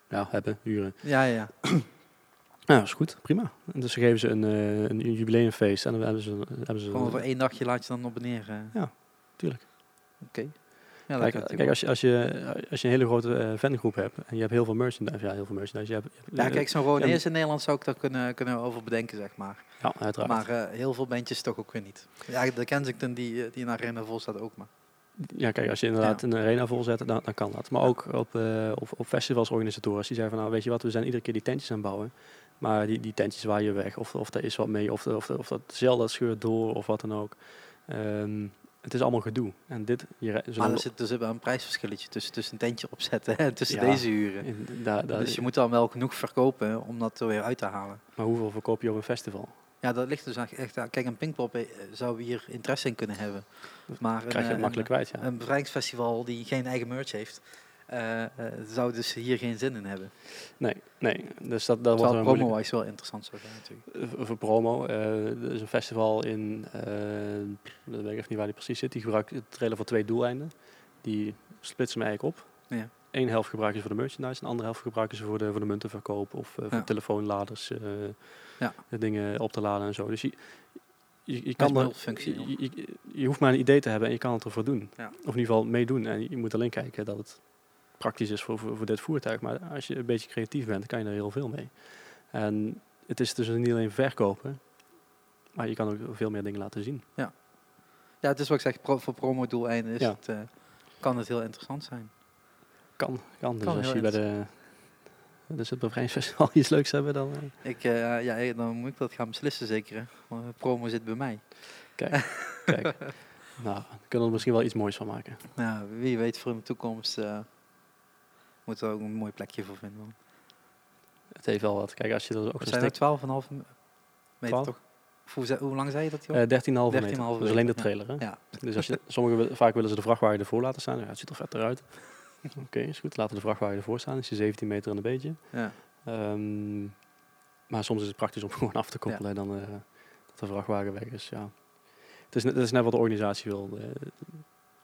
Ja, hebben, huren. Ja, ja. Ja, dat is goed, prima. En dus ze geven ze een, eh, een jubileumfeest en dan hebben ze, hebben ze Gewoon voor één dagje laat je dan op neer. eh. tuurlijk. Oké. Ja, Kijk, als, je, als, je, als je een hele grote eh, fangroep hebt en je hebt heel veel merchandise, ja, heel veel merchandise. Je hebt, je hebt-. Ja, kijk, zo'n gewoon Ja, eerst in Nederland zou ik daar kunnen, kunnen over bedenken, zeg maar. ja, uiteraard. Maar eh, heel veel bandjes toch ook weer niet. Ja, de Kensington die, eh, die in Arena vol staat ook maar. ja, kijk, als je inderdaad Ja. een arena volzet, dan, dan kan dat. Maar ook op, eh op, op festivalsorganisatoren, die zeggen van, nou, weet je wat, we zijn iedere keer die tentjes aan het bouwen. Maar die, die tentjes waar je weg, of, of er is wat mee, of, of, of dat zeil dat scheurt door, of wat dan ook. Ehm, het is allemaal gedoe. En dit, je, Maar er zit, wel een prijsverschilletje tussen, tussen een tentje opzetten en tussen Ja. deze huren. in- Dus je moet dan wel genoeg verkopen om dat er weer uit te halen. Maar hoeveel verkoop je op een festival? Ja, dat ligt dus echt- aan. Kijk, een Pinkpop eh, zou hier interesse in kunnen hebben. Maar een, krijg je eh, het makkelijk een, kwijt, ja. een bevrijdingsfestival die geen eigen merch heeft, eh, eh, zou dus hier geen zin in hebben. Nee, nee. Dus dat, dat wordt Terwijl moeilijk. promo-wise wel interessant zou zijn natuurlijk. Eh, voor promo. er is een festival in, dat weet ik even niet waar die precies zit. Die gebruikt het trailer voor twee doeleinden. Die splitsen hem eigenlijk op. Ja. Eén helft gebruiken ze voor de merchandise, en de andere helft gebruiken ze voor de, voor de muntenverkoop of voor Ja. telefoonladers, eh, Ja. dingen op te laden en zo. Dus je, je, je Kan er, je, je, hoeft maar een idee te hebben en je kan het ervoor doen. Ja. Of in ieder geval meedoen. En je moet alleen kijken dat het praktisch is voor, voor, voor dit voertuig. Maar als je een beetje creatief bent, kan je er heel veel mee. En het is dus niet alleen verkopen, maar je kan ook veel meer dingen laten zien. Ja, het is wat ik zeg, pro, voor promo-doeleinden is Ja. het, eh, kan het heel interessant zijn. Kan, kan. Dus Kan als je bij de dus het bevrijdingsfestival iets leuks hebben, dan eh, Ik, eh, ja, dan moet ik dat gaan beslissen zeker. Want, promo zit bij mij. kijk. kijk. Nou, we kunnen er misschien wel iets moois van maken. Ja, wie weet voor in de toekomst moeten we er ook een mooi plekje voor vinden. man. Het heeft wel wat. Kijk, als je er ook stik... dat, 12,5 meter 12? toch? Hoe, hoe lang zei je dat, eh 13,5 meter. 13,5 Dat is alleen de meter, trailer, hè? ja. Dus als je, sommige, wi- vaak willen ze de vrachtwagen ervoor laten staan. Ja, het ziet er vet eruit. Oké, is goed. Laten we de vrachtwagen ervoor staan. Is je 17 meter en een beetje. ja. Ehm, maar soms is het praktisch om gewoon af te koppelen en dan eh, dat de vrachtwagen weg is. Ja. Het, is net, het is net wat de organisatie wil eh,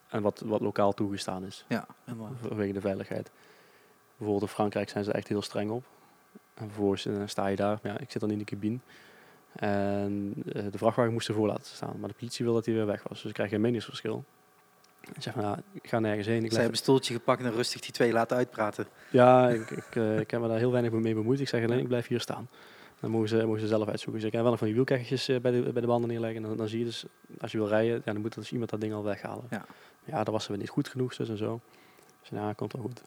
en wat, wat lokaal toegestaan is Ja, inderdaad. vanwege de veiligheid. Bijvoorbeeld in Frankrijk zijn ze echt heel streng op. En vervolgens eh, sta je daar, ja, ik zit dan in de cabine. En eh, de vrachtwagen moest ervoor laten staan, maar de politie wil dat hij weer weg was. Dus ik krijg geen meningsverschil. Ik zeg ja, ik ga nergens heen. Ik Zij hebben een stoeltje gepakt en rustig die twee laten uitpraten. ja, ik, ik, eh, ik heb me daar heel weinig mee bemoeid. Ik zeg alleen, ik blijf hier staan. Dan mogen ze, mogen ze zelf uitzoeken. Dus ik heb wel nog van die wielkeggetjes bij, de, bij de banden neerleggen. En dan, dan zie je dus, als je wil rijden, ja, dan moet dus iemand dat ding al weghalen. Ja. ja, dat was we niet goed genoeg, dus en zo. Dus ja, komt wel goed.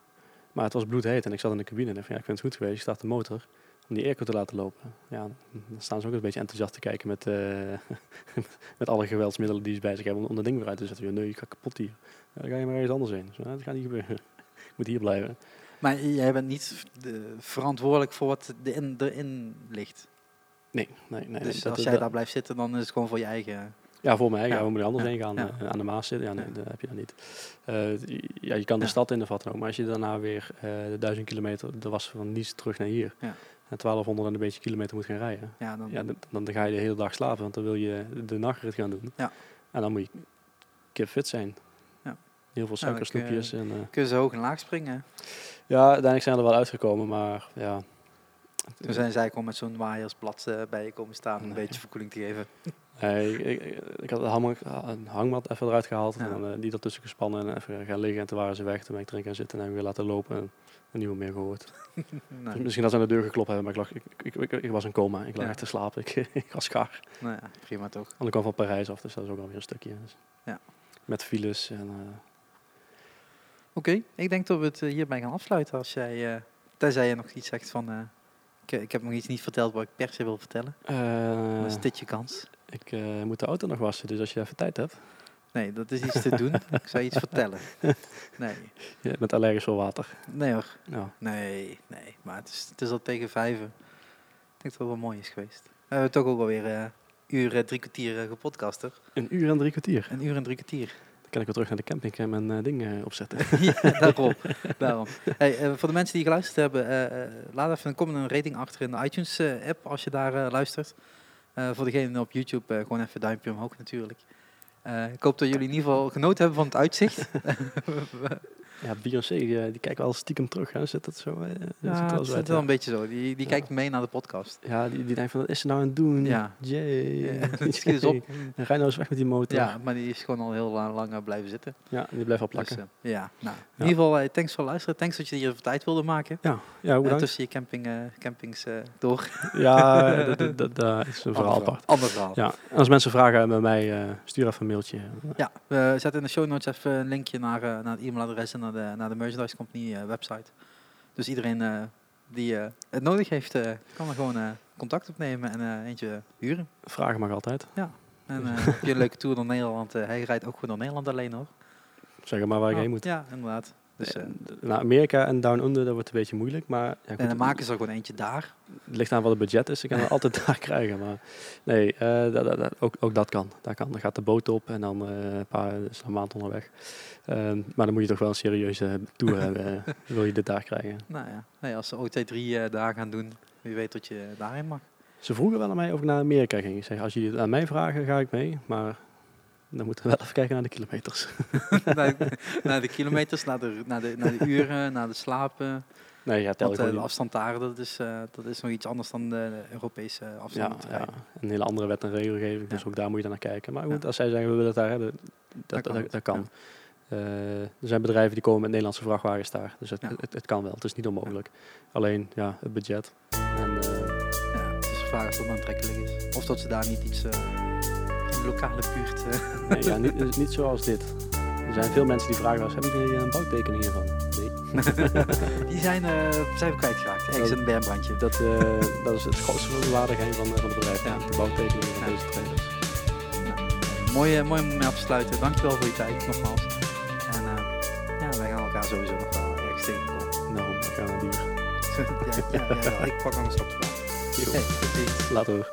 Maar het was bloedheet en ik zat in de cabine en ik, van, ja, ik vind het goed geweest. Ik start de motor om die airco te laten lopen. Ja, dan staan ze ook een beetje enthousiast te kijken met, eh, met alle geweldsmiddelen die ze bij zich hebben om, om dat ding weer uit te zetten. Nee, ik ga kapot hier. Ja, dan ga je maar ergens anders heen. Dus, ja, dat gaat niet gebeuren. ik moet hier blijven. Maar jij bent niet de, verantwoordelijk voor wat de in, erin ligt. Nee, nee, nee. dus dat- als dat- jij daar blijft zitten, dan is het gewoon voor je eigen... Ja, voor mij. Ja. We moeten anders heen gaan. Eh, aan de Maas zitten. Ja, nee, dat heb je dan niet. Eh, ja, je kan de stad in de vatten ook. Maar als je daarna weer eh, de duizend kilometer, dat was van Nice terug naar hier. Ja. En 1200 en een beetje kilometer moet gaan rijden. Ja, dan, Ja, dan, dan ga je de hele dag slapen, want dan wil je de nachtrit gaan doen. Ja. En dan moet je kip fit zijn. Ja. Heel veel Ja, suikersnoepjes. en, eh, kun je zo hoog en laag springen. ja, uiteindelijk zijn we er wel uitgekomen, maar ja. Toen zijn zij gewoon met zo'n waaiersblad bij je komen staan om een beetje verkoeling te geven. Nee, ik, ik, ik had een, hangmat, even eruit gehaald. Ja. En dan, eh, die ertussen gespannen en even gaan liggen. En toen waren ze weg. Toen ben ik erin gaan zitten en weer laten lopen. En, en niemand meer gehoord. Nou, Misschien dat ze aan de deur geklopt hebben, maar ik, lag, ik, ik, was in coma. Ik lag Ja. echt te slapen. Ik, ik was gaar. nou ja, prima toch. Want ik kwam van Parijs af, dus dat is ook alweer een stukje. Dus. Ja. Met files en... eh, Oké, ik denk dat we het eh, hierbij gaan afsluiten. Als jij, eh, tenzij je nog iets zegt van... ik, ik heb nog iets niet verteld wat ik per se wil vertellen. Dan is dit je kans. Ik eh, moet de auto nog wassen, dus als je even tijd hebt. Nee, dat is iets te doen. ik zou je iets vertellen. Nee, Je bent allergisch voor water. nee hoor. Ja. Nee, nee. Maar het is, het is al tegen vijven. Ik denk dat het wel mooi is geweest. We hebben toch ook alweer eh uur, eh, drie kwartier uh, gepodcast, toch? Een uur en drie kwartier. Een uur en drie kwartier. Dan kan ik weer terug naar de camping en mijn eh, ding opzetten. ja, daarom. daarom. Hey, voor de mensen die geluisterd hebben, laat even een comment en een rating achter in de iTunes-app als je daar luistert. Eh, voor degenen op YouTube, eh, gewoon even duimpje omhoog natuurlijk. Eh, ik hoop dat jullie in ieder geval genoten hebben van het uitzicht. Ja, Beyoncé, die, eh, die kijkt wel stiekem terug. Hè. Zit dat zo? eh, zit ja, is uit, wel een beetje zo. Die, die kijkt mee naar de podcast. Ja, die, die denkt van, wat is ze nou aan het doen? Ja. Jee. Ja, schiet eens op. En Rij nou eens weg met die motor. Ja, maar die is gewoon al heel lang, lang, blijven zitten. Ja, die blijft plakken. Dus, eh, ja, nou, in ieder geval, thanks voor het luisteren. Thanks dat je hier even tijd wilde maken. ja, ja, bedankt. tussen je camping, campings door. Ja, dat, dat, dat, dat is een verhaal apart. Ander verhaal. Ja, en als mensen vragen bij mij, stuur even een mailtje. Ja, we zetten in de show notes even een linkje naar, naar het e-mailadres en naar de, naar de Merchandise Company eh, website. Dus iedereen eh, die eh, het nodig heeft, kan er gewoon contact opnemen en eentje huren. Vragen mag altijd. En eh, heb je een leuke tour door Nederland. hij rijdt ook gewoon door Nederland alleen hoor. Zeg maar waar ik Oh, heen moet. Ja, inderdaad. Dus, eh, Naar Amerika en Down Under, dat wordt een beetje moeilijk. Maar ja, en dan maken ze er gewoon eentje daar. het ligt aan wat het budget is. Ik kan het altijd daar krijgen. Maar nee, eh, dat, dat, dat- ook, ook dat kan. Dat kan. Dan gaat de boot op en dan eh, een paar is een maand onderweg. Ehm, maar dan moet je toch wel een serieuze tour hebben. wil je dit daar krijgen. Nou ja, nee, als ze OT3 eh, daar gaan doen, wie weet dat je daarheen mag. Ze vroegen wel aan mij of ik naar Amerika ging. Ik zeg, als jullie het aan mij vragen, ga ik mee. Maar dan moeten we wel even kijken naar de kilometers. naar, de, naar de kilometers, naar de, naar, de, naar de uren, naar de slapen. Nee, ja, tel ik de afstand daar, dat is, eh, dat is nog iets anders dan de Europese Ja, afstand. ja, rijden. een hele andere wet en regelgeving. Dus Ja. ook daar moet je dan naar kijken. Maar goed, Ja. als zij zeggen, we willen het daar hebben, dat, dat, kan dat, dat. Eh, er zijn bedrijven die komen met Nederlandse vrachtwagens daar. Dus het, Ja. het, het kan wel. Het is niet onmogelijk. Alleen, ja, het budget. En, eh, Ja, het is de vraag of dat aantrekkelijk is. Of dat ze daar niet iets lokale buurt... eh, nee, ja, niet, niet zoals dit. Er zijn veel mensen die vragen eens, hebben jullie een bouwtekening hiervan? Nee. die zijn, eh zijn we kwijtgeraakt. Ergens in een bermbrandje. Dat, eh, dat is het grootste waardigheid van, van het bedrijf. Ja. De bouwtekening van Ja. deze trailers. Mooi, mooi om mee af te sluiten. Dankjewel voor je tijd, nogmaals. En ja, wij gaan elkaar sowieso nog wel ergens tegenkomen. Nou, we gaan naar duur. ja, ja, ja, ja, ik pak nog een stapje. Hey. Later.